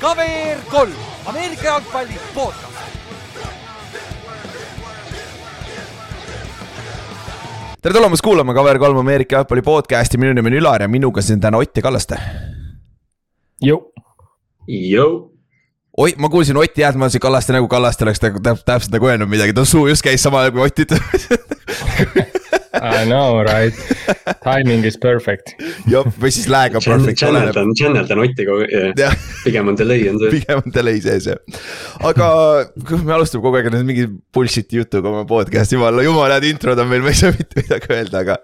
KVR kolm, Ameerika jalgpalli podcast. tere tulemast kuulama KVR3 Ameerika jalgpalli podcast'i, minu nimi on Ülar ja minuga siin täna Ott ja Kallaste. Oi, ma kuulsin Otti Jäätmaasi Kallaste nägu, Kallaste oleks nagu täp- täpselt nagu öelnud midagi, ta suu just käis samal ajal kui Ott ütles I know, right? Timing is perfect. jah, või siis lag on perfect, Channel oleneb. on, channel on Otti kogu aeg, pigem on delay on see. pigem on delay sees jah. aga kui me alustame kogu aeg nüüd mingi bullshit'i jutuga oma podcast'i, jumala, jumala head introd on meil, ma ei saa mitte midagi öelda, aga.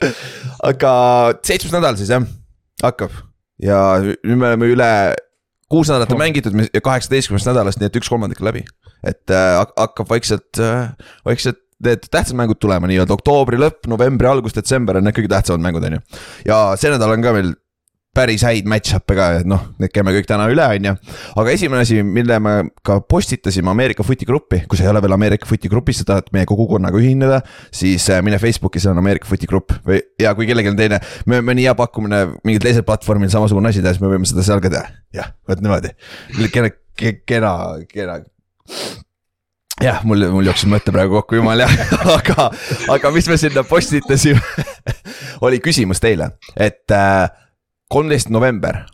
aga seitsmes nädal siis jah, hakkab ja nüüd me oleme üle kuus nädalat on mängitud ja kaheksateistkümnest nädalast, nii et üks kolmandik läbi. et äh, hak- hakkab vaikselt äh,, vaikselt need tähtsad mängud tulema nii-öelda oktoobri lõpp, novembri algus, detsember on need kõige tähtsamad mängud, on ju. ja see nädal on ka veel päris häid match-up'e ka, et noh, need käime kõik täna üle, on ju. aga esimene asi, mille me ka postitasime Ameerika Footi gruppi, kui sa ei ole veel Ameerika Footi grupis, sa tahad meie kogukonnaga ühineda, siis äh, mine Facebooki, seal on Ameerika Footi grupp või ja kui kellelgi on teine, me, mõni hea pakkumine mingil teisel platvormil samasugune asi teha, siis me võime seda seal ka teha. jah, vot niimoodi, kena, kena, kena jah, mul, mul jooksis mõte praegu kokku, jumal jah, aga, aga mis me sinna postitasime? Oli küsimus teile, et äh, kolmteist november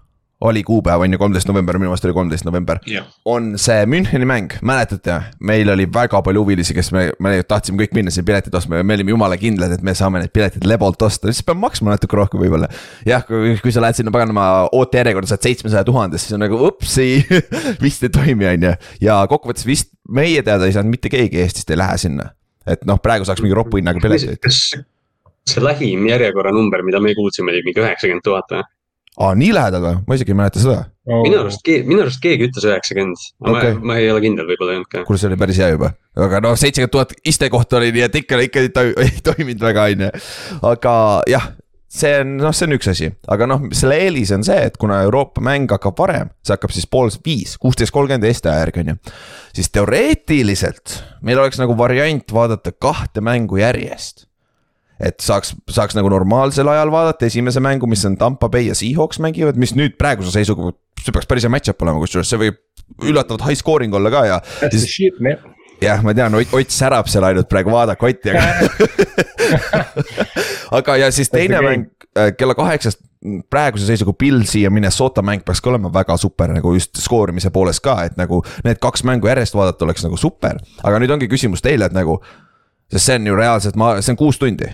oli kuupäev on ju, kolmteist november, minu meelest oli kolmteist november. jah, on see Müncheni mäng, mäletate, meil oli väga palju huvilisi, kes me, me tahtsime kõik minna sinna piletit ostma ja me olime jumala kindlad, et me saame need piletid lebolt osta, siis peab maksma natuke rohkem võib-olla. jah, kui, sa lähed sinna paganama ootejärjekorda, saad seitsmesaja tuhandest, siis on nagu upsi, vist ei toimi, on ju. ja kokkuvõttes vist meie teada ei saanud mitte keegi Eestist ei lähe sinna. et noh, praegu saaks mingi ropu hinnaga pileteid. see lähim järjekorranumber, mida me kuulsime, oli mingi üheksakümmend tuhat või? aa, nii lähedal või, ma isegi ei mäleta seda. minu arust, minu arust keegi ütles üheksakümmend, aga Okei. ma, ma ei ole kindel, võib-olla ei olnud ka. kuule, see oli päris hea juba, aga noh, seitsekümmend tuhat istekohta oli, nii et ikka, ikka ei toi- ei toiminud väga, on ju. aga jah, see on, noh, see on üks asi, aga noh, selle eelis on see, et kuna Euroopa mäng hakkab varem, see hakkab siis pool viis, kuusteist kolmkümmend Eesti aja järgi on ju. siis teoreetiliselt meil oleks nagu variant vaadata kahte mängu järjest et saaks, saaks nagu normaalsel ajal vaadata esimese mängu, mis on Tampa Bay ja Seahawks mängivad, mis nüüd praeguse seisuga, see peaks päris hea match-up olema, kusjuures see võib üllatavalt high scoring olla ka ja jah, ma tean, Ott, särab seal ainult praegu, vaadake Otti, aga. aga ja siis teine mäng äh, kella kaheksast, praeguse seisuga Pilsi ja Minnesota mäng peaks ka olema väga super nagu just skoorimise poolest ka, et nagu need kaks mängu järjest vaadata oleks nagu super. aga nüüd ongi küsimus teile, et nagu, sest see on ju reaalselt, ma, see on kuus tundi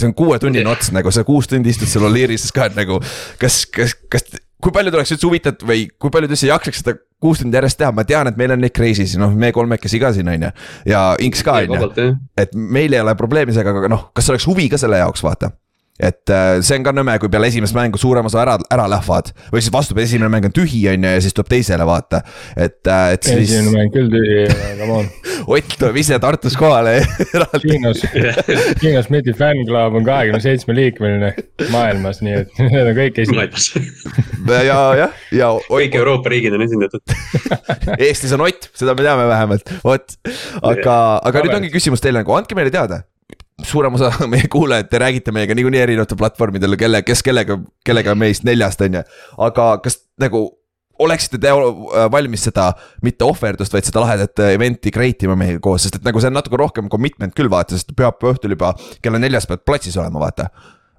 see on kuuetunnine ots nagu sa kuus tundi istud seal Oliirises ka, et nagu kas, kas, kas, kui paljud oleks üldse huvitatud või kui paljud üldse jaksaks seda kuus tundi järjest teha, ma tean, et meil on neid crazy'si, noh, me kolmekesi ka siin on ju. ja Inks ka on ju, et meil ei ole probleemi sellega, aga noh, kas oleks huvi ka selle jaoks, vaata. Et äh, see on ka nõme, kui peale esimest mängu suurem osa ära, ära lähevad või siis vastupidi, esimene mäng on tühi, on ju, ja siis tuleb teisele, vaata. et, et siis esimene mäng küll tühi, come on. Ott tuleb ise Tartus kohale eraldi. Kiinos, Kiinos Meti fännklubi on kahekümne seitsme liikmeline maailmas, nii et need on kõik maailmas, ja, jah, ja kõik Euroopa riigid on esindatud. Eestis on Ott, seda me teame vähemalt, vot. aga, aga nüüd ongi küsimus teile nagu, andke meile teada. Suurem osa meie kuulajad, te räägite meiega niikuinii erinevatel platvormidel, kelle, kes kellega, kellega meist neljast on ju. aga kas nagu oleksite te valmis seda mitte ohverdust, vaid seda lahedat event'i create ima meiega koos, sest et nagu see on natuke rohkem commitment küll vaata, sest pühapäeva õhtul juba kella neljast pead platsis olema, vaata.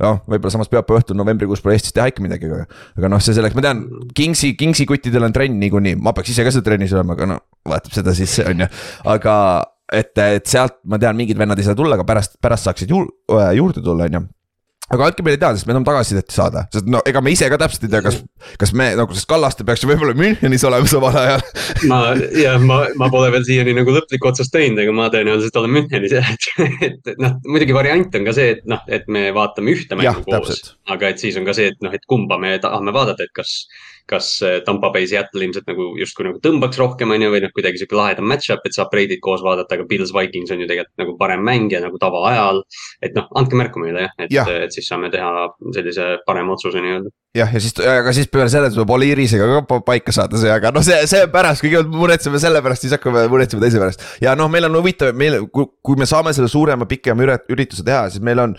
Noh, võib-olla samas pühapäeva õhtul novembrikuus pole Eestis teha ikka midagi, aga, aga noh, see selleks, ma tean, Kingsi, Kingsi kuttidel on trenn niikuinii, ma peaks ise ka seal trennis olema, aga no vaatab seda siis on ju, aga et, et sealt ma tean, mingid vennad ei saa tulla, aga pärast, pärast saaksid juur, juurde tulla, on ju aga andke meile teada, sest me tahame tagasisidet saada, sest no ega me ise ka täpselt ei tea, kas, kas me nagu, sest Kallaste peaks ju võib-olla Münchenis olema samal ajal. ma, ja ma, ma pole veel siiani nagu lõplikku otsust teinud, aga ma tõenäoliselt olen Münchenis jah, et, et noh, muidugi variant on ka see, et noh, et me vaatame ühte Jah, mängu koos täpselt.. aga et siis on ka see, et noh, et kumba me tahame vaadata, et kas, kas äh, Tampa Bay Seattle ilmselt nagu justkui nagu tõmbaks rohkem, on ju, või noh, kuidagi sihuke lahedam match-up, et saab Brady't koos vaadata, aga Pils Vikings on ju tegelikult nagu parem mäng ja nagu tavaajal. et noh, andke märku meile jah, et Jah., et siis saame teha sellise parema otsuse nii-öelda. jah, ja siis, aga siis peale selle tuleb Oliirisega ka pa- paika saada see, aga noh, see, see pärast, kõigepealt muretseme selle pärast, siis hakkame muretsema teise pärast. ja noh, meil on huvitav, meil, kui, me saame selle suurema, pikema ürituse teha, siis meil on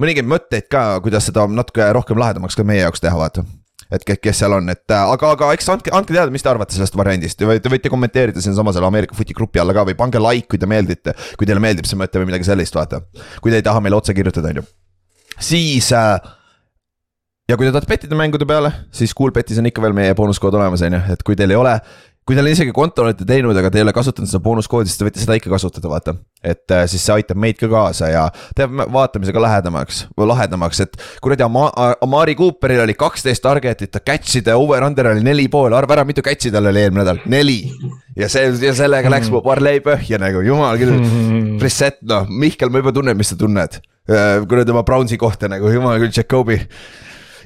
mõningaid mõtteid ka, kuidas seda natuke rohkem lahedamaks ka meie jaoks teha, vaata. Et kes, seal on, et äh, aga, aga eks andke, andke teada, mis te arvate sellest variandist, te võite kommenteerida siinsamas selle Ameerika footi grupi alla ka või pange like, kui te meeldite. kui teile meeldib see mõte või midagi sellist, vaata. kui te ei taha meile otse kirjutada, on ju. siis äh, ja kui te tahate pettida mängude peale, siis Coolbetis on ikka veel meie boonuskood olemas, on ju, et kui teil ei ole. Kui teil isegi konto olete teinud, aga te ei ole kasutanud seda boonuskoodi, siis te võite seda ikka kasutada, vaata. et äh, siis see aitab meid ka kaasa ja teeb vaatamisega lähedamaks või lahedamaks, et. kuradi Ama-, Amari Cooperil oli kaksteist target'it, catch'ide over-under oli neli pool, arva ära, mitu catch'i tal oli eelmine nädal, neli. ja see, ja sellega läks mu parlei põhja nagu, jumal küll. Reset noh, Mihkel, ma juba tunnen, mis sa tunned. kuradi oma Brownsi kohta nagu, jumal küll, Jakobi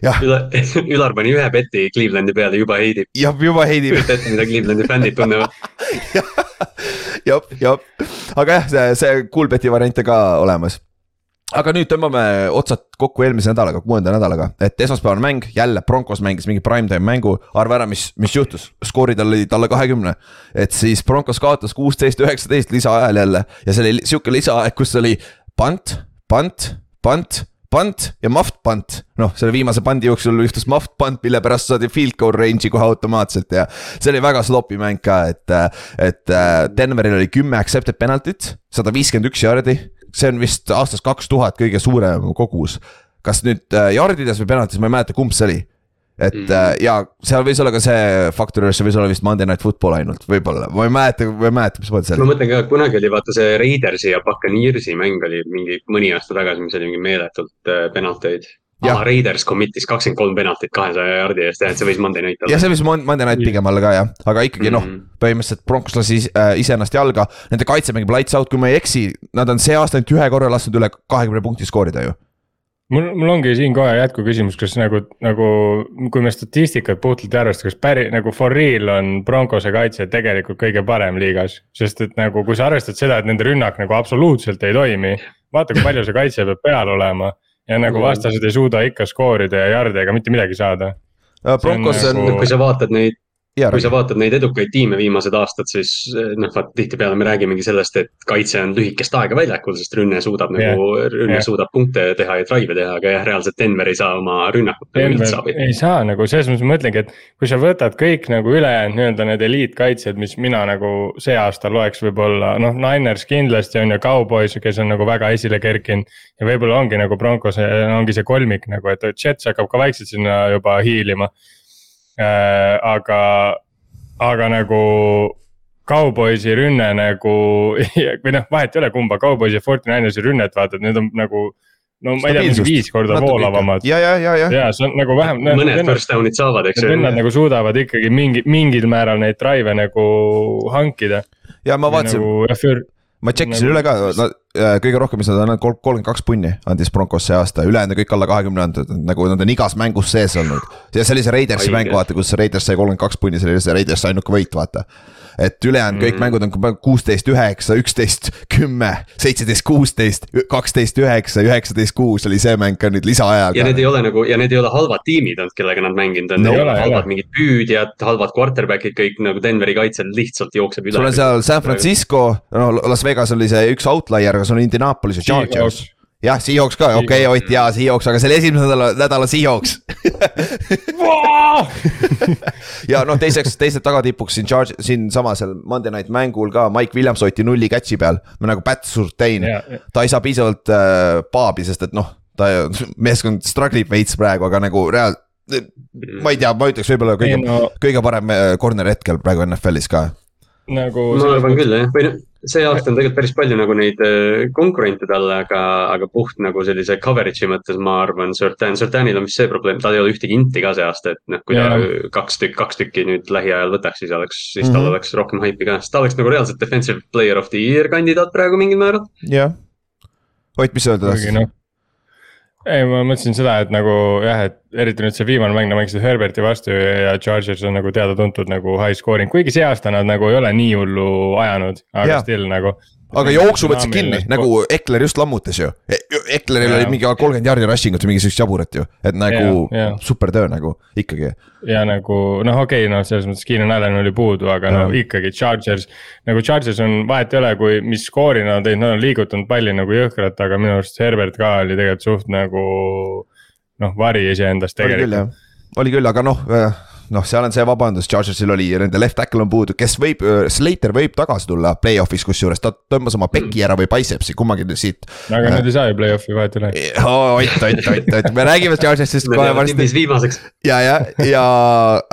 Ülar, Ülar pani ühe beti Clevelandi peale, juba heidib. jah, juba heidib. kujuta ette, mida Clevelandi fännid tunnevad. Jah, jah, aga jah, see, see Coolbeti variant on ka olemas. Aga nüüd tõmbame otsad kokku eelmise nädalaga, kuuenda nädalaga, et esmaspäevane mäng, jälle Broncos mängis mingi primetime mängu, arva ära, mis, mis juhtus, skoorid olid alla kahekümne. et siis Broncos kaotas kuusteist, üheksateist lisaajal jälle. Ja see oli sihuke lisaaeg, kus oli pant, pant, pant punt ja muffed punt. noh, selle viimase punt'i jooksul juhtus muffed punt, mille pärast saadi field goal range'i kohe automaatselt ja. see oli väga sloppy mäng ka, et, et äh, Denveril oli kümme accepted penalty't, sada viiskümmend üks jardi. see on vist aastast kaks tuhat kõige suurem kogus. kas nüüd äh, jardides või penaltis, ma ei mäleta, kumb see oli et mm -hmm. ja seal võis olla ka see faktor see võis olla vist Monday Night Football ainult, võib-olla, ma ei mäleta, ma ei mäleta, mis mõttes see oli. ma mõtlen ka, kunagi oli vaata see Raidersi ja Buccaneersi mäng oli mingi mõni aasta tagasi, mis oli mingi meeletult äh, penalteid. Ah, Raiders commit'is kakskümmend kolm penaltit kahesaja jardi eest ja et see võis Monday Night olla. jah, see võis Monday Night pigem olla ka jah, aga ikkagi mm -hmm. noh, mhm. põhimõtteliselt Broncos lasi äh, ise ennast jalga. Nende kaitse mängib lights out, kui ma ei eksi, nad on see aasta ainult ühe korra lasknud üle kahekümne punkti skoorida ju mul, mul ongi siin kohe jätkuküsimus, kas nagu, nagu kui me statistikat puhtalt ei arvesta, kas päri nagu for real on Broncose kaitse tegelikult kõige parem liigas? sest et nagu, kui sa arvestad seda, et nende rünnak nagu absoluutselt ei toimi, vaata, kui palju see kaitse peab peal olema. ja nagu vastased ei suuda ikka skoorida ja jarde ega mitte midagi saada. Broncos on, nagu... kui sa vaatad neid kui sa vaatad neid edukaid tiime viimased aastad, siis eh, noh, vaat tihtipeale me räägimegi sellest, et kaitse on lühikest aega väljakul, sest rünne suudab yeah. nagu, rünne yeah. suudab punkte teha ja drive'e teha, aga jah, reaalselt Denver ei saa oma rünnakut nagu üldse abi. ei saa nagu selles mõttes ma mõtlengi, et kui sa võtad kõik nagu ülejäänud nii-öelda need eliitkaitsjad, mis mina nagu see aasta loeks võib-olla, noh, Niners kindlasti on ju, Cowboys, kes on nagu väga esile kerkinud. ja võib-olla ongi nagu Broncos ongi see kolmik nagu, et Jets hakkab ka vaikselt sinna juba hiilima aga, aga nagu Cowboysi rünne nagu või noh, vahet ei ole, kumba Cowboysi ja Fortinanersi rünnet vaatad, need on nagu no ma ei tea, mingi viis korda voolavamad. ja, ja, ja, ja. ja see on nagu vähem. mõned first down'id saavad, eks ju. Vennad nagu suudavad ikkagi mingi, mingil määral neid drive'e nagu hankida. ja ma vaatasin nagu, ma tšekkisin üle ka, nad äh, kõige rohkem, mis nad on, kolmkümmend kaks punni andis Broncos see aasta, ülejäänud kõik alla kahekümne antud, nagu nad on igas mängus sees olnud. ja see oli see Raidersi mäng, vaata, kus Raiders sai kolmkümmend kaks punni, see oli see Raiders sai ainuke võit, vaata et ülejäänud kõik mm. mängud on kuusteist, üheksa, üksteist, kümme, seitseteist, kuusteist, kaksteist, üheksa, üheksateist, kuus oli see mäng ka nüüd lisaajaga. ja need ei ole nagu ja need ei ole halvad tiimid olnud, kellega nad mänginud on no,, halvad ole. mingid püüdjad, halvad quarterback'id, kõik nagu Denveri kaitsel lihtsalt jookseb üle. sul on seal San Francisco, no Las Vegas oli see üks outlier, aga sul on Indianapolis ja Chargers jah, Seahawks ka, okei okay,, Ott jaa, Seahawks, aga see oli esimese nädala, nädala Seahawks ja noh, teiseks, teised tagatipuks siin charge, siinsamasel Monday night mängul ka Mike Williams hoiti nulli catch'i peal. nagu Pat Surtain yeah,, yeah. ta ei saa piisavalt äh, paabi, sest et noh, ta meeskond struggle ib veits praegu, aga nagu reaal-. ma ei tea, ma ütleks võib-olla kõige, no... kõige parem äh, corner hetkel praegu NFL-is ka nagu. ma arvan küll jah, või noh, see aasta on tegelikult päris palju nagu neid äh, konkurente talle, aga, aga puht nagu sellise coverage'i mõttes ma arvan, Surtan, Surtanil on vist see probleem, tal ei ole ühtegi inti ka see aasta, et noh, kui ja. ta kaks tükki, kaks tükki nüüd lähiajal võtaks, siis oleks, siis mm -hmm. tal mhm. oleks rohkem haipi ka, sest ta oleks nagu reaalselt defensive player of the year kandidaat praegu mingil määral. jah, Ott, mis sa öelda tahtsid? Ei, ma mõtlesin seda, et nagu jah, et eriti nüüd see viimane mäng, nad mängisid Herberti vastu ja Chargers on nagu teada-tuntud nagu high scoring, kuigi see aasta nad nagu ei ole nii hullu ajanud, aga ja. still nagu aga jooksu võtsid kinni, nagu Ekler just lammutas ju. E-, Ekleril oli mingi kolmkümmend jaardi rushing ut või mingi siukest jaburat ju, et nagu ja, ja. super töö nagu ikkagi. ja nagu noh, okei okay,, noh, selles mõttes Keenan Allan oli puudu, aga no ikkagi Chargers. nagu Chargers on, vahet ei ole, kui, mis skoori nad on teinud, nad on liigutanud palli nagu jõhkralt, aga minu arust Herbert ka oli tegelikult suht nagu. noh, vari iseendast tegelikult oli küll, aga noh noh, seal on see vabandus, Chargersil oli, nende left tackle on puudu, kes võib, Slater võib tagasi tulla play-off'is, kusjuures ta tõmbas oma peki ära või biceps'i, kummagi siit. aga nüüd ei saa ju play-off'i, vahet ei ole. oot, oot, oot, oot, me räägime Chargersist kohe varsti. viimaseks. ja, ja, ja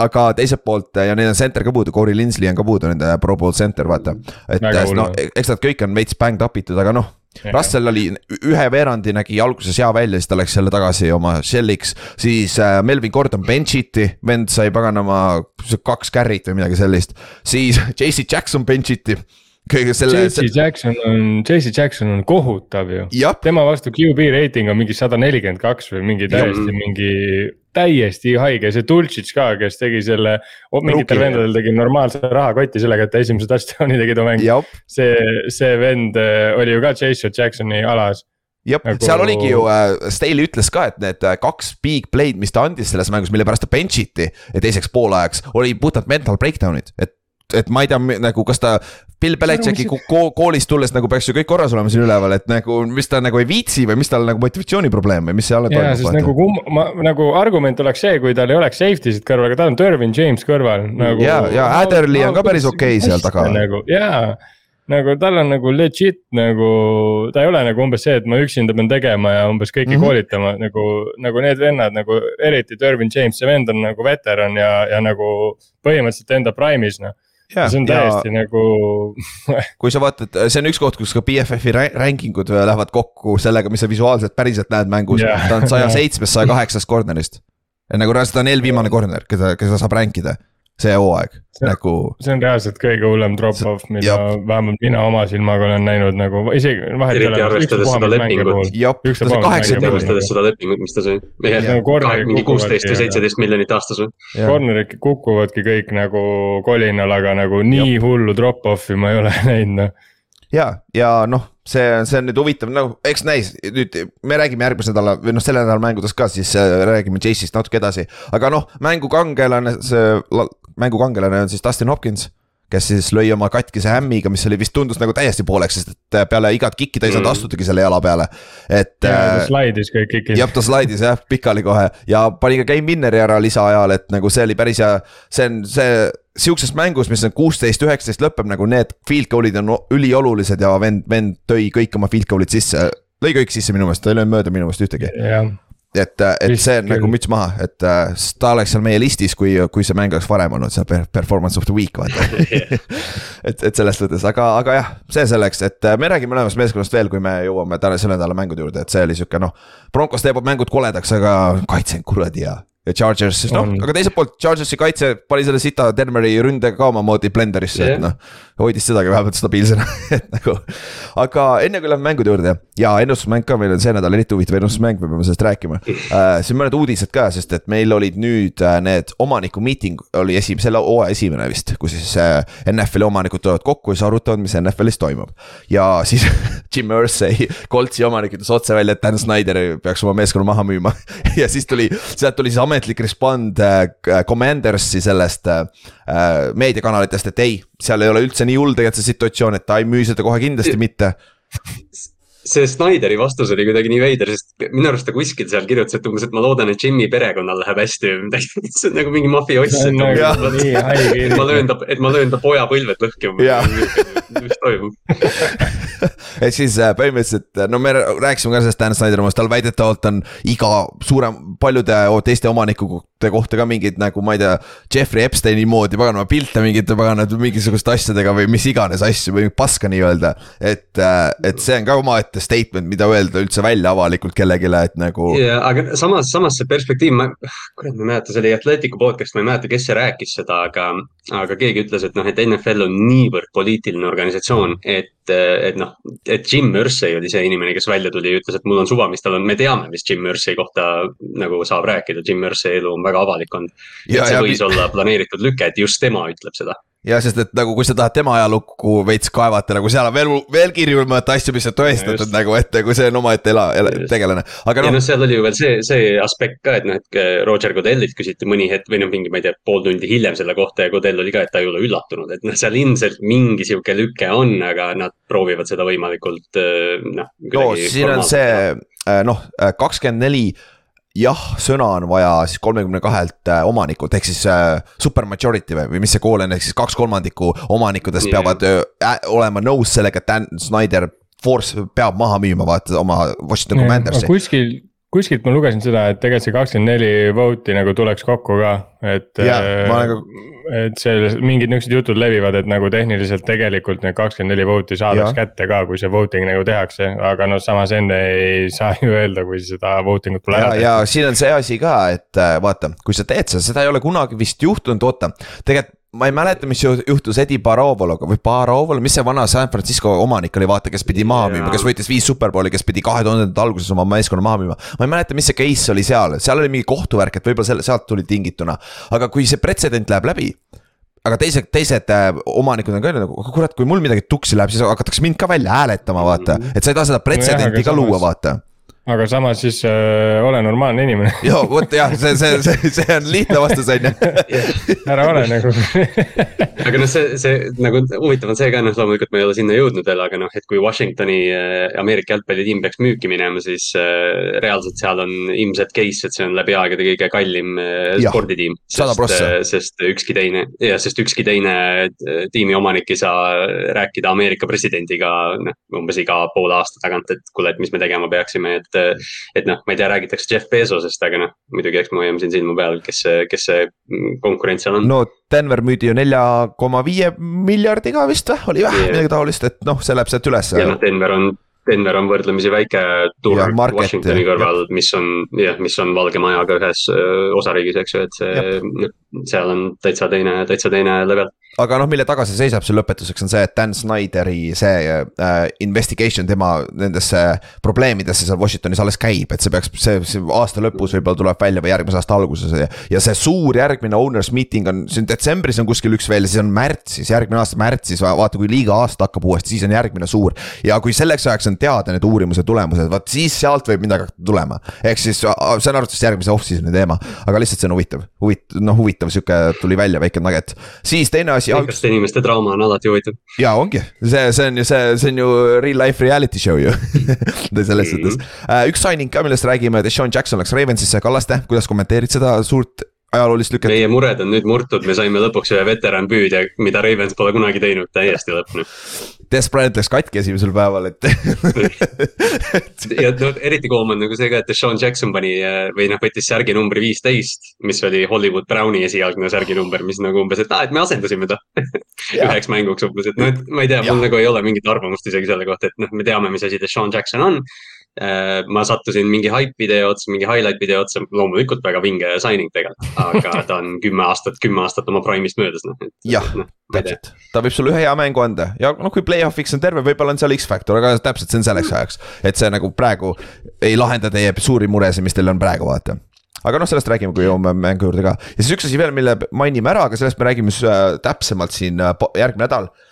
aga teiselt poolt ja neil on center ka puudu, Corey Linsley on ka puudu, nende pro bowl center, vaata. et noh, eks nad kõik on veits banged up itud, aga noh Russell oli ühe veerandi nägi alguses hea välja, siis ta läks jälle tagasi oma shell'iks. siis äh, Melvin Gordon bench'iti, vend sai paganama kaks carry't või midagi sellist. siis JC Jackson bench'iti kõige selle. JC Jackson on, JC Jackson on kohutav ju. tema vastu QB reiting on mingi sada nelikümmend kaks või mingi täiesti ja. mingi täiesti haige, see Dulcich ka, kes tegi selle, mingitel vendadel tegi normaalse rahakoti sellega, et ta esimese touchdown'i tegi too mäng. see, see vend äh, oli ju ka Chase Jacksoni alas. Jah nagu..., seal oligi ju äh,, Staley ütles ka, et need äh, kaks big play'd, mis ta andis selles mängus, mille pärast ta bench iti teiseks poolajaks, oli puhtalt mental breakdown'id, et et ma ei tea, nagu kas ta Bill Belichicki koolist tulles nagu peaks ju kõik korras olema siin üleval, et nagu mis ta nagu ei viitsi või mis tal nagu motivatsiooniprobleem või mis seal toimub? jaa, sest nagu kum-, ma nagu argument oleks see, kui tal ei oleks safety sid kõrval, aga tal on Dervin James kõrval nagu. ja, ja Adderley on ka päris okei okay seal taga. nagu jaa nagu tal on nagu legit nagu, ta ei ole nagu umbes see, et ma üksinda pean tegema ja umbes kõiki mm -hmm. koolitama nagu, nagu need vennad nagu eriti Dervin James, see vend on nagu veteran ja, ja nagu põhimõtteliselt enda prime'is noh Ja, see on täiesti ja, nagu kui sa vaatad, see on üks koht, kus ka BFF-i ranking ud lähevad kokku sellega, mis sa visuaalselt päriselt näed mängus. Yeah., ta on saja seitsmest, saja kaheksast corner'ist. nagu reaalselt on eelviimane corner, keda, keda saab rank ida see hooaeg nagu. see on reaalselt kõige hullem drop-off, mida jab. vähemalt mina oma silmaga olen näinud nagu isegi. eriti arvestades seda lepingut. arvestades seda lepingut, mis ta sai. mingi kuusteist või seitseteist miljonit aastas või? Cornerid kukuvadki kõik nagu kolinal, aga nagu nii jab. hullu drop-off'i ma ei ole näinud noh ja, ja noh, see, see on nüüd huvitav, no eks näis, nüüd me räägime järgmise nädala või noh, selle nädala mängudest ka, siis äh, räägime Chase'ist natuke edasi. aga noh, mängu kangelane, see mängu kangelane on siis Dustin Hopkins kes siis lõi oma katkise hämmiga, mis oli vist tundus nagu täiesti pooleks, sest et peale igat kikki ta ei saanud mm. astudagi selle jala peale, et. ta äh, slaidis kõik kikid. jah, ta slaidis jah, pikali kohe ja pani ka game winner'i ära lisaajal, et nagu see oli päris hea, see on see sihukeses mängus, mis on kuusteist, üheksateist lõpeb nagu need field goal'id on üliolulised ja vend, vend tõi kõik oma field goal'id sisse. lõi kõik sisse minu meelest, ta ei löönud mööda minu meelest ühtegi. et, et see on nagu müts maha, et äh, ta oleks seal meie listis, kui, kui see mäng oleks varem olnud, see performance of the week vaata et, et selles mõttes, aga, aga jah, see selleks, et äh, me räägime mõlemast meeskonnast veel, kui me jõuame täna selle nädala mängude juurde, et see oli sihuke noh. Broncos teeb mängud koledaks, aga kaitse on kuradi hea ja Chargers, siis noh, aga teiselt poolt Chargersi kaitse pani selle sita Denveri ründe ka omamoodi blenderisse yeah., et noh. Hoidis sedagi vähemalt stabiilsena et nagu. aga enne kui läheme mängude juurde ja ennustusmäng ka, meil on see nädal eriti huvitav ennustusmäng, me peame sellest rääkima uh,. siin mõned uudised ka, sest et meil olid nüüd uh, need omaniku miiting oli esim-, selle hooaja esimene vist, kus siis uh, äh, NFL-i omanikud tulevad kokku ja siis arutavad, mis NFL-is toimub. ja siis Jim Irsay, Coltsi omanik ütles otse välja, et Dan Snyder peaks oma meeskonna maha müüma ja siis tuli, sealt tuli siis amet ametlik respond äh, Commandersi sellest äh, äh, meediakanalitest, et ei, seal ei ole üldse nii hull tegelikult see situatsioon, et ta ei müü seda kohe kindlasti mitte see Snyderi vastus oli kuidagi nii veider, sest minu arust ta kuskil seal kirjutas, et umbes, et ma loodan, et Jimmy perekonnal läheb hästi või midagi. see on nagu mingi mafioss, et, nagu, et ma löön ta, et ma löön ta poja põlved lõhki. mis toimub et siis äh, põhimõtteliselt, no me rääkisime ka sellest Dan Snyder omast, tal väidetavalt on iga suurem, paljude teiste omanikude kohta ka mingid nagu ma ei tea. Jeffrey Epsteini moodi paganama pilte mingite pagana mingisuguste asjadega või mis iganes asju või paska nii-öelda. et, äh, et see on ka omaette statement, mida öelda üldse välja avalikult kellelegi, et nagu. jaa, aga samas, samas see perspektiiv, ma, kurat, ma ei mäleta, see oli Atletico podcast, ma ei mäleta, kes see rääkis seda, aga. aga keegi ütles, et noh, et NFL on niivõrd poliitiline organisatsioon, et, et noh, et Jim Irsay oli see inimene, kes välja tuli ja ütles, et mul on suva, mis tal on, me teame, mis Jim Irsay kohta nagu saab rääkida, Jim Irsay elu on väga avalik olnud. et see võis ja... olla planeeritud lüke, et just tema ütleb seda ja sest, et nagu kui sa tahad tema ajalukku veits kaevata, nagu seal on veel, veel kirjulimad asju, mis on tõestatud nagu, et kui see on omaette ela, ela, tegelane. aga noh. ja noh, seal oli ju veel see, see aspekt ka, et noh, et Roger Godellilt küsiti mõni hetk või noh, mingi, ma ei tea, pool tundi hiljem selle kohta ja Godell oli ka, et ta ei ole üllatunud, et noh, seal ilmselt mingi sihuke lüke on, aga nad proovivad seda võimalikult noh. no siin on see äh, noh, kakskümmend neli jah, sõna on vaja siis kolmekümne kahelt äh, omanikult ehk siis äh, super majority või, või mis see kool on, ehk siis kaks kolmandikku omanikudest yeah. peavad äh, olema nõus sellega, et Dan Snyder Force peab maha müüma vaata oma Washington yeah, Commandersi. kuskil, kuskilt ma lugesin seda, et tegelikult see kakskümmend neli vote'i nagu tuleks kokku ka, et. Nagu et seal mingid niuksed jutud levivad, et nagu tehniliselt tegelikult need kakskümmend neli vote'i saadaks kätte ka, kui see voting nagu tehakse, aga noh, samas enne ei saa ju öelda, kui seda voting ut pole ära tehtud. ja siin on see asi ka, et äh, vaata, kui sa teed seda, seda ei ole kunagi vist juhtunud, oota, tegelikult ma ei mäleta, mis juhtus Eddie Barovologa või Barovolo, mis see vana San Francisco omanik oli, vaata, kes pidi maha müüma, kes võitis viis superbowli, kes pidi kahe tuhandendate alguses oma meeskonna maha müüma. ma ei mäleta, mis see case oli seal, seal oli mingi kohtuvärk, et võib-olla selle, sealt tuli tingituna. aga kui see pretsedent läheb läbi aga teised, teised äh, omanikud on ka nagu, kurat, kui mul midagi tuksi läheb, siis hakatakse mind ka välja hääletama, vaata, et sa ei taha seda pretsedenti no ka luua, vaata aga samas siis äh, ole normaalne inimene. joo, vot jah, see, see, see, see on lihtne vastus on ju. ära ole nagu aga noh, see, see nagu huvitav on see ka, noh, loomulikult ma ei ole sinna jõudnud veel, aga noh, et kui Washingtoni äh, Ameerika jalgpallitiim peaks müüki minema, siis äh, reaalselt seal on ilmselt case, et see on läbi aegade kõige kallim äh, sporditiim. sest, äh, sest ükski teine, jah, sest ükski teine äh, tiimi omanik ei saa rääkida Ameerika presidendiga, noh, umbes iga poole aasta tagant, et kuule, et mis me tegema peaksime, et et, et noh, ma ei tea, räägitakse Jeff Bezosest, aga noh, muidugi eks me hoiame siin silma peal, kes see, kes see konkurent seal on. no Denver müüdi ju nelja koma viie miljardiga vist või, oli vähe yeah. midagi taolist, et noh, see läheb sealt ülesse. ja noh, Denver on Denver on võrdlemisi väike turg Washingtoni kõrval, mis on jah, mis on Valge Majaga ühes osariigis, eks ju, et see, seal on täitsa teine, täitsa teine level aga noh, mille taga see seisab, see lõpetuseks on see, et Dan Snyderi see äh, investigation tema nendesse probleemidesse seal Washingtonis alles käib, et see peaks, see, see aasta lõpus võib-olla tuleb välja või järgmise aasta alguses ja. ja see suur järgmine owners meeting on, siin detsembris on kuskil üks veel siis on märtsis, järgmine aasta märtsis, vaata kui liiga aasta hakkab uuesti, siis on järgmine suur. ja kui selleks ajaks on teada need uurimuse tulemused, vaat siis sealt võib midagi hakata tulema. ehk siis see on arvates järgmise off-season'i teema, aga lihtsalt see on huvitav, huvitav, noh huvitav sihuke tuli välja väike nugget. siis teine asi rikaste inimeste draama on alati huvitav. ja ongi, see, see on ju see, see on ju real life reality show ju selles mm -hmm. suhtes uh,. üks signing ka, millest räägime, Deshaun Jackson läks Ravensisse, Kallaste, kuidas kommenteerid seda suurt ajaloolist lüket? meie mured on nüüd murtud, me saime lõpuks ühe veteranpüüdja, mida Ravens pole kunagi teinud, täiesti lõpuni. Des Bryant läks katki esimesel päeval, et ja no eriti koom on nagu see ka, et Sean Jackson pani või noh, võttis särgi numbri viisteist, mis oli Hollywood Browni esialgne särginumber, mis nagu umbes, et aa, et me asendasime ta. Üheks mänguks umbes, et noh, et ma ei tea, mul nagu ei ole mingit arvamust isegi selle kohta, et noh, me teame, mis asi Sean Jackson on. Äh, ma sattusin mingi hype video otsa, mingi highlight video otsa, loomulikult väga vinge signing tegelikult, aga ta on kümme aastat, kümme aastat oma prime'ist möödas, noh. jah no,, täpselt, ta võib sulle ühe hea mängu anda. Ja noh, kui play-off'iks on terve, võib-olla on seal X-faktor, aga täpselt see on selleks ajaks. et see nagu praegu ei lahenda teie suuri muresid, mis teil on praegu, vaata. Aga noh, sellest räägime, kui jõuame mängu juurde ka. Ja siis üks asi veel, mille mainime ära, aga sellest me räägime siis äh, täpsemalt siin äh, järgmine nädal. Äh,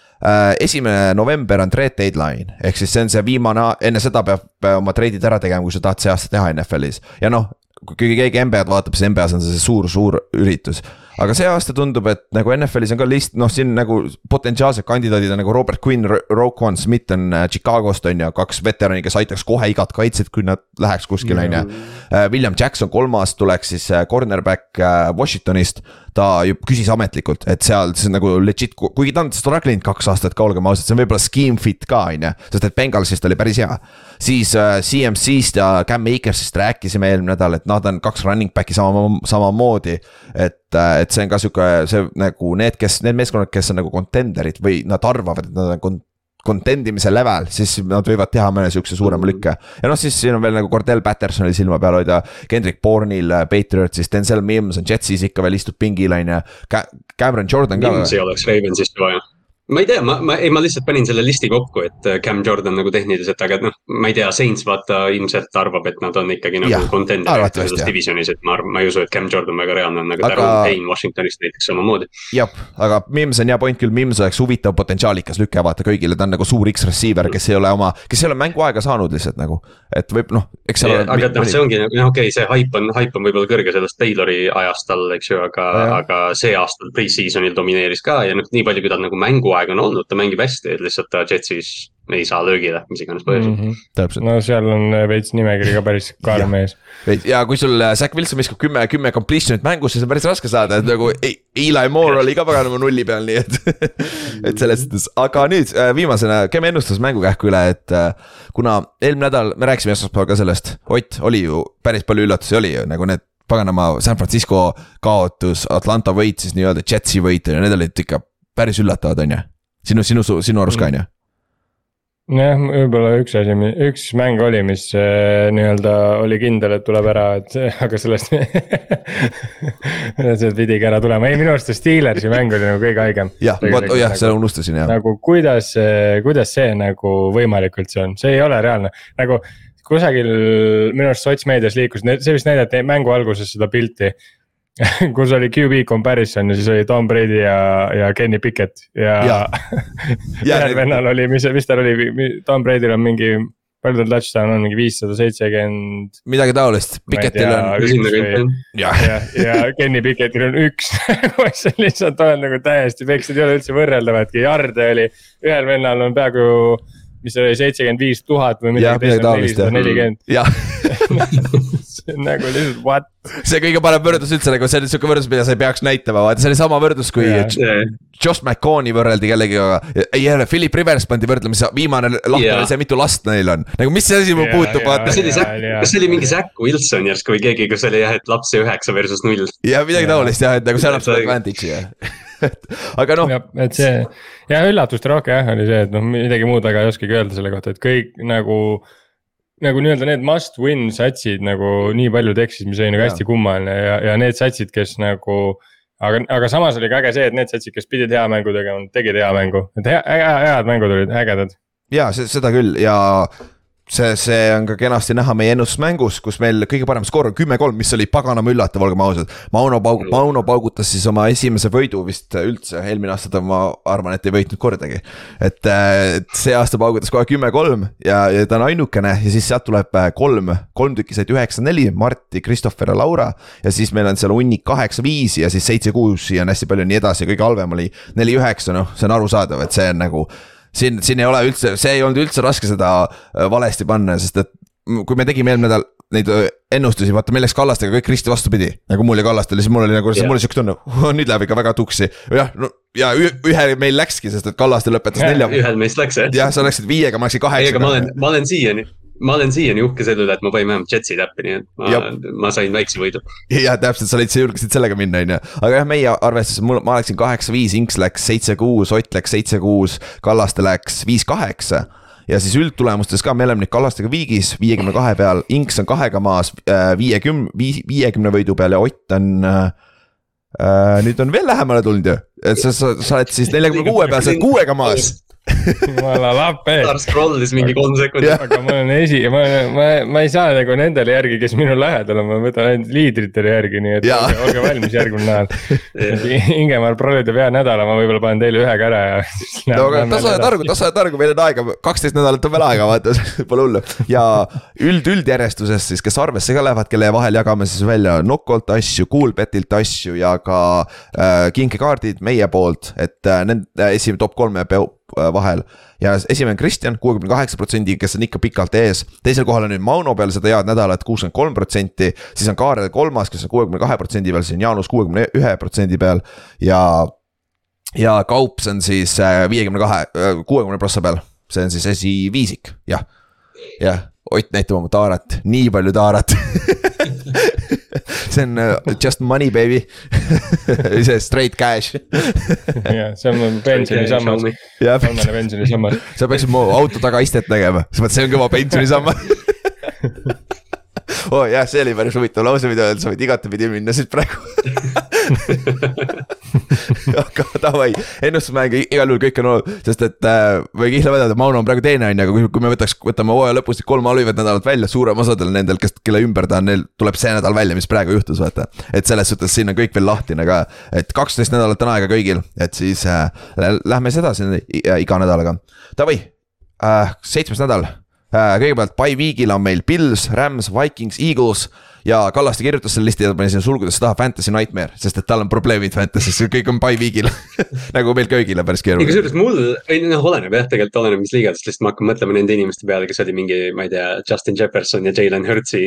esimene november on trade deadline, ehk siis see on see viimane, enne seda peab oma treidid ära tegema, kui sa tahad see aasta teha NFL-is ja noh kui keegi NBA-d vaatab, siis NBA-s on see suur, suur üritus. aga see aasta tundub, et nagu NFL-is on ka list, noh, siin nagu potentsiaalsed kandidaadid on nagu Robert Quinn, Roquan Smith on äh, Chicagost on ju, kaks veterani, kes aitaks kohe igat kaitset, kui nad läheks kuskile on ju. Äh, William Jackson kolmas tuleks siis cornerback Washingtonist ta küsis ametlikult, et seal on nagu legit, kuigi ta on struggle'inud kaks aastat ka, olgem ausad, see on võib-olla scheme fit ka, on ju. sest et Bengalsist oli päris hea. siis äh, CMC-st ja Cam Akersist rääkisime eelmine nädal, et nad on kaks running back'i sama, samamoodi. et, äh, et see on ka sihuke, see nagu need, kes, need meeskonnad, kes on nagu contender'id või nad arvavad, et nad on contend imise level, siis nad võivad teha mõne sihukese suurema lükke. ja noh, siis siin on veel nagu Cordell Pattersonil silma peal hoida, Kendrick Bourne'il äh, Patriotsist, Denzel Mims on Jetsis ikka veel istub pingil on ju. Cameron Jordan ka. Mims ei oleks Ravensist vaja ma ei tea, ma, ma, ei, ma lihtsalt panin selle listi kokku, et äh, Cam Jordan nagu tehniliselt, aga noh, ma ei tea, Saints vaata ilmselt arvab, et nad on ikkagi nagu contender'id selles divisionis, et ma arvan, ma ei usu, et Cam Jordan väga reaalne on, aga, aga... Daron Payne Washingtonist näiteks samamoodi. jah, aga Mims on hea point küll, Mims oleks huvitav potentsiaalikas lüke vaata kõigile, ta on nagu suur X-receiver, kes ei ole oma, kes ei ole mänguaega saanud lihtsalt nagu. et võib noh, eks seal aga noh, see ongi nagu, noh okei okay,, see hype on, hype on võib-olla kõrge sellest Taylori ajast tal, eks ju, aga, aga see aasta pre-season'il domineeris ka ja noh, nii palju, kui tal nagu mängu kogu aeg on olnud, ta mängib hästi, et lihtsalt ta Jetsis ei saa löögile, mis iganes põhjusel mm. -hmm. täpselt. no seal on äh, veits nimekiri ka päris karm ees. ja kui sul äh, Zack Wilson viskab kümme, kümme completion'it mängus, siis on päris raske saada, et nagu Eli Moore oli ka paganama nulli peal, nii et. et selles suhtes, aga nüüd äh, viimasena käime ennustas mängukähku üle, et kuna eelmine nädal me rääkisime esmaspäeval ka sellest, Ott oli ju päris palju üllatusi oli ju nagu need paganama San Francisco kaotus, Atlanta võit siis nii-öelda Jetsi võit ja need olid ikka päris üllatavad, on ju. sinu, sinu, sinu arust ka on ju? jah, võib-olla üks asi, üks mäng oli, mis äh, nii-öelda oli kindel, et tuleb ära, et aga sellest. see pidigi ära tulema, ei minu arust see Steelersi mäng oli nagu kõige haigem. jah, vot, jah, selle unustasin jah. nagu kuidas, kuidas see nagu võimalik üldse on, see ei ole reaalne, nagu kusagil minu arust sotsmeedias liikus, see vist näidati mängu alguses seda pilti. kus oli QB comparison ja siis oli Tom Brady ja, ja Kenny Pickett ja, Ja. Ja ühel vennal oli, mis, mis tal oli, Tom Brady'l on mingi, palju tal touchdown on, mingi viissada seitsekümmend. midagi taolist, tea, on, jah, ja, ja Kenny Pickettil on üks, on lihtsalt on nagu täiesti peksid, ei ole üldse võrreldavadki, jarde oli, ühel vennal on peaaegu, mis see oli, seitsekümmend viis tuhat või midagi, teisel nelisada nelikümmend, jah, see on nagu lihtsalt what. see kõige parem võrdlus üldse nagu see on siuke võrdlus, mida sa ei peaks näitama, vaata see oli sama võrdlus, kui Jaa. Josh McCown'i võrreldi kellegiga. ei jälle, Philip Rivers pandi võrdlemisi, viimane lahti Jaa. oli see, mitu last neil on, nagu mis see asi mul Jaa, puutub, jaa. vaata kas see oli Zack, kas see oli mingi Zack Wilson järsku või keegi, kus oli jah, et lapse üheksa versus null. ja midagi Jaa. taolist jah, et nagu see annab sulle See- advantage'i jah. aga noh, et see ja üllatuste rohke jah, oli see, et noh, midagi muud väga ei oskagi öelda selle kohta, et kõik nagu. Nagu nii-öelda need must win satsid nagu nii palju tekkisid, mis oli nagu hästi kummaline ja, ja need satsid, kes nagu. aga, aga samas oli ka äge see, et need satsid, kes pidid hea mängu tegema, tegid hea mängu, et hea, head mängud olid ägedad. ja seda küll ja see, see on ka kenasti näha meie ennustusmängus, kus meil kõige parem skoor on kümme-kolm, mis oli paganama üllatav, olgem ausad. Mauno paug-, Mauno paugutas siis oma esimese võidu vist üldse, eelmine aasta ta, ma arvan, et ei võitnud kordagi. et, et see aasta paugutas kohe kümme-kolm ja, ja ta on ainukene ja siis sealt tuleb äh, kolm, kolm tükki said üheksa-neli, Marti, Christopher ja Laura. ja siis meil on seal hunnik kaheksa-viis ja siis seitse-kuus ja on hästi palju nii edasi, kõige halvem oli neli-üheksa, noh, see on arusaadav, et see on nagu siin, siin ei ole üldse, see ei olnud üldse raske seda äh, valesti panna, sest et kui me tegime eelmine nädal neid äh, ennustusi, vaata meil läks Kallastega kõik risti vastupidi. nagu mul ja Kallastel siis mul oli nagu, Jah. mul oli siuke tunne, nüüd läheb ikka väga tuksi. jah, no ja ü- ühe meil läkski, sest et Kallaste lõpetas nelja. ühel meist läks jah. jah, sa läksid viiega, ma läksin ei, aga ma olen kaheksaga., ma olen siiani, ma olen siiani uhke selle üle, et ma panin vähemalt Jetsi täppi, nii et ma ma sain väikse võidu. jah, täpselt, sa olid, sa julgesid sellega minna, on ju. aga jah, meie arvestuses mul, ma läksin kaheksa-viis, Inks läks seitse-kuus, Ott läks seitse-kuus, Kallaste läks viis-kaheksa. ja siis üldtulemustes ka, me oleme nüüd Kallastega viigis viiekümne kahe peal, Inks on kahega maas viiekümne, viiekümne võidu peal ja Ott on äh,. Äh, nüüd on veel lähemale tulnud ju, et sa, sa, sa oled siis neljakümne kuue peal, sa oled kuuega maas. Jumala lappe. Star scroll'is mingi kolm sekundit. Aga ma olen esi, ma, ma, ma ei saa nagu nendele järgi, kes minu lähedal on, ma võtan ainult liidritele järgi, nii et Jaa. olge, olge valmis järgmine nädal. Ingemaar Prole teeb hea nädala, ma võib-olla panen teile ühe ka ära ja. no aga tasa ja targu, tasa ja targu, meil on aega, kaksteist nädalat on veel aega, vaata, pole hullu. ja üld, üldjärjestuses siis, kes arvesse ka lähevad, kelle vahel jagame siis välja Knockout asju, Coolbetilt asju ja ka äh, kinkekaardid meie poolt, et äh, nende esimene top kolme peo- äh, vahel. ja esimene on Kristjan, kuuekümne kaheksa protsendi, kes on ikka pikalt ees. teisel kohal on nüüd Mauno peale seda head nädalat, kuuskümmend kolm protsenti. siis on Kaarel kolmas, kes on kuuekümne kahe protsendi peal, siis on Jaanus kuuekümne ühe protsendi peal ja ja Kaups on siis viiekümne kahe, kuuekümne prossa peal, see on siis esiviisik, jah. jah, Ott näitab oma taarat, nii palju taarat see on uh, just money baby. See straight cash, jah, see on mu pensionisammas, kolmene pensionisammas. sa peaksid mu auto tagaistet tegema, siis mõtlesin, see on kõva pensionisammas oo oh, jah, see oli päris huvitav lause, mida öelda, sa võid igatepidi minna siit praegu. aga davai, ennustusmäng igal juhul kõik on olnud, sest et äh, või kihla vedada, Mauno on praegu teine on ju, aga kui, kui me võtaks, võtame hooaja lõpus kolm halvimat nädalat välja, suurem osadel nendel, kes, kelle ümber ta on, neil tuleb see nädal välja, mis praegu juhtus, vaata. et selles suhtes siin on kõik veel lahtine ka, et kaksteist nädalat on aega kõigil, et siis äh, lä- lähme siis edasi iga nädalaga. Davai äh,, seitsmes nädal kõigepealt by week'il on meil Pils, Rams, Vikings, Eagles ja Kallaste kirjutas selle listi ja pani sinna sulgudesse taha Fantasy Nightmare, sest et tal on probleemid Fantasy's, kõik on by week'il nagu meil köögile päris keeruline. kusjuures mul, ei noh, oleneb jah, tegelikult oleneb, mis liigadest, lihtsalt ma hakkan mõtlema nende inimeste peale, kes oli mingi, ma ei tea, Justin Jefferson ja Jalen Hurtsi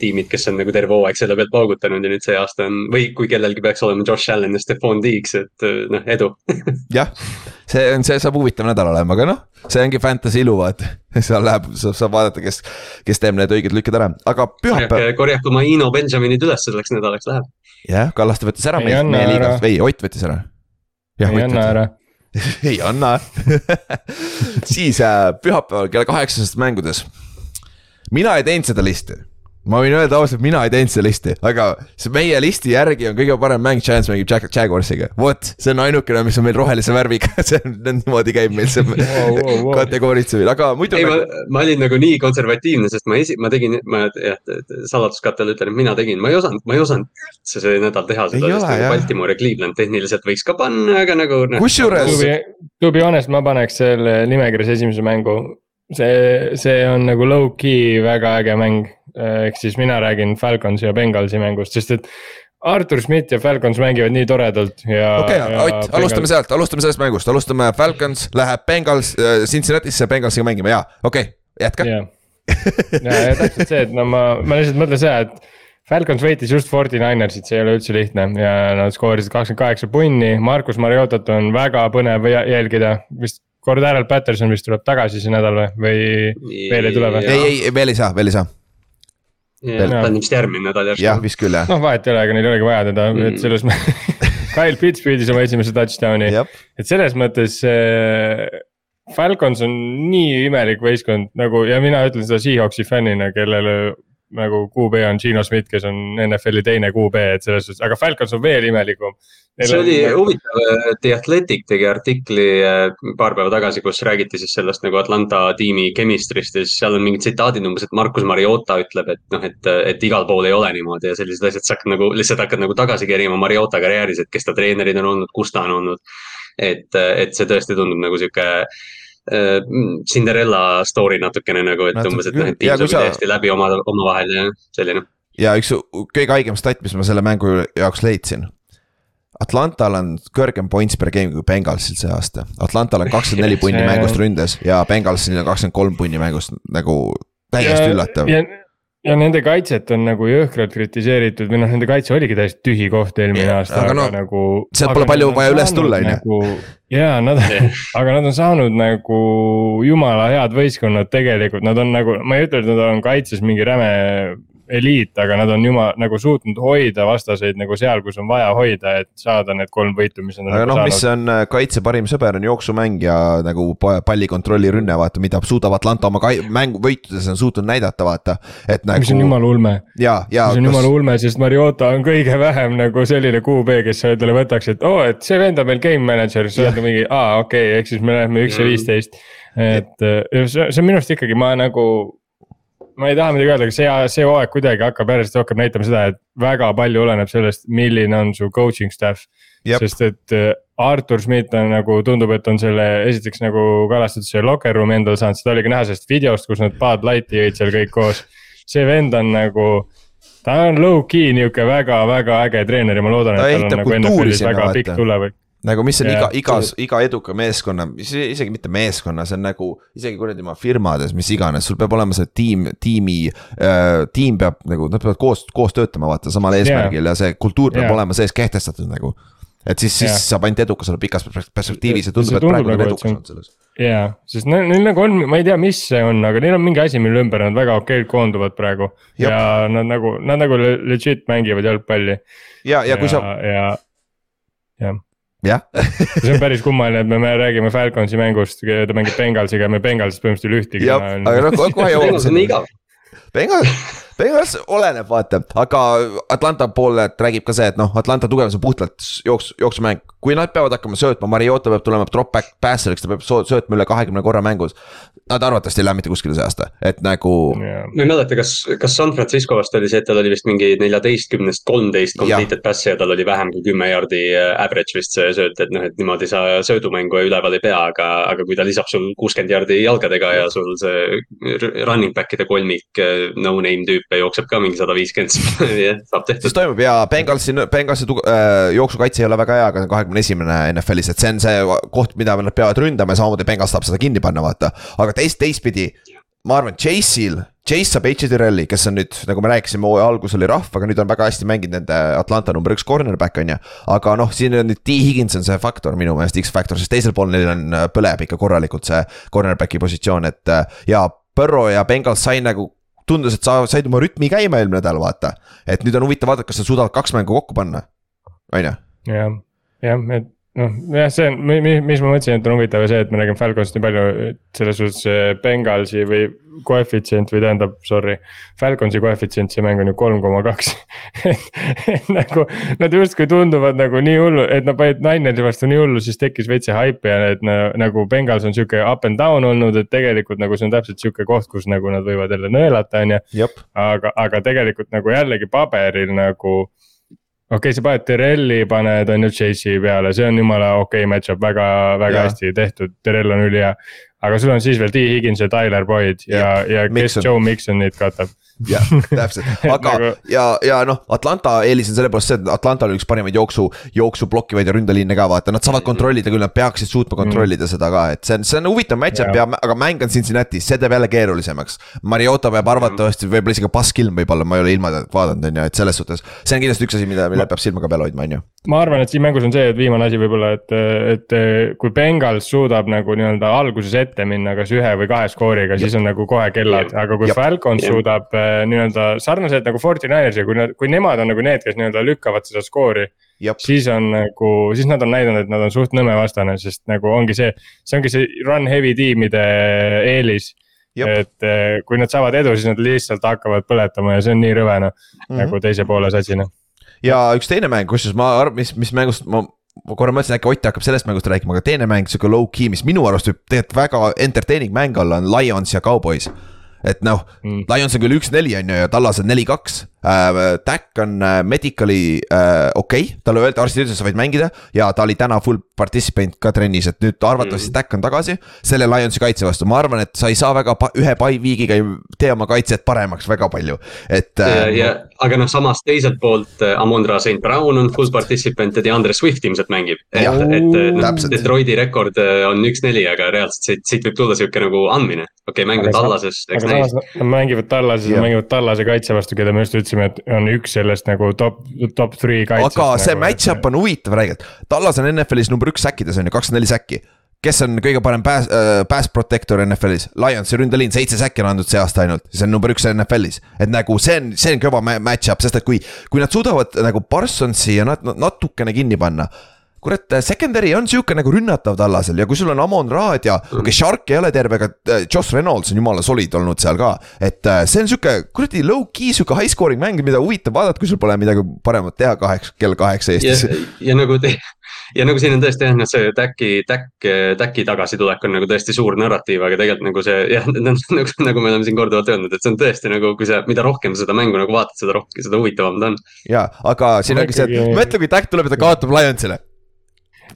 tiimid, kes on nagu terve hooaeg selle pealt paugutanud ja nüüd see aasta on või kui kellelgi peaks olema Josh Allan ja Stephon Diggs, et noh, edu. Jah, see on, see saab huvitav nädal olema, aga noh, see ongi fantasy ilu, vaata. seal läheb, saab vaadata, kes, kes teeb need õiged lükked ära, aga pühapäev. korjake oma Ino Benjaminid üles selleks nädalaks läheb. jah, Kallaste võttis ära meie, meie liigast, ei Ott võttis ära. ei anna ära ei anna siis äh, pühapäeval kella kaheksasest mängudes. mina ei teinud seda listi ma võin öelda ausalt, mina ei teinud seda listi, aga see meie listi järgi on kõige parem mäng, Giants mängib Jag-, Jaguarsiga. vot, see on ainukene, mis on meil rohelise värviga see on, niimoodi käib meil see wow, wow, wow. kategooritsemine, aga muidu. ei, ma, ma olin nagu nii konservatiivne, sest ma esi-, ma tegin, ma jah, saladuskattele ütlen, et mina tegin, ma ei osanud, ma ei osanud üldse see nädal teha seda, sest nagu Baltimore ja Cleveland tehniliselt võiks ka panna, aga nagu no,. kusjuures. To be honest, ma paneks selle nimekirjas esimese mängu see, see on nagu low-key väga äge mäng, ehk siis mina räägin Falconsi ja Bengalsi mängust, sest et. Artur Schmidt ja Falcons mängivad nii toredalt ja. okei okay,, Ott, alustame sealt, alustame sellest mängust, alustame Falcons läheb Bengals äh,, Cincinnati'sse Bengalsiga mängima ja okei okay,, jätka. ja, ja, ja täpselt see, et no ma, ma lihtsalt mõtlen seda, et. Falcons võitis just Forty Ninersit, see ei ole üldse lihtne ja nad skoorisid kakskümmend kaheksa punni, Markus Mariotat on väga põnev jälgida, vist Cordero Patterson vist tuleb tagasi see nädal või, või veel ei tule või? ei, ei veel ei saa, veel ei saa. Ta on vist järgmine nädal järsku. jah, vist küll jah. noh, vahet ei ole, ega neil ei olegi vaja teda mm., et selles mõttes Kyle Pitts püüdis oma esimese touchdown'i, et selles mõttes äh, Falcons on nii imelik võistkond nagu ja mina ütlen seda Seahawksi fännina, kellele nagu QB on Gino Schmidt, kes on NFL-i teine QB, et selles suhtes, aga Falcons on veel imelikum. see oli nagu... huvitav, The Athletic tegi artikli äh, paar päeva tagasi, kus räägiti siis sellest nagu Atlanta tiimi chemistry'st ja siis seal on mingid tsitaadid umbes, et Markus Mariota ütleb, et noh, et, et igal pool ei ole niimoodi ja sellised asjad, sa hakkad nagu lihtsalt hakkad nagu tagasi kerima Mariota karjääris, et kes ta treenerid on olnud, kus ta on olnud. et, et see tõesti tundub nagu sihuke Äh, Cinderella story natukene nagu, et Natuke, umbes, et noh, et tiim sobib täiesti läbi oma, omavahel ja selline. ja üks kõige haigem stat, mis ma selle mängu jaoks leidsin. Atlantal on kõrgem points per game kui Bengalsil see aasta, Atlantal on kakskümmend neli punni mängust ründes ja Bengalsil on kakskümmend kolm punni mängust nagu täiesti üllatav ja nende kaitset on nagu jõhkralt kritiseeritud või noh, nende kaitse oligi täiesti tühi koht eelmine yeah, aasta, aga, aga no, nagu. sealt pole palju vaja üles tulla, on ju. Nagu, ja nad aga nad on saanud nagu jumala head võistkonnad tegelikult, nad on nagu, ma ei ütle, et nad on kaitses mingi räme eliit, aga nad on juma nagu suutnud hoida vastaseid nagu seal, kus on vaja hoida, et saada need kolm võitu, mis nad. aga noh, mis on äh, kaitse parim sõber on jooksumäng ja nagu pallikontrolli rünne, vaata, mida suudab Atlanta oma mängu võitudes on suutnud näidata, vaata, et nagu. mis on jumala ulme. ja, ja. mis on kas... jumala ulme, sest Mariota on kõige vähem nagu selline QB, kes endale võtaks, et oo oh,, et see vend on meil game manager, sa oled mingi, aa okei okay,, ehk siis me läheme üks ja mm. viisteist. et äh, see, see on minu arust ikkagi, ma nagu ma ei taha midagi öelda, aga see, see hooaeg kuidagi hakkab järjest rohkem näitama seda, et väga palju oleneb sellest, milline on su coaching staff. sest et äh, Artur Schmidt on nagu tundub, et on selle esiteks nagu kalastatud see locker room endale saanud, seda oli ka näha sellest videost, kus nad Bud Lighti jõid seal kõik koos. see vend on nagu, ta on low-key nihuke väga-väga äge treener ja ma loodan, et tal on nagu NFL-is väga pikk tulevik nagu mis on ja, iga, igas, iga eduka meeskonna, isegi mitte meeskonna, see on nagu isegi kuradi oma firmades, mis iganes, sul peab olema see tiim, tiimi äh,. tiim peab nagu, nad peavad koos, koos töötama, vaata samal eesmärgil ja, ja see kultuur peab ja. olema sees kehtestatud nagu. et siis, siis saab ainult edukas olla pikas perspektiivis ja tundub, et praegu on edukas olnud selles. jaa, sest neil, neil nagu on, ma ei tea, mis see on, aga neil on mingi asi, mille ümber nad väga okeilt koonduvad praegu. ja nad nagu, nad nagu legit mängivad jalgpalli. ja, ja kui sa. ja, jah jah see on päris kummaline, et me, me räägime Falconsi mängust, ta mängib Bengalsiga ja me Bengalsist põhimõtteliselt ei ole ühtegi. aga noh, kohe jõuame sinna. Bengal, Bengals oleneb, vaata, aga Atlanta poolelt räägib ka see, et noh, Atlanta tugevus on puhtalt jooks, jooksumäng. kui nad peavad hakkama söötma, Mariota peab tulema drop back passer'iks, ta peab söötma üle kahekümne korra mängus. Nad arvatavasti ei lähe mitte kuskile see aasta, et nagu yeah.. ma ei mäleta, kas, kas San Francisco vast oli see, et tal oli vist mingi neljateistkümnest kolmteist completed pass'i ja tal oli vähem kui kümme jaardi äh, average vist see sööt, et noh, et niimoodi sa söödumängu üleval ei pea, aga, aga kui ta lisab sul kuuskümmend jaardi jalgadega ja sul see running back'ide kolmik, äh, no name tüüp ja jookseb ka mingi sada viiskümmend, saab siis tehtud. toimub ja Bengalsi, Bengalsi äh, jooksukaitse ei ole väga hea, aga kahekümne esimene NFL-is, et see on see koht, mida nad peavad ründama ja samamoodi Bengals tahab seda kinni panna, vaata. aga teist, teistpidi, ma arvan, Chase'il, Chase saab H.J. Terrelli, kes on nüüd, nagu me rääkisime, hooaja alguses oli rahv, aga nüüd on väga hästi mänginud nende Atlanta number üks cornerback on ju. aga noh, siin on nüüd T Higgins on see faktor minu meelest, X-faktor, sest teisel pool neil on, äh, põleb ikka korralikult see cornerback'i positsioon, et äh, ja Burrow ja Bengals sai nagu tundus, et sa said oma rütmi käima eelmine nädal, vaata. et nüüd on huvitav vaadata, kas nad suudavad kaks mängu kokku panna, on ju. jah, jah, et noh, jah, see on, mis ma mõtlesin, et on huvitav see, et me räägime Falconist nii palju, et selles suhtes see Bengalsi või koefitsient või tähendab, sorry. Falconsi koefitsient, see mäng on ju kolm koma kaks. et nagu nad justkui tunduvad nagu nii hullu, et nad panid Ninersi vastu nii hullu, siis tekkis veits see hype ja et nagu Bengals on sihuke up and down olnud, et tegelikult nagu see on täpselt sihuke koht, kus nagu nad võivad jälle nõelata, on ju. aga, aga tegelikult nagu jällegi paberil nagu okei okay,, sa paned Terrelli, paned on ju Chase'i peale, see on jumala okei okay match-up, väga, väga ja. hästi tehtud, Terrell on ülihea. aga sul on siis veel T Higgins ja Tyler Boyd ja, ja kes Mixon. Joe Mixonit katab jah, täpselt, aga nagu... ja, ja noh, Atlanta eelis on selle poolest see, et Atlanta oli üks parimaid jooksu, jooksu blokkivaid ja ründeliine ka vaata, nad saavad kontrollida küll, nad peaksid suutma kontrollida mm. seda ka, et see on, see on huvitav match-up ja, ja, aga mäng on Cincinnati's, see teeb jälle keerulisemaks. Mariota peab arvatavasti, võib-olla isegi passkilm võib-olla, ma ei ole ilma vaadanud, on ju, et selles suhtes. see on kindlasti üks asi, mida, mille peab silma ka peal hoidma, on ju. ma arvan, et siin mängus on see, et viimane asi võib-olla, et, et kui Bengals suudab nagu nii-öelda alguses ette minna, kas ühe või kahe skooriga, siis on nagu kohe kellad, aga kui Falcons suudab eh, nii-öelda sarnaselt nagu Fortinanersi, kui nad, kui nemad on nagu need, kes nii-öelda lükkavad seda skoori. siis on nagu, siis nad on näidanud, et nad on suht nõme vastane, sest nagu ongi see, see ongi see run heavy tiimide eelis. et eh, kui nad saavad edu, siis nad lihtsalt hakkavad põletama ja see on nii rõve noh mm -hmm., nagu teise poole satsina. ja üks teine mäng, kusjuures ma arvan, mis, mis mängust ma ma korra mõtlesin, äkki Ott hakkab sellest mängust rääkima, aga teine mäng, sihuke low-key, mis minu arust võib tegelikult väga entertaining mäng olla, on Lions ja Cowboys et noh mm., Lions on küll üks-neli on ju ja Tallas on neli-kaks äh,. Tack on äh, medical'i äh, okei okay., talle öeldi, arstid ütlesid, sa võid mängida ja ta oli täna full participant ka trennis, et nüüd arvatavasti mm. Tack on tagasi. selle Lionsi kaitse vastu, ma arvan, et sa ei saa väga ühe pai viigiga ei tee oma kaitset paremaks väga palju, et äh,. ja, ja aga noh, samas teiselt poolt äh, Amondra St Brown on full participant ja DeAndre Swift ilmselt mängib. et, et noh, Detroiti rekord äh, on üks-neli, aga reaalselt siit, siit võib tulla sihuke nagu andmine. okei okay,, mäng on Tallases, eks näis. Nad mängivad Tallases, nad mängivad Tallase kaitse vastu, keda me just ütlesime, et on üks sellest nagu top, top three kaitsest. aga see nagu, match-up on huvitav räigelt, Tallas on NFL-is number üks säkkides on ju, kakskümmend neli säkki kes on kõige parem pass äh,, pass protector NFL-is, Lionsi ründeliin, seitse säkki on andnud see aasta ainult, see on number üks NFL-is. et nagu see on, see on kõva match-up, sest et kui, kui nad suudavad nagu Parsonsi ja nat-, natukene kinni panna kurat, secondary on sihuke nagu rünnatav tallasel ja kui sul on Amon Raad ja okei okay,, Shark ei ole terve, aga äh, Josh Reynolds on jumala solid olnud seal ka. et äh, see on sihuke kuradi low-key sihuke high scoring mäng, mida huvitav vaadata, kui sul pole midagi paremat teha kaheksa, kell kaheksa Eestis. ja nagu te ja nagu siin on tõesti jah, noh see Täki, Täkk, Täki tagasitulek on nagu tõesti suur narratiiv, aga tegelikult nagu see jah, nagu, nagu me oleme siin korduvalt öelnud, et see on tõesti nagu, kui sa, mida rohkem seda mängu nagu vaatad, seda rohkem, seda huvitavam ta on. ja, aga siin ongi see, et mõtle, kui Täkk tuleb ja ta kaotab Lionsile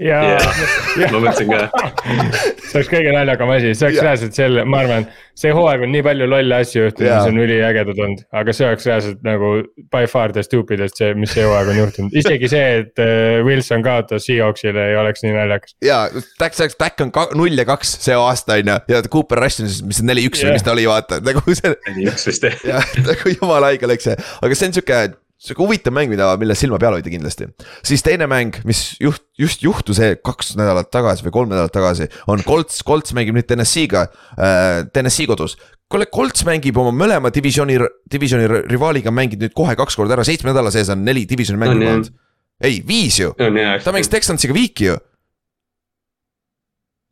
ja yeah. ma mõtlesin ka. see oleks kõige naljakam asi, see oleks yeah. reaalselt selle, ma arvan, see hooaeg on nii palju lolle asju juhtunud yeah., mis on üliägedad olnud. aga see oleks reaalselt nagu by far the stupidest see, mis see hooaeg on juhtunud, isegi see, et äh, Wilson kaotas Seahawksile ei oleks nii naljakas. ja, Tack, Tack on null ja kaks see aasta on ju ja Cooper Rush on siis, mis see neli-üks yeah. või mis ta oli, vaata nagu see. neli-üks vist jah. jah, nagu jumala haige läks see, aga see on sihuke sihuke huvitav mäng, mida, mille silma peal hoida kindlasti. siis teine mäng, mis juht, just juhtus kaks nädalat tagasi või kolm nädalat tagasi, on Colts, Colts mängib nüüd TNS-iga äh,, TNS-i kodus. kuule, Colts mängib oma mõlema divisjoni, divisjoni rivaaliga mängib nüüd kohe kaks korda ära, seitsme nädala sees on neli divisjoni mängu olnud. ei, viis ju, ta mängis Texansiga viiki ju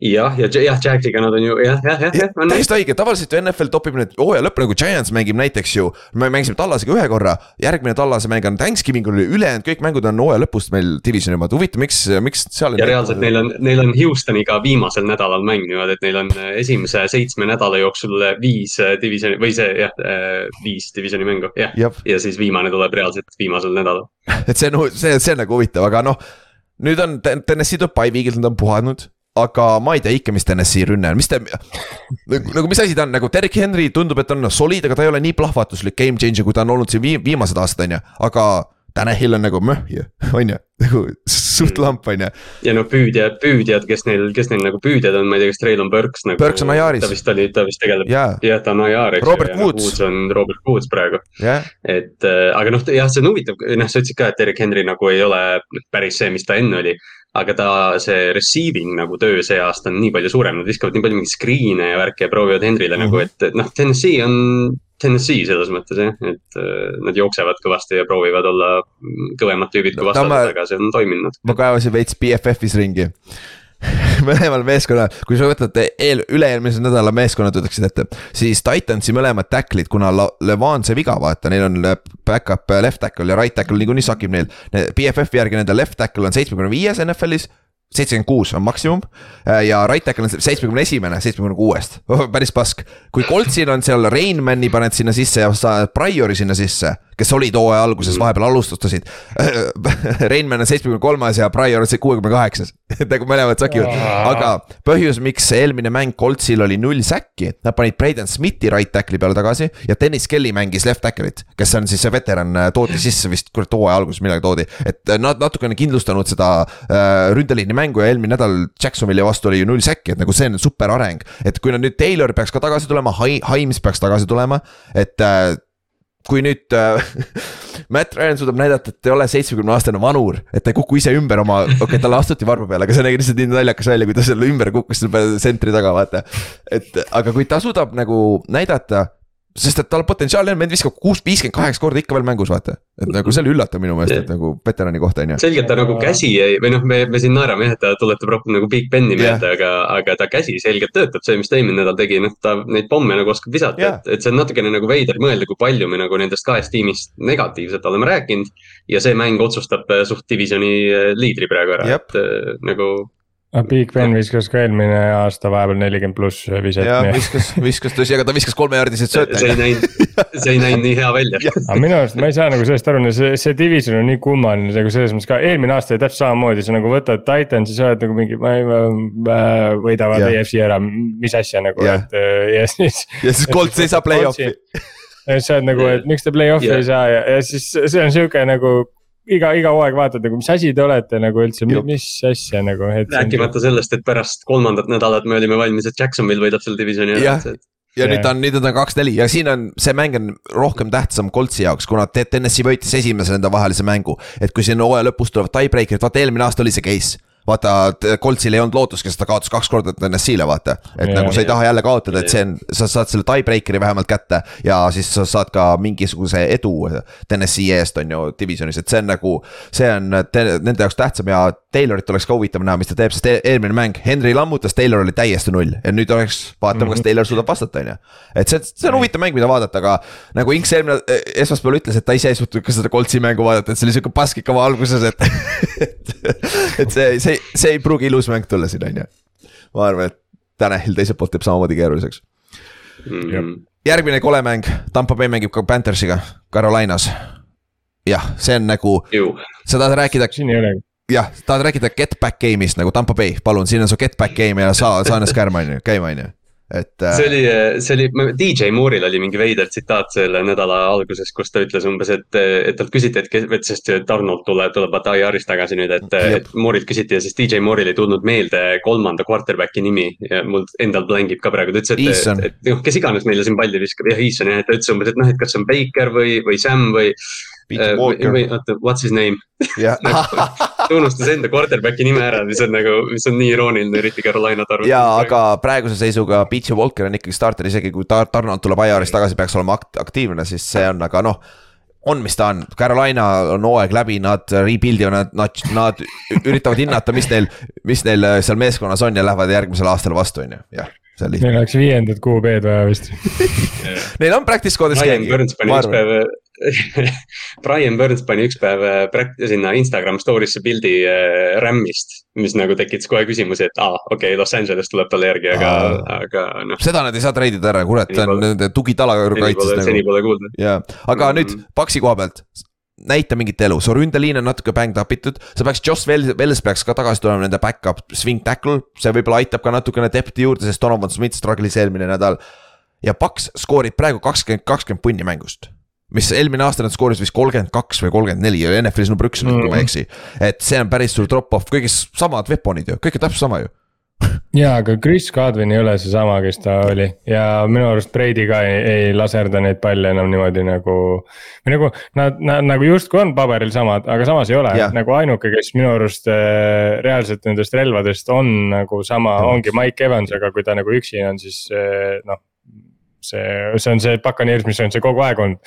jah, ja jah, Jacksiga nad on ju jah, jah, jah, jah. täiesti õige, tavaliselt ju NFL topib nüüd hooaja lõppu nagu Giants mängib näiteks ju. me mängisime Tallasega ühe korra, järgmine Tallase mäng on Thanksgivingul, ülejäänud kõik mängud on hooaja lõpust meil divisjoni omad, huvitav, miks, miks seal. ja reaalselt neil on, neil on Houstoniga viimasel nädalal mäng niimoodi, et neil on äh, esimese seitsme nädala jooksul äh, viis äh, divisjoni või see jah, viis divisjoni mängu, jah. ja siis viimane tuleb reaalselt viimasel nädalal. et see on, see, see on nagu huvitav, aga noh nüüd on Tennessee tuleb by week'ilt, nad on puhanud aga ma ei tea ikka, mis TNS-i rünne on, mis te nagu, nagu mis asi ta on, nagu Derek Henry tundub, et on soliid, aga ta ei ole nii plahvatuslik game changer, kui ta on olnud siin viim viimased aastad, on ju, aga Tanahil on nagu möh ju, on ju, nagu suht lamp, on ju. ja no püüdjad, püüdjad, kes neil, kes neil nagu püüdjad on, ma ei tea, kas Traylon Burks nagu. Burks on IR-is. ta vist oli, ta vist tegeleb jaa, jah, ta on IR, eks Robert ju, ja Woods. Woods on Robert Woods praegu. jah, et äh, aga noh, jah, see on huvitav, noh, sa ütlesid ka, et Erik Henry nagu ei ole päris see, mis ta enne oli. Aga ta, see receiving nagu töö see aasta on nii palju suurem, nad viskavad nii palju mingeid screen'e ja värke ja proovivad Henryle mm Mhm. -hmm. nagu, et et noh, Tennessee on. Tennessee selles mõttes jah, et äh, nad jooksevad kõvasti ja proovivad olla kõvemad tüübid kui vastased no,, aga see on toiminud. ma kaevasin veits BFF-is ringi mõlemal meeskonnal, kui sa võtad eel, üle-eelmise nädala meeskonnad ütleksid ette, siis Titansi mõlemad tackle'id, kuna Levan see viga, vaata, neil on back-up left tackle ja right tackle niikuinii sakib neil. BFF-i järgi nende left tackle on seitsmekümne viies NFL-is seitsekümmend kuus on maksimum ja right tackle on seitsmekümne esimene, seitsmekümne kuuest, päris pask. kui Coltsil on seal Rainmani paned sinna sisse ja sa Priori sinna sisse, kes olid hooaja alguses, vahepeal alustasid. Rainman on seitsmekümne kolmas ja Prior on kuuekümne kaheksas, nagu mõlemad sakivad, aga põhjus, miks eelmine mäng Coltsil oli null säkki, nad panid Braden Smithi right tackle'i peale tagasi ja Dennis Kelly mängis left tackle'it, kes on siis see veteran, toodi sisse vist kurat hooaja alguses millalgi toodi, et nad natukene kindlustanud seda äh, ründeliini mängu ja eelmine nädal Jacksonville'i vastu oli ju null säkki, et nagu see on super areng. et kui nad nüüd Taylor peaks ka tagasi tulema, Haims peaks tagasi tulema, et äh, kui nüüd äh, Matt Ryan suudab näidata, et ei ole seitsmekümne aastane vanur, et ta ei kuku ise ümber oma, okei okay,, talle astuti varba peale, aga see nägi lihtsalt nii naljakas välja, kui ta selle ümber kukkus selle sentri taga, vaata. et aga kui ta suudab nagu näidata sest et tal potentsiaali on, meid viskab kuus, viiskümmend kaheksa korda ikka veel mängus, vaata. et nagu see oli üllatav minu meelest, et nagu veterani kohta on ju. selgelt ta nagu käsi ei, või noh, me, me siin naerame jah, et ta tuletab rohkem nagu Big Beni meelde, aga, aga ta käsi selgelt töötab, see, mis ta eelmine nädal tegi, noh, ta neid pomme nagu oskab visata Jah. et, et see on natukene nagu veider mõelda, kui palju me nagu nendest kahest tiimist negatiivselt oleme rääkinud. ja see mäng otsustab äh, suht divisjoni äh, liidri praegu ära, Jep. et äh, nagu Big Ben viskas ka eelmine aasta vahepeal nelikümmend pluss viset. ja viskas, viskas tõsi, aga ta viskas kolmejaardiseid sööte. see ei näinud, see ei näinud nii hea välja. aga minu arust ma ei saa nagu sellest aru, see, see division on nii kummaline nagu selles mõttes ka eelmine aasta oli täpselt samamoodi, sa nagu võtad Titansi, sa oled nagu mingi, ma ei, võidavad Jah. EFC ära, mis asja nagu, Jah. et äh, ja siis. ja siis Colts ei saa play-off'i. ja siis sa oled nagu, et miks te play-off'i Jah. ei saa ja, ja siis see on sihuke nagu iga, iga hooaeg vaatad nagu, mis asi te olete nagu üldse, mis asja nagu. rääkimata sellest, et pärast kolmandat nädalat me olime valmis, et Jacksonville võidab selle divisioni ära Jah. ja nüüd on, nüüd on ta kaks-neli ja siin on, see mäng on rohkem tähtsam Coltsi jaoks, kuna Te- Tennessee võitis esimese nende vahelise mängu. et kui siin hooaja lõpus tulevad tiebreaker'id, vaata eelmine aasta oli see case vaata, Coltsil ei olnud lootust, kes ta kaotas kaks korda TNS-ile, vaata. et Jaa. nagu sa ei taha jälle kaotada, et see on, sa saad selle tiebreaker'i vähemalt kätte ja siis sa saad ka mingisuguse edu TNS-i eest, on ju, divisionis, et see on nagu. see on te, nende jaoks tähtsam ja Taylorit oleks ka huvitav näha, mis ta teeb, sest e- eelmine mäng, Henry lammutas, Taylor oli täiesti null ja nüüd oleks, vaatame, kas Taylor suudab vastata, on ju. et see, see on huvitav mäng, mida vaadata, aga nagu Inks eelmine esmaspäeval ütles, et ta ise ei suutnud ka seda Coltsi mängu vaadata, et see oli sihuke pask ikka alguses, et et, et see, see, see ei pruugi ilus mäng tulla siin, on ju. ma arvan, et Tanahil teiselt poolt teeb samamoodi keeruliseks. Mm. järgmine kole mäng, Tampa Bay mängib ka Panthersiga, Carolinas. jah, see on nagu, sa tahad rääkida, siin ei olegi. jah, tahad rääkida get back game'ist nagu Tampa Bay, palun, siin on su get back game ja saa, saa ennast kärma, on ju, käima, on ju. Et äh, see oli, see oli, DJ Moore'il oli mingi veider tsitaat selle nädala alguses, kus ta ütles umbes, et, et talt küsiti, et kes, et sest Donald tuleb, tuleb vaata IR-ist tagasi nüüd, et, et Moore'ilt küsiti ja siis DJ Moore'il ei tulnud meelde kolmanda quarterback'i nimi ja mul endal blängib ka praegu, ta ütles, et, et, et noh, kes iganes meile siin palli viskab, jah, Eason jah, et ta ütles umbes, et noh, et kas see on Baker või, või Sam või. Peter või, Walker. või oota, what's his name, jah ta unustas enda quarterback'i nime ära, mis on nagu, mis on nii irooniline, eriti Carolinat arvates. ja aga praeguse seisuga Peachy Walker on ikkagi starter, isegi kui Tar- Tarnold tuleb IR-ist tagasi, peaks olema akt-, aktiivne, siis see on, aga noh. on, mis ta on, Carolina on hooaeg läbi, nad rebuild ivad, nad, nad, nad üritavad hinnata, mis neil, mis neil seal meeskonnas on ja lähevad järgmisel aastal vastu, on ju, jah. Neil oleks viiendat QB-d vaja vist. neil on practice Brian keegi, Burns pani üks päev Brian Burns pani üks päev äh, pract- sinna Instagram story'sse pildi äh, RAM-ist, mis nagu tekitas kohe küsimuse, et aa, okei okay,, Los Angeles tuleb talle järgi, aga, aga noh. seda nad ei saa treidida ära, kurat, ta on nende tugitala kaitses nagu seni pole kuulda. ja, aga Mm. nüüd Paksi koha pealt. Näita mingit elu, su ründeliin on natuke banged up itud, sa peaks, Joss Wells, Wells peaks ka tagasi tulema nende back-up swing tackle, see võib-olla aitab ka natukene depth'i juurde, sest Donovan Smith struggle'is eelmine nädal. ja Paks skoorib praegu kakskümmend, kakskümmend punni mängust mis eelmine aasta nad skoorisid vist kolmkümmend kaks või kolmkümmend neli ja NFL-is number üks mm., kui ma ei eksi. et see on päris suur drop-off, kõigis samad weapon'id ju, kõik on täpselt sama ju ja, aga Chris Godwin ei ole seesama, kes ta oli ja minu arust Brady ka ei, ei laserda neid palle enam niimoodi nagu. või nagu nad, nad nagu justkui on paberil samad, aga samas ei ole nagu ainuke, kes minu arust äh, reaalselt nendest relvadest on nagu sama ongi Mike Evans, aga kui ta nagu üksi on, siis äh, noh see, see on see Buccaneers, mis on see kogu aeg olnud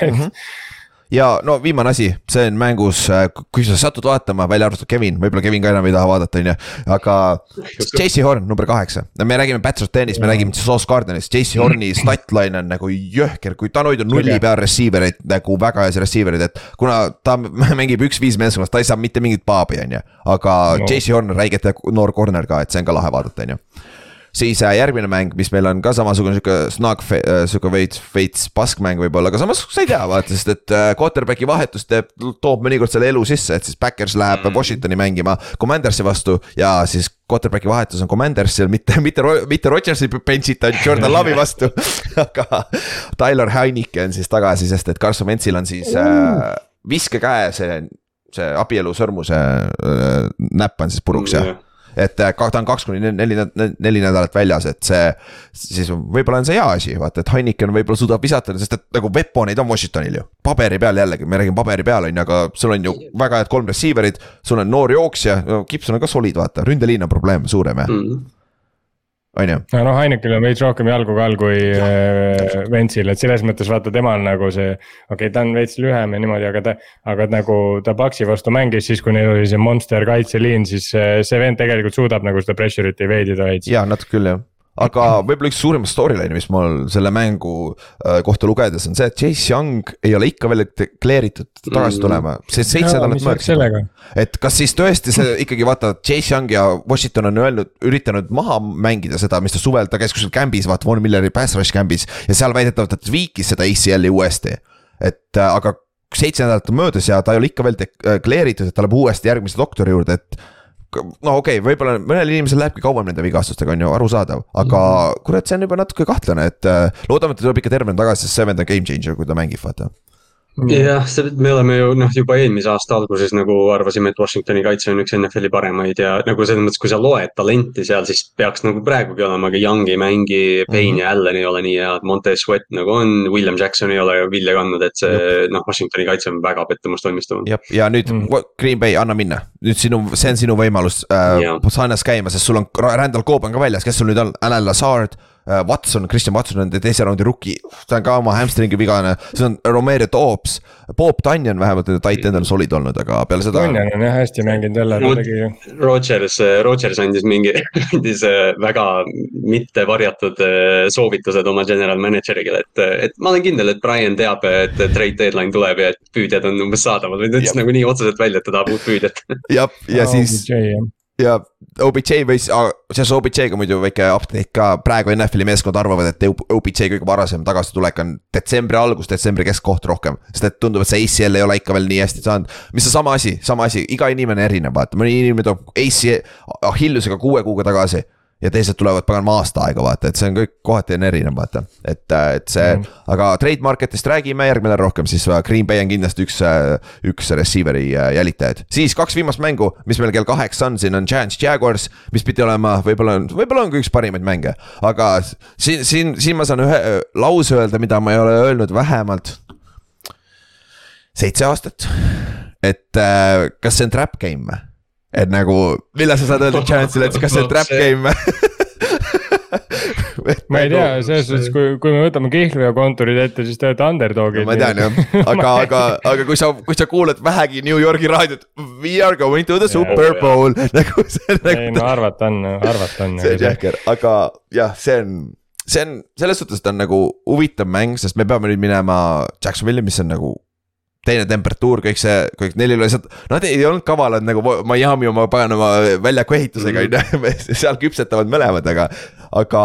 mm. -hmm ja no viimane asi, see on mängus, äh, kui sa satud vaatama, välja arvatud Kevin, võib-olla Kevin ka enam ei taha vaadata, on ju. aga JC Horn number kaheksa, me räägime Patrick Tennis, me räägime Sauce Gardenist, JC Horni statline on nagu jõhker, kui ta on hoidnud nulli peal receiver eid nagu väga heas receiver'id, et. kuna ta mängib üks-viis meeskonnas, ta ei saa mitte mingit paabi, on ju, aga no. JC Horn on räigelt noor corner ka, et see on ka lahe vaadata, on ju siis järgmine mäng, mis meil on ka samasugune sihuke snug, äh, sihuke veits, veits paskmäng võib-olla, aga samas sa ei tea vaata, sest et äh, quarterback'i vahetus teeb, toob mõnikord selle elu sisse, et siis Backers läheb mm. Washingtoni mängima Commandersi vastu ja siis quarterback'i vahetus on Commandersil, mitte, mitte, mitte Rodgersi bench'ita Jordan Love'i vastu aga Tyler Heinike on siis tagasi, sest et Carson Wentzil on siis äh, viskekäe see, see abielu sõrmuse äh, näpp on siis puruks ja mm, et äh, ta on kaks kuni neli, neli nädalat väljas, et see. siis võib-olla on see hea asi, vaata, et Heineken võib-olla suudab visata, sest et nagu weapon'id on Washingtonil ju. paberi peal jällegi, me räägime paberi peal on ju, aga sul on ju väga head kolm receiver'it. sul on noor jooksja, Gibson on ka solid, vaata, ründeliin on probleem suurem jah mm -hmm on ju. no noh, Heinekel on veits rohkem jalgu ka all kui äh, Ventsil, et selles mõttes vaata, temal nagu see. okei okay,, ta on veits lühem ja niimoodi, aga ta, aga nagu ta Paxi vastu mängis, siis kui neil oli see monster kaitseliin, siis äh, see vend tegelikult suudab nagu seda pressure'it eveidida veits. jaa, natuke küll jah aga võib-olla üks suuremaid storyline'e, mis mul selle mängu äh, kohta lugedes on see, et Chase Young ei ole ikka veel deklareeritud tagasi mm. tulema, see seitse nädalat möödas. et kas siis tõesti see ikkagi vaata, Chase Young ja Washington on öelnud, üritanud maha mängida seda, mis ta suvel, ta käis kuskil camp'is, vaata, Von Milleri pass rush camp'is ja seal väidetavalt ta tweak'is seda ACL-i uuesti. et äh, aga seitse nädalat on möödas ja ta ei ole ikka veel deklareeritud, et ta läheb uuesti järgmise doktori juurde, et no okei okay,, võib-olla mõnel inimesel lähebki kauem nende vigastustega, on ju, arusaadav, aga -hmm. kurat, see on juba natuke kahtlane, et äh, loodame, et ta tuleb ikka tervena tagasi, sest see vend on game changer, kui ta mängib, vaata jah, see, me oleme ju noh, juba eelmise aasta alguses nagu arvasime, et Washingtoni kaitse on üks NFL-i paremaid ja nagu selles mõttes, kui sa loed talenti seal, siis peaks nagu praegugi olema, aga Young ei mängi, Payne mm -hmm. ja Allan ei ole nii head, Montez Sweat nagu on, William Jackson ei ole vilja kandnud, et see noh, Washingtoni kaitse on väga pettumust valmistav. jah, ja nüüd mm -hmm. Green Bay, anna minna, nüüd sinu, see on sinu võimalus äh, sarnas käima, sest sul on Randall Cobb on ka väljas, kes sul nüüd on, Alan Lazard Watson, Christian Watson on teise raundi rookie, ta on ka oma hamstringi vigane, siis on Romero Dobbs. Bob Tanyan vähemalt nende tight end on solid olnud, aga peale seda. Tanyan on jah hästi mänginud jälle kuidagi. Rodgers, Rodgers andis mingi, andis äh, väga mitte varjatud äh, soovitused oma general manager'ile, et, et ma olen kindel, et Brian teab, et trade deadline tuleb ja et püüdjad on umbes saadaval või ta ütles nagu nii otseselt välja, et ta tahab uut püüdjat. jah, ja siis ja OBJ võis, seoses OBJ-ga muidu väike update ka, praegu NFL-i meeskond arvavad, et OBJ kõige varasem tagasitulek on detsembri algus, detsembri keskkoht rohkem. sest et tundub, et see ACL ei ole ikka veel nii hästi saanud, mis on sama asi, sama asi, iga inimene erinev, vaata, mõni inimene toob ACL, Achillusega kuue kuuga tagasi ja teised tulevad paganama aasta aega, vaata, et see on kõik kohati on erinev, vaata. et, äh, et see mm, -hmm. aga trade market'ist räägime järgmine nädal rohkem, siis äh, Green Bay on kindlasti üks, äh, üks receiver'i jälitajaid. siis kaks viimast mängu, mis meil kell kaheksa on, siin on Giants Jaguars, mis pidi olema, võib-olla, võib-olla on ka üks parimaid mänge. aga siin, siin, siin ma saan ühe lause öelda, mida ma ei ole öelnud vähemalt seitse aastat. et kas see on trap game või? Et nagu, millal sa saad öelda Giantsile, et kas see on trap game ma ei tea, selles suhtes, kui, kui me võtame Kihlu ja konturid ette, siis te olete underdog'id no,. ma tean jah, aga, aga, aga kui sa, kui sa kuulad vähegi New Yorgi raadiot, we are going to the Super Bowl nagu see nagu. ei no arvata on, arvata on. see on jahker, aga jah, see on, see on selles suhtes, ta on nagu huvitav mäng, sest me peame nüüd minema Jacksonville'i, mis on nagu teine temperatuur, kõik see, kõik neil oli lihtsalt, nad ei olnud kavalad nagu Miami oma paganama väljaku ehitusega on ju, seal küpsetavad mõlemad, aga, aga.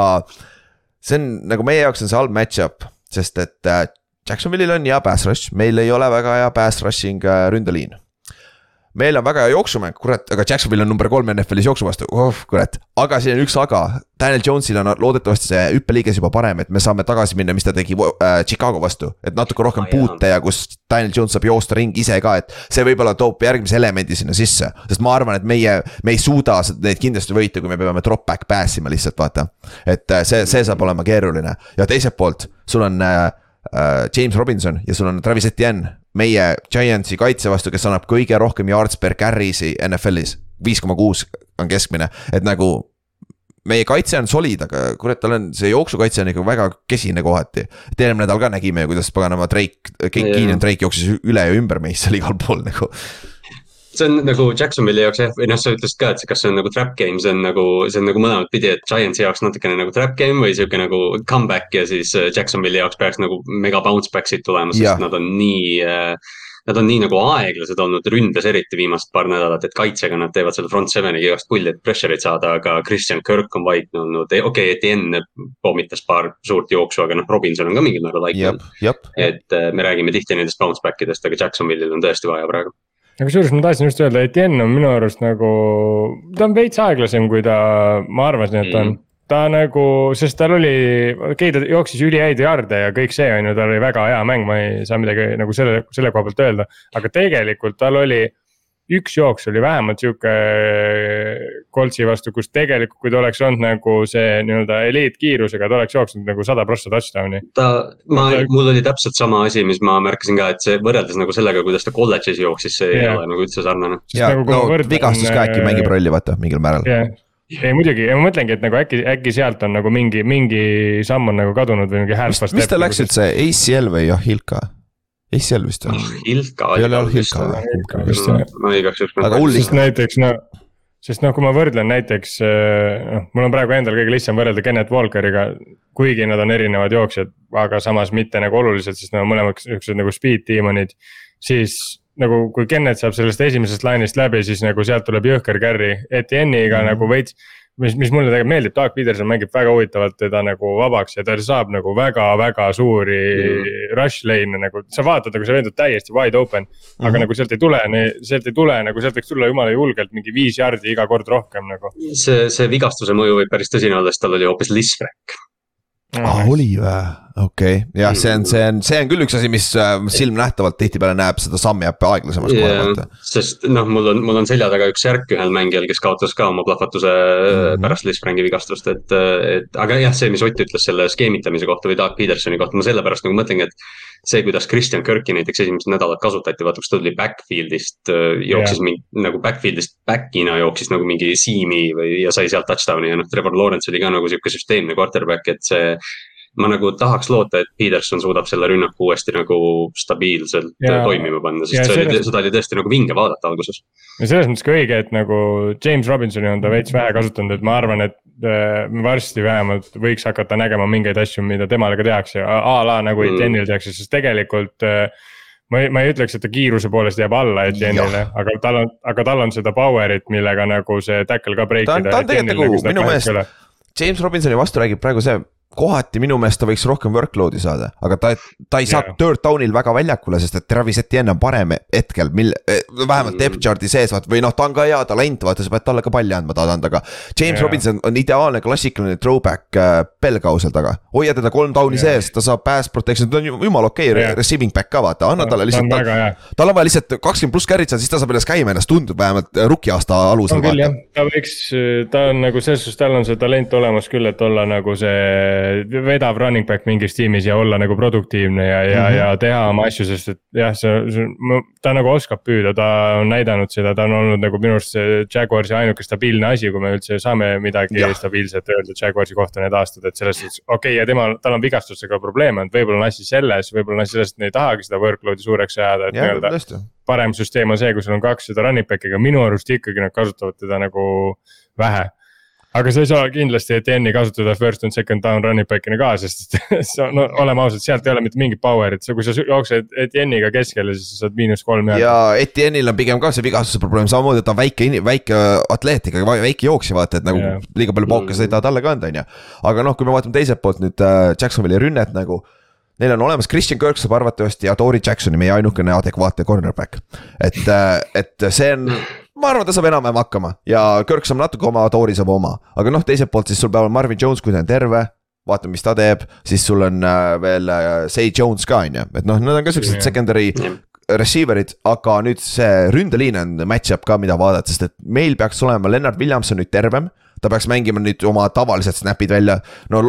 see on nagu meie jaoks on see halb match-up, sest et äh, Jacksonville'il on hea pass rush, meil ei ole väga hea pass rushing äh, ründeliin meil on väga hea jooksumäng, kurat, aga Jacksonvil on number kolm NFL-is jooksu vastu, oh kurat. aga siin on üks aga, Daniel Jones'il on loodetavasti see hüppeliiges juba parem, et me saame tagasi minna, mis ta tegi äh, Chicago vastu. et natuke rohkem ah, puute ja kus Daniel Jones saab joosta ringi ise ka, et see võib-olla toob järgmise elemendi sinna sisse. sest ma arvan, et meie, me ei suuda neid kindlasti võita, kui me peame drop back pass ima lihtsalt vaata. et äh, see, see saab olema keeruline ja teiselt poolt sul on äh, äh, James Robinson ja sul on Travis Etienne meie Giantsi kaitse vastu, kes annab kõige rohkem yards per carry'si NFL-is. viis koma kuus on keskmine, et nagu meie kaitse on solid, aga kurat, tal on see jooksukaitse on ikka väga kesine kohati. eelmine nädal ka nägime ju, kuidas paganama Drake, Keenan Drake jooksis üle ja ümber meist seal igal pool nagu see on nagu Jacksonville'i jaoks jah, või noh, sa ütlesid ka, et kas see on nagu trap game, see on nagu, see on nagu mõlemat pidi, et Giantsi jaoks natukene nagu trap game või sihuke nagu comeback ja siis äh, Jacksonville'i jaoks peaks nagu mega bounce back'id tulema, sest ja. nad on nii äh, Nad on nii nagu aeglased olnud ründes, eriti viimased paar nädalat, et kaitsega nad teevad selle front seven'iga igast pulli, et pressure'it saada, aga Christian Kirk on vaikne olnud, okei okay,, Etienne pommitas paar suurt jooksu, aga noh, Robinson on ka mingil määral vaikne olnud. et äh, me räägime tihti nendest bounce back idest, aga Jacksonville'il on tõesti vaja praegu aga kusjuures ma tahtsin just öelda, Etienne on minu arust nagu, ta on veits aeglasem, kui ta, ma arvasin, et ta on mm. ta nagu, sest tal oli, okei okay,, ta jooksis ülihäid jaarde ja kõik see on ju, tal oli väga hea mäng, ma ei saa midagi nagu selle, selle koha pealt öelda. aga tegelikult tal oli üks jooks oli vähemalt sihuke Coltsi äh, vastu, kus tegelikult, kui ta oleks olnud nagu see nii-öelda eliitkiirusega, ta oleks jooksnud nagu sada prossa touchdown'i. ta, ma, mul oli täpselt sama asi, mis ma märkasin ka, et see võrreldes nagu sellega, kuidas ta kolledžis jooksis, see yeah. ei ole nagu üldse sarnane. ja nagu, no võrdlen, vigastus ka äkki mängib rolli, vaata mingil määral yeah ei muidugi, ma mõtlengi, et nagu äkki, äkki sealt on nagu mingi, mingi samm on nagu kadunud või mingi hääl. mis tal läks üldse, ACL või Ahilka? ACL vist on. Hilka. ei ole olnud Hilka või? ma igaks juhuks. aga hull näiteks no, sest noh, kui ma võrdlen näiteks, äh, noh, mul on praegu endal kõige lihtsam võrrelda Kennet Walkeriga. kuigi nad on erinevad jooksjad, aga samas mitte nagu oluliselt, sest nad on mõlemad siuksed nagu speed demon'id. siis nagu, kui Kennet saab sellest esimesest lainist läbi, siis nagu sealt tuleb jõhker carry, Etienne'iga mm -hmm. nagu veits mis, mis mulle tegelikult meeldib, Doug Peterson mängib väga huvitavalt teda nagu vabaks ja ta saab nagu väga-väga suuri mm. rush lane'e nagu, sa vaatad nagu see vend on täiesti wide open. aga mm. nagu sealt ei tule, sealt ei tule nagu sealt võiks tulla jumala julgelt mingi viis jardi iga kord rohkem nagu. see, see vigastuse mõju võib päris tõsine olla, sest tal oli hoopis Lisfrek aa ah,, oli või? Okei okay., jah, see on, see on, see on küll üks asi, mis äh, silmnähtavalt tihtipeale näeb seda sammi äppi aeglasemas yeah, kohe pealt. sest noh, mul on, mul on selja taga üks särk ühel mängijal, kes kaotas ka oma plahvatuse mm -hmm. pärast Lisfranki vigastust, et, et aga jah, see, mis Ott ütles selle skeemitamise kohta või Doug Petersoni kohta, ma sellepärast nagu mõtlengi, et see, kuidas Christian Kirki näiteks esimesed nädalad kasutati, vaata kus ta tuli backfield'ist, äh, jooksis yeah. mingi nagu backfield'ist back'ina jooksis nagu mingi siimi või ja sai sealt touchdown'i ja noh, Trevor Lawrence oli ka nagu sihuke süsteemne quarterback, et see ma nagu tahaks loota, et Peterson suudab selle rünnaku uuesti nagu stabiilselt ja, toimima panna, sest see sellest... oli, seda oli tõesti nagu vinge vaadata alguses. ja selles mõttes ka õige, et nagu James Robinsoni on ta veits vähe kasutanud, et ma arvan, et äh, varsti vähemalt võiks hakata nägema mingeid asju, mida temale ka tehakse, a la nagu mm. Etienne'il tehakse, sest tegelikult äh, ma ei, ma ei ütleks, et ta kiiruse poolest jääb alla Etienne'ile, aga tal on, aga tal on seda power'it, millega nagu see tackle ka break ida. ta on tegelikult nagu minu meelest, James Robinsoni vastu räägib praegu see kohati minu meelest ta võiks rohkem workload'i saada, aga ta, ta ei saa yeah. third down'il väga väljakule, sest et Travis Etienne on parem hetkel, mil, eh, vähemalt depth chart'i sees, vaat või noh, ta on ka hea talent, vaata, sa pead talle ka palli andma tahtnud, aga. James yeah. Robinson on ideaalne klassikaline throwback äh, pelgau seal taga, hoia teda kolm down'i yeah. sees, ta saab pass protection, ta on jumala okei okay, yeah. receiving back ka vaata, anna talle lihtsalt. tal, tal on vaja lihtsalt kakskümmend pluss carry't saada, siis ta saab ennast käima ennast, tundub vähemalt äh, rookie aasta alusel. jah, ta võiks, ta on nagu selles suhtes, tal on see talent olemas küll, et olla nagu see vedav running back mingis tiimis ja olla nagu produktiivne ja, ja mm, -hmm. ja teha oma asju, sest et jah, see, see, ta nagu oskab püüda, ta on näidanud seda, ta on olnud nagu minu arust see Jaguarsi ainuke stabiilne asi, kui me üldse saame midagi ja. stabiilset öelda Jaguarsi kohta need aastad, et selles suhtes, okei okay,, ja temal, tal on vigastustega probleeme olnud, võib-olla on asi selles, võib-olla on asi selles, et nad ei tahagi seda workload'i suureks ajada, et nii-öelda. parem süsteem on see, kui sul on kaks seda running back'i, aga minu arust ikkagi nad kasutavad teda nagu vähe aga sa ei saa kindlasti ETN-i kasutada first and second down running back'ina ka, sest sa, no oleme ausad, sealt ei ole mitte mingit power'it, sa, kui sa jooksed ETN-iga keskele, siis sa saad miinus kolm jagu. ja ETN-il on pigem ka see vigastuse probleem, samamoodi, et ta on väike, väike atleet ikkagi, väike jooksja, vaata, et nagu yeah. liiga palju pauke sa ei taha talle ka anda, on ju. aga noh, kui me vaatame teiselt poolt nüüd äh, Jacksonville'i rünnet nagu Neil on olemas Christian Kirk saab arvatavasti ja Tori Jacksoni, meie ainukene adekvaatne cornerback. et, et see on, ma arvan, ta saab enam-vähem hakkama. Ja Kirk saab natuke oma, Tori saab oma. aga noh, teiselt poolt siis sul peab olema Marvin Jones, kui ta on terve. Vaatame, mis ta teeb, siis sul on äh, veel äh, Say Jones ka on ju, et noh, need on ka siuksed Yeah. secondary receiver'id, aga nüüd see ründeliin on match-up ka, mida vaadata, sest et meil peaks olema Lennart Williamson nüüd tervem. ta peaks mängima nüüd oma tavalised snap'id välja, no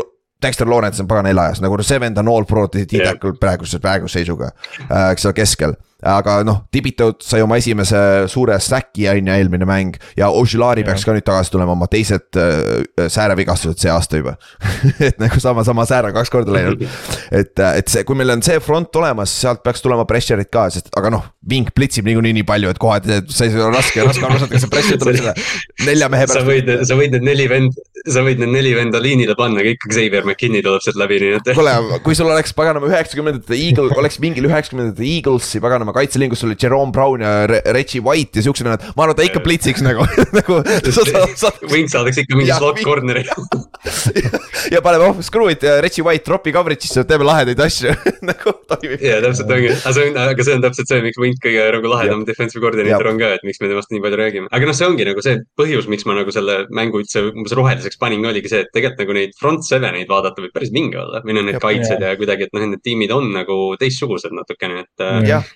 Dexter Lawrence on pagana helajas, nagu see vend on all pro tiidekul praeguse, praeguse seisuga äh,, eks ole, keskel. Aga noh, Tibitot sai oma esimese suure säki on ju eelmine mäng ja Ožilari peaks ka nüüd tagasi tulema oma teised äh, säärevigastused see aasta juba et nagu sama, sama säär on kaks korda läinud. et, et see, kui meil on see front olemas, sealt peaks tulema pressure'id ka, sest aga noh, Vink plitsib niikuinii nii palju, et kohati see on raske, raske aru saada, kas see pressure tuleb selle nelja mehe sa pärast. võid, sa võid need neli vend, sa võid need neli venda liinile panna, aga ikkagi Xavier McKinney tuleb sealt läbi, nii et. kuule, kui sul oleks paganama üheksakümnendate Eagle, oleks mingil üheksakümnendate Eaglesi paganama kaitseliin, kus sul oli Jerome Brown ja Re- Reggie White ja siuksed vennad, ma arvan, ta ikka plitsiks nagu, nagu Wing saadaks ikka mingi slot corner'i. ja paneme off screw it ja Reggie White drop'i coverage'isse, teeme lahedaid asju. Nagu toimib. ja täpselt ongi, aga see on, aga see on täpselt see, miks Wink kõige nagu lahedam defensive coordinator on ka, et miks me temast nii palju räägime. aga noh, see ongi nagu see põhjus, miks ma nagu selle mängu üldse umbes roheliseks panin, oligi see, et tegelikult nagu neid front seven'eid vaadata võib päris vinge olla. või noh, need kaitsed ja kuidagi, et noh, need tiimid on nagu teistsugused natukene, et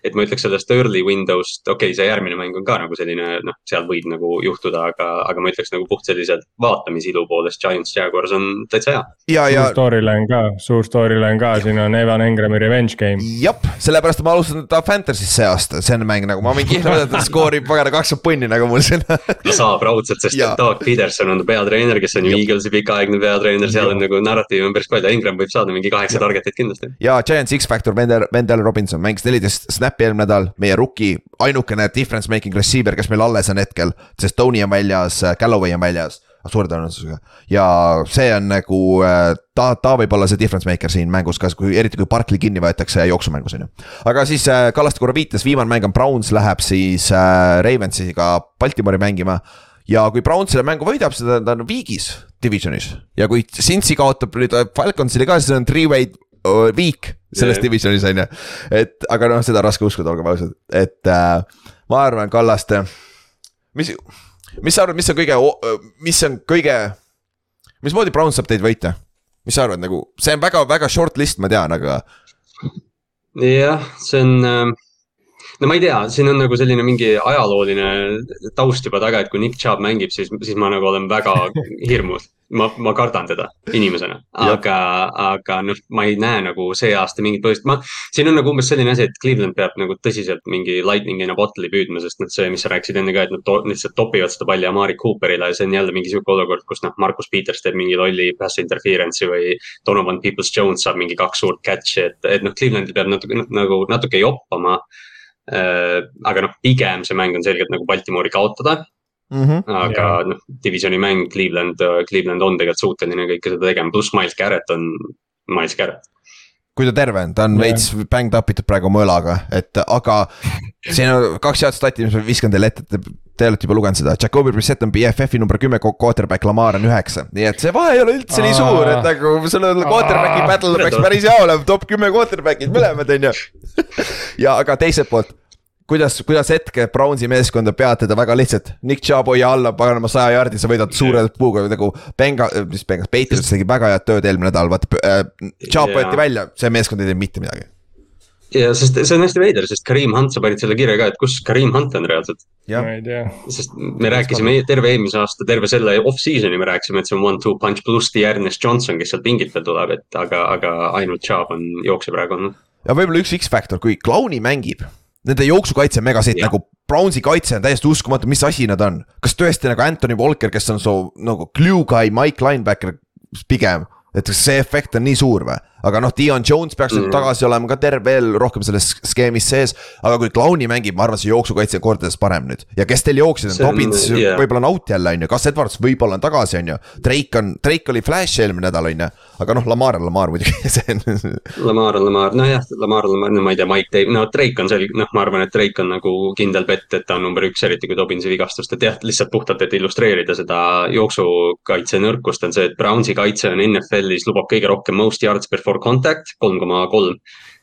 et ma ütleks sellest early window'st, okei okay,, see järgmine mäng on ka nagu selline, noh, seal võib nagu juhtuda, aga, aga ma ütleks nagu puht selliselt vaatamisilu poolest Giants Jaguars on täitsa hea. ja, ja suur storyline ka, suur storyline ka, siin on Evan Engrami revenge game. jep, sellepärast ma alustasin ta Fantasy's see aasta, see on mäng nagu ma võin kihla võtta, ta skoorib pagana kakskümmend punni nagu mul siin. ta saab raudselt, sest. Doug Peterson on peatreener, kes on ju. Eaglesi pikaaegne peatreener, seal on nagu narratiiv on päris palju, Ingram võib saada mingi kaheksa target'it kindlasti. ja Giants X-Factor, Wendell, Wendell Robinson mängis neliteist snap'i eelmine nädal, meie rookie, ainukene difference making receiver, kes meil alles on hetkel, sest Tony on väljas, Galloway on väljas. Suure tõenäosusega. Ja see on nagu äh, ta, ta võib olla see difference maker siin mängus ka, kui eriti kui Barkley kinni võetakse jooksumängus on ju. aga siis äh, Kallaste korra viitas, viimane mäng on Browns läheb siis äh, Ravensiga Baltimori mängima. Ja kui Browns selle mängu võidab, siis ta on viigis divisionis. Ja kui Cincy kaotab nüüd äh, Falconsile ka, siis on three-way week selles Jah. divisionis on ju. et aga noh, seda on raske uskuda, olgem ausad, et äh, ma arvan, Kallaste, mis, mis sa arvad, mis on kõige, mis on kõige, mismoodi Browns saab teid võita? mis sa arvad nagu, see on väga-väga short list, ma tean, aga jah, see on äh, no ma ei tea, siin on nagu selline mingi ajalooline taust juba taga, et kui Nick Chubb mängib, siis, siis ma nagu olen väga hirmus. ma, ma kardan teda inimesena, aga, aga noh, ma ei näe nagu see aasta mingit põhjust, ma, siin on nagu umbes selline asi, et Cleveland peab nagu tõsiselt mingi lightning in a bottle'i püüdma, sest noh, see, mis sa rääkisid enne ka, et nad to lihtsalt topivad seda palli Amari Cooperile ja see on jälle mingi sihuke olukord, kus noh, Markus Peters teeb mingi lolli pass interference'i või Donovan Peoples-Jones saab mingi kaks suurt catch'i, et, et noh, Clevelandil peab natuke nagu natuke joppama aga noh, pigem see mäng on selgelt nagu Baltimori kaotada, mm. -hmm. aga Jaa. noh, divisioni mäng Cleveland, Cleveland on tegelikult suuteline kõike seda tegema, pluss Miles Garrett on Miles Garrett. Kui ta terve on, ta on Jah. veits bängd up itud praegu oma õlaga, et aga siin on kaks head stati, mis ma viskan teile ette, te, te olete juba lugenud seda, Jakobi Brissett on BFF-i number kümme, quarterback Lamar on üheksa, nii et see vahe ei ole üldse nii suur, et nagu sellel quarterback'i battle peaks päris hea olema, top kümme quarterback'id mõlemad, on ju. ja aga teiselt poolt kuidas, kuidas hetke Brownsi meeskonda peatada väga lihtsalt, Nick Chubb hoia alla, paganama saja jaardi, sa võidad suure puuga nagu Benga, mis Bengas, Patriots tegi väga head tööd eelmine nädal, vaata äh,. Chubb võeti välja, see meeskond ei teinud mitte midagi. ja sest see on hästi veider, sest Kareem Hunt, sa panid selle kirja ka, et kus Kareem Hunt on reaalselt. sest me rääkisime terve eelmise aasta, terve selle off-season'i me rääkisime, et see on one-two punch pluss Dearness Johnson, kes sealt pingilt veel tuleb, et aga, aga ainult Chubb on jooksja praegu olnud. ja võib-olla üks X-faktor, kui Clowni mängib, nende jooksukaitse on megasett Jah. nagu Brownsi kaitse on täiesti uskumatu, mis asi nad on. kas tõesti nagu Anthony Walker, kes on su nagu glue guy, Mike linebacker pigem, et see efekt on nii suur või? Aga noh, Dion Jones peaks nüüd Mm. tagasi olema ka terve veel rohkem selles skeemis sees. aga kui Clowni mängib, ma arvan, see jooksukaitse on kordades parem nüüd ja kes teil on- Dobbins jah. võib-olla on out jälle on ju, kas Edwards võib-olla on tagasi, on ju. Drake on, Drake oli flash eelmine nädal on ju, aga noh, Lamar on Lamar muidugi, see on Lamar on Lamar, nojah, Lamar on Lamar, no ma ei tea, Mike Dave, no Drake on selge, noh, ma arvan, et Drake on nagu kindel bett, et ta on number üks, eriti kui Dobbinsi vigastust, et jah, lihtsalt puhtalt, et illustreerida seda jooksukaitse nõrkust on see, et Brownsi kaitse on NFL-is, lubab kõige rohkem most yards per before contact, kolm koma kolm.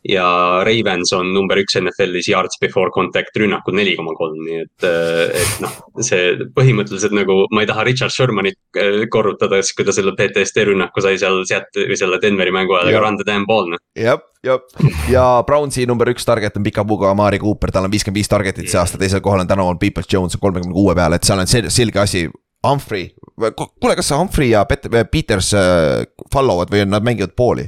ja Ravens on number üks NFL-is yards before contact rünnakud neli koma kolm, nii et, et noh, see põhimõtteliselt nagu ma ei taha Richard Shermanit korrutada, siis kui ta selle PTSD rünnaku sai seal või selle Denveri mängu ajal, aga run the damn ball noh. jah, jah ja Brownsi number üks target on pika puuga Amari Cooper, tal on viiskümmend viis target'it see aasta, teisel kohal on tänaval Peoples Jones kolmekümne kuue peal, et seal on selge asi Humphrey, kuule, kas Humphrey ja Peters äh, followvad või nad mängivad pooli?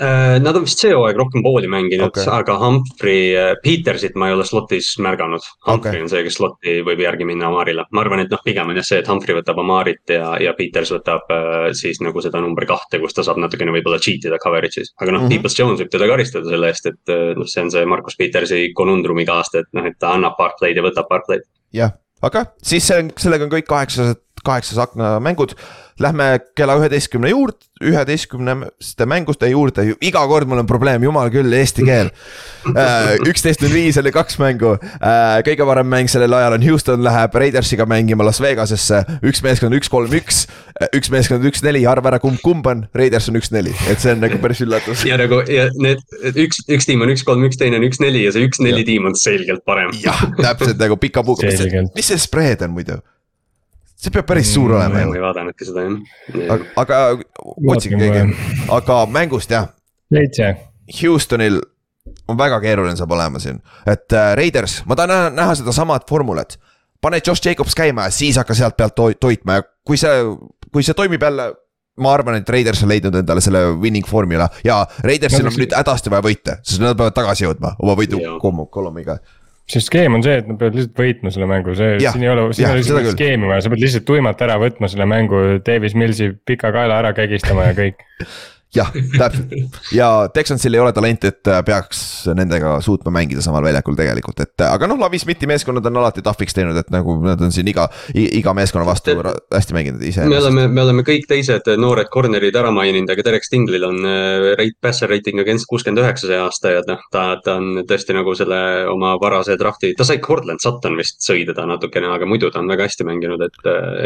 Äh, nad on vist see hooaeg rohkem pooli mänginud okay., aga Humphrey, äh, Petersit ma ei ole slot'is märganud. Humphrey okay. on see, kes slot'i võib järgi minna Amarile, ma arvan, et noh, pigem on jah see, et Humphrey võtab Amarit ja, ja Peters võtab äh, siis nagu seda number kahte, kus ta saab natukene võib-olla cheat ida coverage'is. aga noh mm -hmm., Peoples Jones võib teda karistada selle eest, et noh, see on see Markus Petersi konundrum iga aasta, et noh, et ta annab paar play'd ja võtab paar play'd. jah aga siis sellega on kõik kaheksased, kaheksas akna mängud Lähme kella üheteistkümne juurde, üheteistkümneste mänguste juurde, iga kord mul on probleem, jumal küll, eesti keel. Äh, üksteist null viis oli kaks mängu, äh, kõige parem mäng sellel ajal on Houston läheb Raidersiga mängima Las Vegasesse, üks meeskond on üks, kolm, üks. üks meeskond on üks-neli, arva ära, kumb, kumb on, Raiders on üks-neli, et see on nagu päris üllatus. ja nagu ja need üks, üks tiim on üks, kolm, üks, teine on üks-neli ja see üks-neli tiim on selgelt parem. jah, täpselt nagu pika puuga, mis see spreed on muidu? See peab päris suur olema ju. ma ei vaadanudki seda jah. aga, aga otsige keegi, aga mängust jah. seitse. Houstonil on väga keeruline saab olema siin, et äh, Raiders, ma tahan näha, näha sedasamat formulat. pane Josh Jacobs käima ja siis hakka sealt pealt to toitma ja kui see, kui see toimib jälle ma arvan, et Raiders on leidnud endale selle winning formula ja Raidersil on nüüd hädasti vaja võita, sest nad peavad tagasi jõudma oma võidu kolmiga see skeem on see, et nad peavad lihtsalt võitma selle mängu, see, siin ei ole, siin ei ole isegi skeemi vaja, sa pead lihtsalt tuimalt ära võtma selle mängu, Davis Millsi pika kaela ära kägistama ja kõik jah, täpselt ja Texansil ei ole talenti, et äh, peaks nendega suutma mängida samal väljakul tegelikult, et äh, aga noh, Lavi Smithi meeskonnad on alati tahviks teinud, et nagu nad on siin iga, iga meeskonna vastu hästi mänginud ise. me oleme, me oleme kõik teised noored corner'id ära maininud, aga Derek Stinglil on äh, rate, passer rating against kuuskümmend üheksa see aasta ja noh, ta, ta on tõesti nagu selle oma varase draft'i, ta sai Cortland Sutton vist sõi teda natukene, aga muidu ta on väga hästi mänginud, et,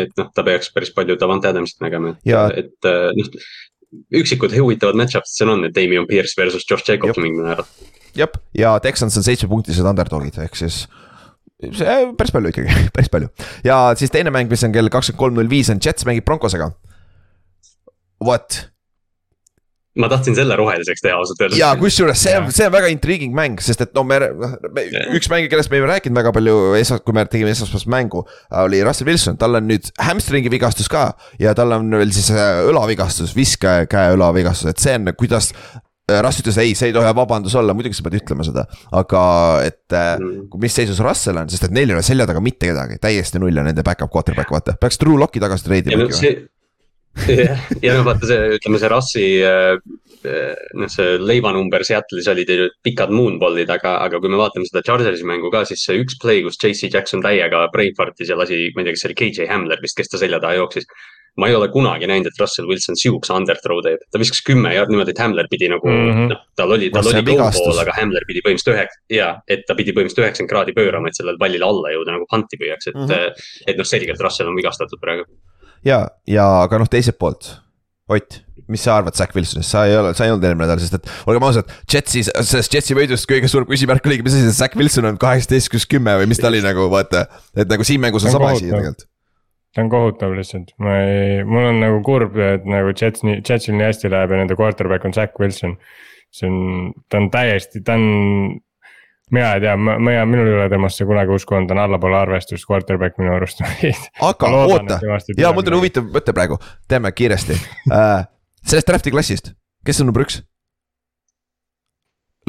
et noh, ta peaks päris palju Davant Adamsit nägema, et, et noh üksikud huvitavad match-up'id seal on, et Damien Pierce versus Josh Jacobs mingil määral. jah, ja Texans on seitsmepunktised underdog'id, ehk siis see päris palju ikkagi, päris palju. ja siis teine mäng, mis on kell kakskümmend kolm null viis on Jets mängib Broncosega. What? Ma tahtsin selle roheliseks teha ausalt öeldes. ja kusjuures see on, see on väga intriguing mäng, sest et no me, me, üks mäng, kellest me ei rääkinud väga palju esmas, kui me tegime esmaspäevast mängu. oli Russell Wilson, tal on nüüd hamstringi vigastus ka ja tal on veel siis äh, õlavigastus, viske käe õlavigastus, et see on, kuidas äh, Russ ütles ei, see ei tohi vabandus olla, muidugi sa pead ütlema seda, aga et äh, mm. mis seisus Russell on, sest et neil ei ole selja taga mitte kedagi, täiesti null on nende back-up quarterback, vaata, peaks Drew Locki tagasi treidima jah, ja noh, vaata see, ütleme see rassi äh, noh, see leivanumber Seattle'is olid ju pikad moonball'id, aga, aga kui me vaatame seda Chargersi mängu ka, siis see üks play, kus JC Jackson täiega brainfart'is ja lasi, ma ei tea, kas see oli KJ Hamler vist, kes ta selja taha jooksis. ma ei ole kunagi näinud, et Russell Wilson sihukese underthrow teeb, ta viskas kümme ja niimoodi, et Hamler pidi nagu mm -hmm. noh, tal oli, tal oli go ball, aga Hamler pidi põhimõtteliselt üheks, ja et ta pidi põhimõtteliselt üheksakümmend kraadi pöörama, et sellele pallile alla jõuda nagu punt'i püüaks, et mm, -hmm. et noh, selgelt Russell on vigastatud praegu ja, ja aga noh, teiselt poolt, Ott, mis sa arvad Zack Wilsonist, sa ei ole, sa ei olnud eelmine nädal, sest et olgem ausad, Jetsis, sellest Jetsi võidust kõige suurem küsimärk oligi, mis asi see Zack Wilson on kaheksateist, kus kümme või mis ta oli nagu vaata. et nagu siin mängus on sama asi tegelikult. ta on kohutav lihtsalt, ma ei, mul on nagu kurb, et nagu Jets Jetsil nii hästi läheb ja nende quarterback on Zack Wilson. see on, ta on täiesti, ta on mina ei tea, ma, mina, minul ei ole temasse kunagi usku olnud, ta on allapoole arvestust quarterback minu arust aga oota, ja mul tuli huvitav mõte praegu, teeme kiiresti uh,. sellest draft'i klassist, kes on number üks?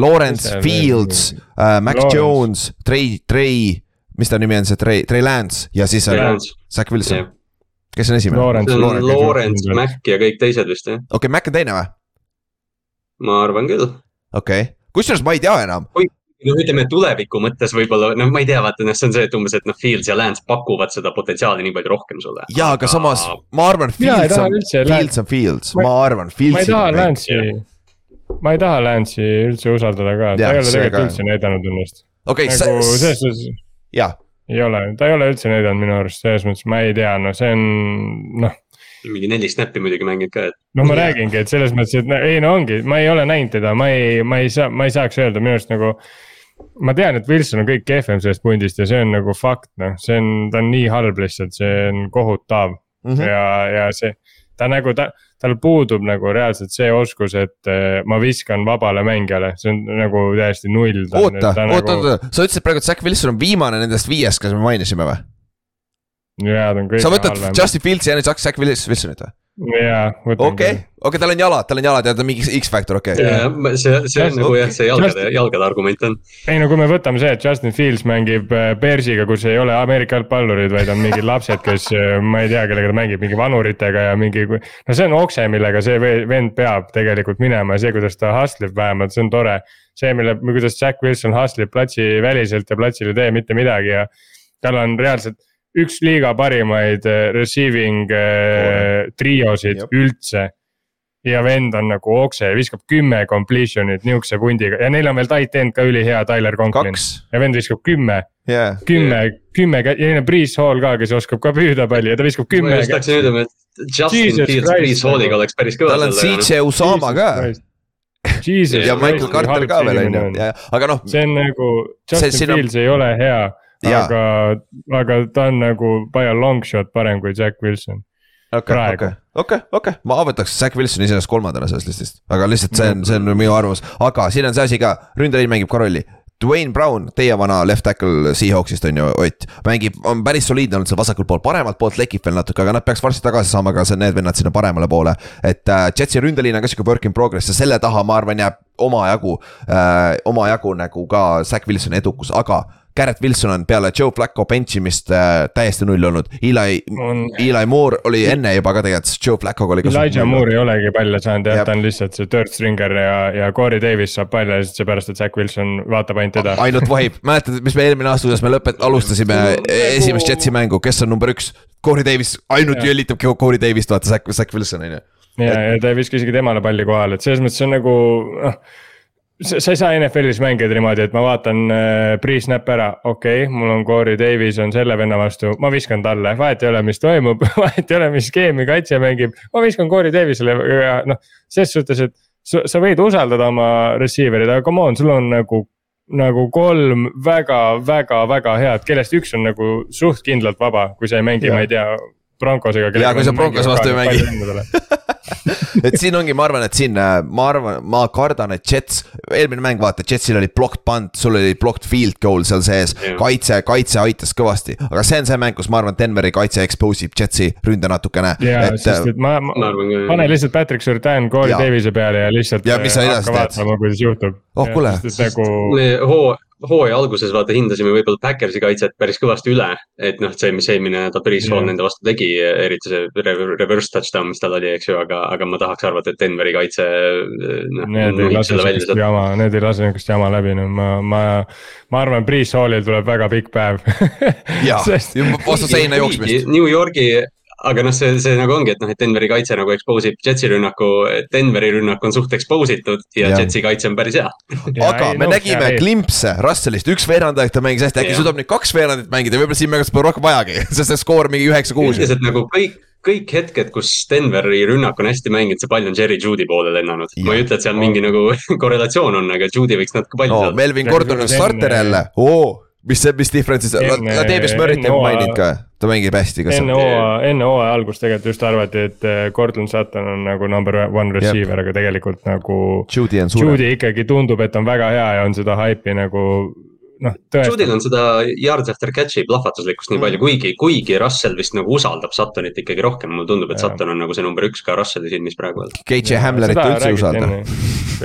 Lawrence Fields uh,, Mac Lawrence. Jones, Trey, Trey, mis ta nimi on, see Trey, Trey Lance ja siis on Zack Wilson yeah.. kes on esimene? Lawrence, Lawrence, Lawrence, Mac ja kõik teised vist jah. okei okay,, Mac on teine või? ma arvan küll. okei okay., kusjuures ma ei tea enam noh, ütleme tuleviku mõttes võib-olla, noh, ma ei tea, vaata, noh, see on see, et umbes, et noh, Fields ja Lance pakuvad seda potentsiaali nii palju rohkem sulle. ja, aga samas ma arvan, Fields on, Fields on Fields, ma arvan, Fields. ma ei taha Lance'i, ma ei taha Lance'i üldse usaldada ka, ta ei ole tegelikult üldse näidanud ennast. okei nagu selles suhtes. jah. ei ole, ta ei ole üldse näidanud minu arust selles mõttes, ma ei tea, no see on, noh mingi neli snappi muidugi mänginud ka, et no ma räägingi, et selles mõttes, et no, ei no ongi, ma ei ole näinud teda, ma ei, ma ei saa, ma ei saaks öelda minu arust nagu. Ma tean, et Wilson on kõik kehvem sellest pundist ja see on nagu fakt, noh, see on, ta on nii halb lihtsalt, see on kohutav mm -hmm. ja, ja see. ta nagu ta, tal puudub nagu reaalselt see oskus, et eh, ma viskan vabale mängijale, see on nagu täiesti null. oota, nagu oota, oota, sa ütlesid praegu, et Zack Wilson on viimane nendest viiest, kes me mainisime või? jaa, ta on kõige sa võtad halvem. Justin Fields'i ja nüüd Zack Wilsonit või? jaa, võtan okei, okei, tal on jalad, tal on jalad ja ta on mingi X-Factor, okei. ja see, see on nagu jah, see jalgade jalgade argument on. ei no kui me võtame see, et Justin Fields mängib äh, Bearsiga, kus ei ole Ameerika jalgpallurid, vaid on mingid lapsed, kes äh, ma ei tea, kellega ta mängib, mingi vanuritega ja mingi. no see on okse, millega see ve- vend peab tegelikult minema ja see, kuidas ta hustle ib vähemalt, see on tore. see, mille, kuidas Jack Wilson hustle ib platsi väliselt ja platsil ei tee mitte midagi ja tal on reaalselt üks liiga parimaid äh, receiving äh, triosid Jep. üldse ja vend on nagu okse viskab kümme completion'it nihukese pundiga ja neil on veel tight end ka ülihea, Tyler Conklin. ja vend viskab kümme, jaa. kümme, kümme kä- ja neil on Priis Hall ka, kes oskab ka püüda palli ja ta viskab ma kümme. just tahtsin ütelda, et Justin Fields Priis Halliga nagu. oleks päris kõva tal on. CJ Usama ka Jesus ja Michael Carter ka see veel on ju, aga noh, see on nagu, Justin siin on- Fields ei ole hea. aga, aga ta on nagu by a long shot parem kui Jack Wilson. okei, okei, okei, okei, ma võtaks Zack Wilsoni iseenesest kolmandana sellest listist, aga lihtsalt see on, see on minu arvamus, aga siin on see asi ka, ründeliin mängib ka rolli. Dwayne Brown, teie vana left tackle Seahawksist on ju Ott, mängib, on päris soliidne olnud seal vasakul pool, paremalt poolt lekib veel natuke, aga nad peaks varsti tagasi saama ka see- need vennad sinna paremale poole. et äh, Jetsi ründeliin on ka sihuke work in progress ja selle taha, ma arvan, jääb omajagu äh,, omajagu nagu ka Zack Wilsoni edukus, aga Garrett Wilson on peale Joe Flacco bench imist äh, täiesti null olnud, Eli on, Eli Moore oli enne juba ka tegelikult, Joe Flacco'ga oli. Elijah Moore ei olegi palle saanud jah Jep., ta on lihtsalt see third stringer ja, ja Corey Davis saab palle lihtsalt seepärast, et Zack Wilson vaatab ainult teda. ainult vahib, mäletad, mis me eelmine aasta, kuidas me lõpet-, alustasime esimest Jetsi mängu, kes on number üks? Corey Davis, ainult jõllitab Corey Davis't, vaata Zack, Zack Wilson on ju. ja, ja ta ei viska isegi temale palli kohale, et selles mõttes on nagu noh. sa sa ei saa NFL-is mängida niimoodi, et ma vaatan äh, pre-snap ära, okei okay,, mul on Corey Davis on selle venna vastu, ma viskan talle, vahet ei ole, mis toimub, vahet ei ole, mis skeemi kaitse mängib. ma viskan Corey Davisele ja noh, ses suhtes, et sa, sa võid usaldada oma receiver'id, aga come on, sul on nagu nagu kolm väga-väga-väga head, kellest üks on nagu suht kindlalt vaba, kui sa ei mängi, ma ei tea, Broncosega. Jaa, kui sa Broncos vastu ei mängi. et siin ongi, ma arvan, et siin, ma arvan, ma kardan, et Jets, eelmine mäng, vaata, Jetsil oli blocked punt, sul oli blocked field goal seal sees kaitse, kaitse aitas kõvasti, aga see on see mäng, kus ma arvan, Denveri kaitse expose ib Jetsi ründe natukene. ja, et sest et ma, ma ma arvan ka. pane lihtsalt Patrick Surtain Corey Jaa. Davis'e peale ja lihtsalt. Ja mis sa edasi teed? vaatama, kuidas juhtub. Oh, kuule. nagu hoo, hooaja alguses vaata hindasime võib-olla Backersi kaitset päris kõvasti üle. et noh, see, mis eelmine nädal Priis Hall Jah. nende vastu tegi, eriti see re- reverse touchdown, mis tal oli, eks ju, aga, aga ma tahaks arvata, et Denveri kaitse. noh, Need ei lase sihukest jama, need ei lase sihukest jama läbi, no ma, ma, ma arvan, Priis Hallil tuleb väga pikk päev. jaa, vastu seina jooksmist. New Yorgi, aga noh, see, see nagu ongi, et noh, et Denveri kaitse nagu expose ib Jetsi rünnaku, Denveri rünnak on suht expose itud ja Jah. Jetsi kaitse on päris hea. aga me nägime. klimpse Russellist, üks veerand aeg ta mängis hästi, äkki suudab nüüd kaks veerandit mängida, võib-olla siin mängus pole rohkem vajagi, sest see skoor mingi üheksa-kuus. üldiselt nagu kõik, kõik hetked, kus Denveri rünnak on hästi mänginud, see pall on Jerry Judy poole lennanud. ma ei ütle, et seal mingi nagu korrelatsioon on, aga Judy võiks natuke palli no saada. Melvin Ja Gordon on starter jälle, oo, mis see, mis difference siis, Davis Murry't ei maininud ka, ta mängib hästi ka enne hooaja, enne hooaja algust tegelikult just arvati, et eh, Cortland Sutton on nagu number one receiver, aga tegelikult nagu. Judy on suurem. Judy ikkagi tundub, et on väga hea ja on seda haipi nagu noh. Judil on seda yards after catch'i plahvatuslikkust nii palju, kuigi, kuigi Russell vist nagu usaldab Suttonit ikkagi rohkem, mulle tundub, et. Sutton on nagu see number üks ka Russelli silmis praegu. KJ Hamlerit üldse ei usalda.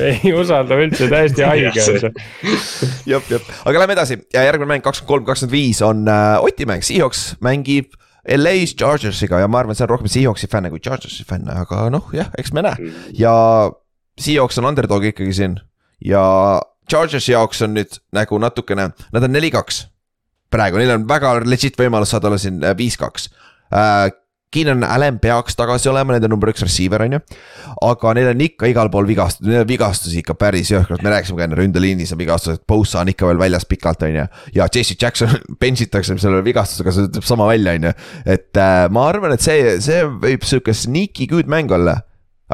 ei usalda üldse, täiesti haige on see. jep, jep, aga lähme edasi ja järgmine mäng kakskümmend kolm, kakskümmend viis on äh, Oti mäng, Seahawks mängib LA-s Chargersiga ja ma arvan, see on rohkem Seahawksi fänne kui Chargersi fänne, aga noh, jah, eks me näe. ja Seahawks on underdog ikkagi siin ja Chargersi jaoks on nüüd nagu natukene, nad on neli-kaks. praegu, neil on väga legit võimalus saada olla siin äh, viis-kaks. Keenan Allan peaks tagasi olema nende number üks receiver on ju. aga neil on ikka igal pool on vigastusi ikka päris jõhkralt, me rääkisime ka enne ründeliinis on vigastused, Bosa on ikka veel väljas pikalt, on ju. ja Jesse Jackson bench itakse selle vigastusega, see ütleb sama välja, on ju. et äh, ma arvan, et see, see võib sihuke sneaky good mäng olla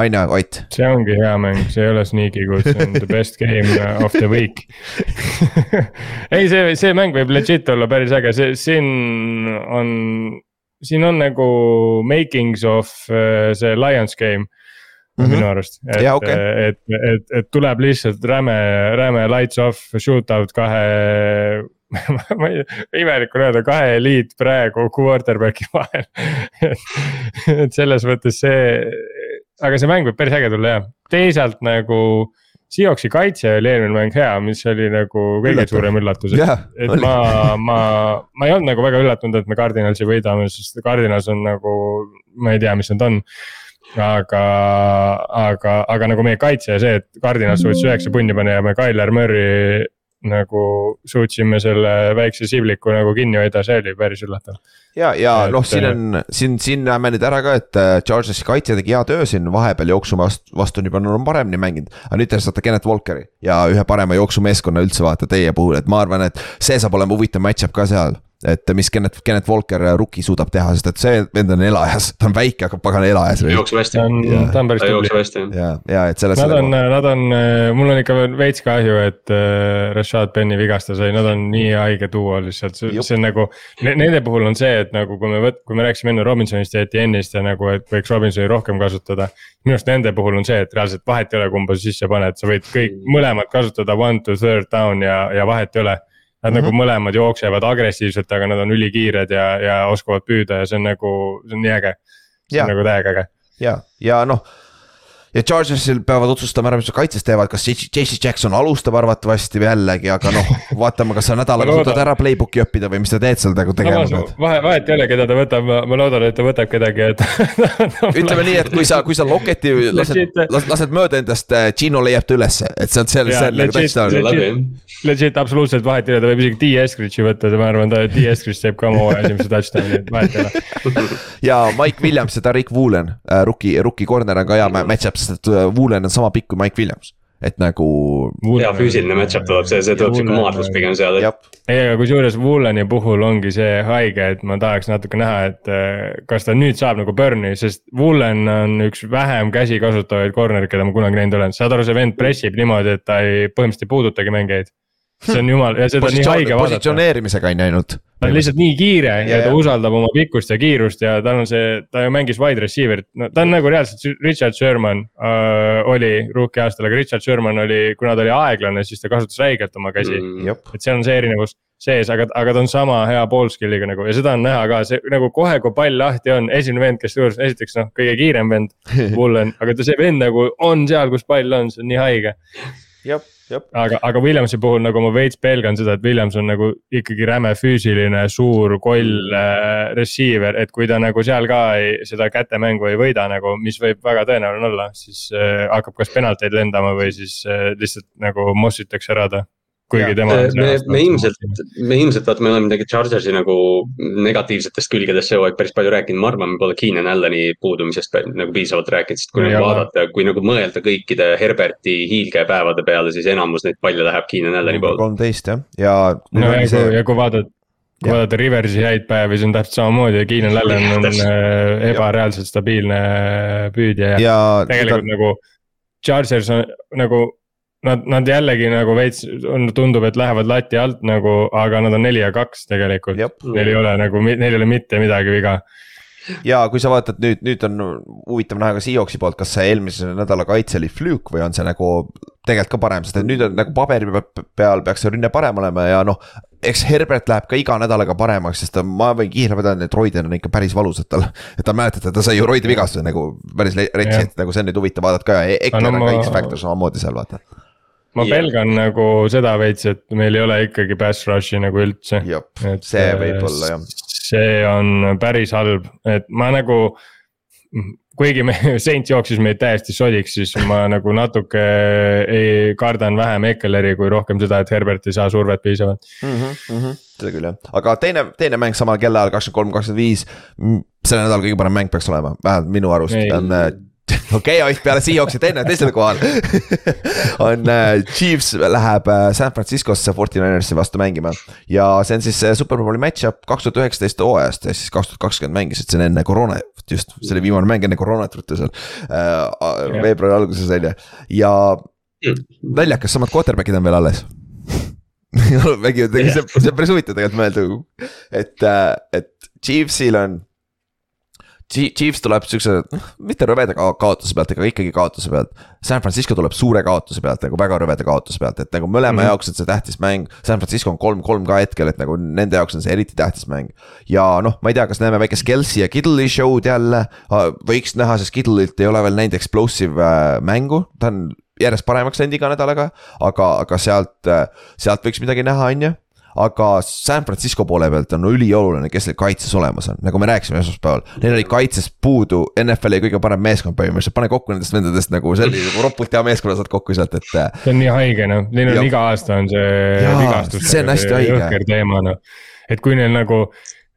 ju, Ott? see ongi hea mäng, see ei ole sneaky see on the best game of the week ei, see, see mäng võib legit olla päris äge, see, siin on siin on nagu makings of uh, see Lions game mm -hmm. minu arust. et yeah,, okay. et, et, et tuleb lihtsalt räme, räme lights off shootout kahe ma ei, imelik on öelda kahe eliit praegu quarterback'i vahel et selles mõttes see, aga see mäng võib päris äge tulla jah, teisalt nagu Seahawksi kaitse oli eelmine mäng hea, mis oli nagu kõige Üllatav. suurem üllatus, et yeah,, et oli. ma, ma, ma ei olnud nagu väga üllatunud, et me Cardinalsi võidame, sest Cardinals on nagu, ma ei tea, mis nad on aga, aga, aga nagu meie kaitse ja see, et Cardinal suutis üheksa punni panna ja me Tyler Murry nagu suutsime selle väikse sibliku nagu kinni hoida, see oli päris üllatav. ja, ja noh, siin äh, on, siin, siin näeme nüüd ära ka, et äh, Chargersi kaitse tegi hea töö siin vahepeal jooksu vastu, vastu nii palju on paremini mänginud. aga nüüd te saate Kennet Walkeri ja ühe parema jooksumeeskonna üldse vaata teie puhul, et ma arvan, et see saab olema huvitav match-up ka seal et mis Kennet, Kennet Walker rookie suudab teha, sest et see vend on elajas, ta on väike, aga pagan elajas. jookseb hästi. ta on päris tubli. ja, ja et selles. Nad on, nad on, mul on ikka veits kahju, et äh, Rashad Penny vigastada sai, nad on nii haige duo lihtsalt, see on nagu. Nende puhul on see, et nagu kui me võt-, kui me rääkisime enne Robinsonist ja Etienne'ist ja nagu, et võiks Robinsoni rohkem kasutada. minu arust nende puhul on see, et reaalselt vahet ei ole, kumba sa sisse paned, sa võid kõik mõlemad kasutada one to third down ja, ja vahet ei ole Nad mm -hmm. nagu mhm. mõlemad jooksevad agressiivselt, aga nad on ülikiired ja, ja oskavad püüda ja see on nagu, see on nii äge. see on nagu täiega äge. ja, ja noh ja Chargersil peavad otsustama ära, mis nad kaitses teevad, kas JC Jackson alustab arvatavasti jällegi, aga noh, vaatame, kas sa nädalaga suudad ära playbook'i õppida või mis sa teed seal nagu tegema pead. vahe, vahet ei ole, keda ta võtab, ma loodan, et ta võtab kedagi, et ütleme nii, et kui sa, kui sa Locketi lased, lased mööda endast, äh, Gino leiab ta ülesse, et see on, see on, see on nagu touchdown. Legit absoluutselt vahet ei ole, ta võib isegi D Eskridge'i võtta, ma arvan, ta D Eskridge teeb ka oma esimese touchdown'i, et vahet ei ole. ja Mike Williams ja Tariq Woolen, äh, rookie, rookie corner on ka hea match-up sest et äh, Woolen on sama pikk kui Mike Williams et nagu. hea füüsiline match-up tuleb, see, see tuleb sihuke maadlus pigem seal. ei, aga kusjuures Wooleni puhul ongi see haige, et ma tahaks natuke näha, et äh, kas ta nüüd saab nagu burn'i, sest Woolen on üks vähem käsi kasutavaid corner'e, keda ma kunagi näinud olen, saad aru, see vend pressib niimoodi, et ta ei, põhimõtteliselt ei puudutagi mängijaid see on jumal ja seda on nii haige vaadata. positsioneerimisega ei näinud. ta on lihtsalt nii kiire ja, ja ta usaldab oma pikkust ja kiirust ja tal on see, ta ju mängis wide receiver'it, no ta on nagu reaalselt Richard Sherman äh, oli rookie aastal, aga Richard Sherman oli, kuna ta oli aeglane, siis ta kasutas räigelt oma käsi mm,. et see on see erinevus sees, aga, aga ta on sama hea ball skill'iga nagu ja seda on näha ka, see nagu kohe, kui pall lahti on, esimene vend, kes tõusis, esiteks noh, kõige kiirem vend, Bullen, aga ta, see vend nagu on seal, kus pall on, see on nii haige. jah aga, aga Williamsi puhul nagu ma veits pelgan seda, et Williams on nagu ikkagi räme füüsiline, suur koll äh, receiver, et kui ta nagu seal ka ei, seda kätemängu ei võida nagu, mis võib väga tõenäoline olla, siis äh, hakkab kas penalteid lendama või siis äh, lihtsalt nagu mossitakse ära ta kuigi tema. me, me ilmselt, me ilmselt vaata, me oleme midagi Chargersi nagu negatiivsetest külgedest see hooaeg päris palju rääkinud, ma arvan, me pole Keenan Allani puudumisest nagu piisavalt rääkinud, sest kui nagu vaadata, kui nagu mõelda kõikide Herberti hiilgepäevade peale, siis enamus neid palle läheb Keenan Allani poole. kolmteist jah, ja. no ja see... kui, ja kui vaadata kui vaadata Riversi häid päevi, see on täpselt samamoodi ja Keenan Allan on äh, ebareaalselt stabiilne püüdja ja, ja tegelikult nagu. Chargers on nagu Nad, nad jällegi nagu veits on, tundub, et lähevad lati alt nagu, aga nad on neli ja kaks tegelikult. Neil ei ole nagu, neil ei ole mitte midagi viga ja kui sa vaatad nüüd, nüüd on huvitav näha ka Seahawksi poolt, kas see eelmise nädala kaitse oli flüük või on see nagu tegelikult ka parem, sest et nüüd on nagu paberi peal peaks see rünne parem olema ja noh. eks Herbert läheb ka iga nädalaga paremaks, sest ma võin kiirelt vedada, et roided on ikka päris valusad tal. et ta mäletate, ta sai ju roidi vigastuse nagu päris retsi, et nagu see on nüüd huvitav vaadata ka ja Ekler on ka X-Factor samamoodi seal vaata ma ja. pelgan nagu seda veits, et meil ei ole ikkagi pass rush'i nagu üldse. see võib olla jah. see on päris halb, et ma nagu kuigi me, Saint jooksis meid täiesti sodiks, siis ma nagu natuke ei, kardan vähem Ekeleri kui rohkem seda, et Herbert ei saa survet piisavalt mm. -hmm, mm -hmm. seda küll jah, aga teine, teine mäng samal kellaajal kakskümmend kolm, kakskümmend viis. selle nädala kõige parem mäng peaks olema, vähemalt minu arust on äh, okei okay,, Ott peale Seahawksi teine, teisel kohal on äh, Chiefs läheb äh, San Franciscosse Forty Ninersi vastu mängima. ja see on siis superbowli match-up kaks tuhat üheksateist hooajast, ehk siis kaks tuhat kakskümmend mängisid, see on enne koroona, just, see oli viimane mäng enne koroonat ruttu seal äh,. veebruari alguses on ju, ja naljakas, samad quarterback'id on veel alles mängivad, see, see on päris huvitav tegelikult mõelda, et, äh, et Chiefsil on Chiefs tuleb siukse, mitte rõveda kaotuse pealt, aga ikkagi kaotuse pealt. San Francisco tuleb suure kaotuse pealt nagu väga rõveda kaotuse pealt, et nagu mõlema mm -hmm. jaoks on see tähtis mäng. San Francisco on kolm-kolm ka hetkel, et nagu nende jaoks on see eriti tähtis mäng. ja noh, ma ei tea, kas näeme väikest Kelsey ja Kiddle'i show'd jälle. võiks näha, sest Kiddle'ilt ei ole veel näinud explosive äh, mängu, ta on järjest paremaks läinud iga nädalaga. aga, aga sealt, äh, sealt võiks midagi näha, on ju aga San Francisco poole pealt on ülioluline, kes neil kaitses olemas on, nagu me rääkisime esmaspäeval. Neil oli kaitses puudu NFL-i kõige parem meeskond põhimõtteliselt, pane kokku nendest vendadest nagu see oli nagu ropult hea meeskonna saad kokku sealt, et. see on nii haige noh, neil on ja, iga aasta on see vigastus. see on hästi haige. jõhker teema noh, et kui neil nagu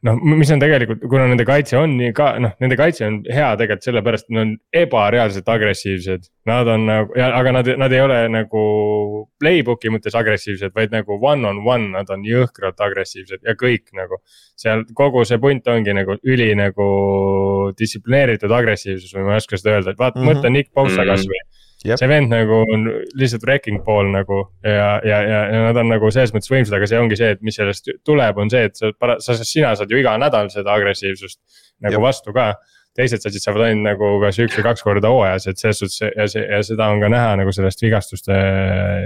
noh, mis on tegelikult, kuna nende kaitse on nii ka noh, nende kaitse on hea tegelikult sellepärast, et nad on ebareaalselt agressiivsed. Nad on nagu, aga nad, nad ei ole nagu playbook'i mõttes agressiivsed, vaid nagu one on one, nad on jõhkralt agressiivsed ja kõik nagu. seal kogu see punt ongi nagu üli nagu distsiplineeritud agressiivsus või ma ei oska seda öelda, et vaata mm, -hmm. mõtle Nick Bosa mhm. kasvõi Yep. see vend nagu on lihtsalt wrecking ball nagu ja, ja, ja, ja nad on nagu selles mõttes võimsad, aga see ongi see, et mis sellest tuleb, on see, et sa, sa, sina saad ju iga nädal seda agressiivsust nagu yep. vastu ka teised satsid saavad ainult nagu kas üks või kaks korda hooajas, et selles suhtes ja see ja seda on ka näha nagu sellest vigastuste,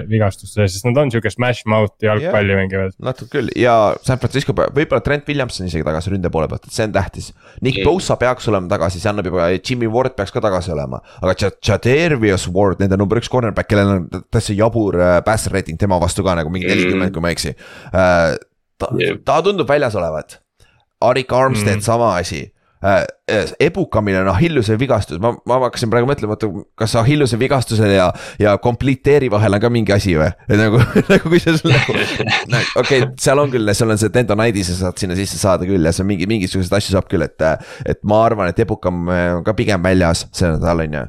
vigastuste, sest nad on sihuke smash mouth jalgpalli yeah, mängivad. natuke küll ja San Francisco, võib-olla Trent Williamson isegi tagasi ründe poole pealt, et see on tähtis. Nick. Bosa peaks olema tagasi, see annab juba, Jimmy Ward peaks ka tagasi olema, aga Jadarius Ward, nende number üks cornerback, kellel on täitsa jabur äh, passer rating tema vastu ka nagu mingi nelikümmend mm., kui ma ei eksi uh,. ta ta tundub väljas olevat. Arik Armstead mm., sama asi Äh, äh, ebukamine on Achilleuse vigastus, ma, ma hakkasin praegu mõtlema, oota, kas Achilleuse vigastuse ja, ja completeeri vahel on ka mingi asi või? et nagu, nagu kui see sul nagu, okei okay,, seal on küll, seal on see tendonitis ja saad sinna sisse saada küll ja see mingi, mingisuguseid asju saab küll, et. et ma arvan, et ebukam on ka pigem väljas see nädal on ju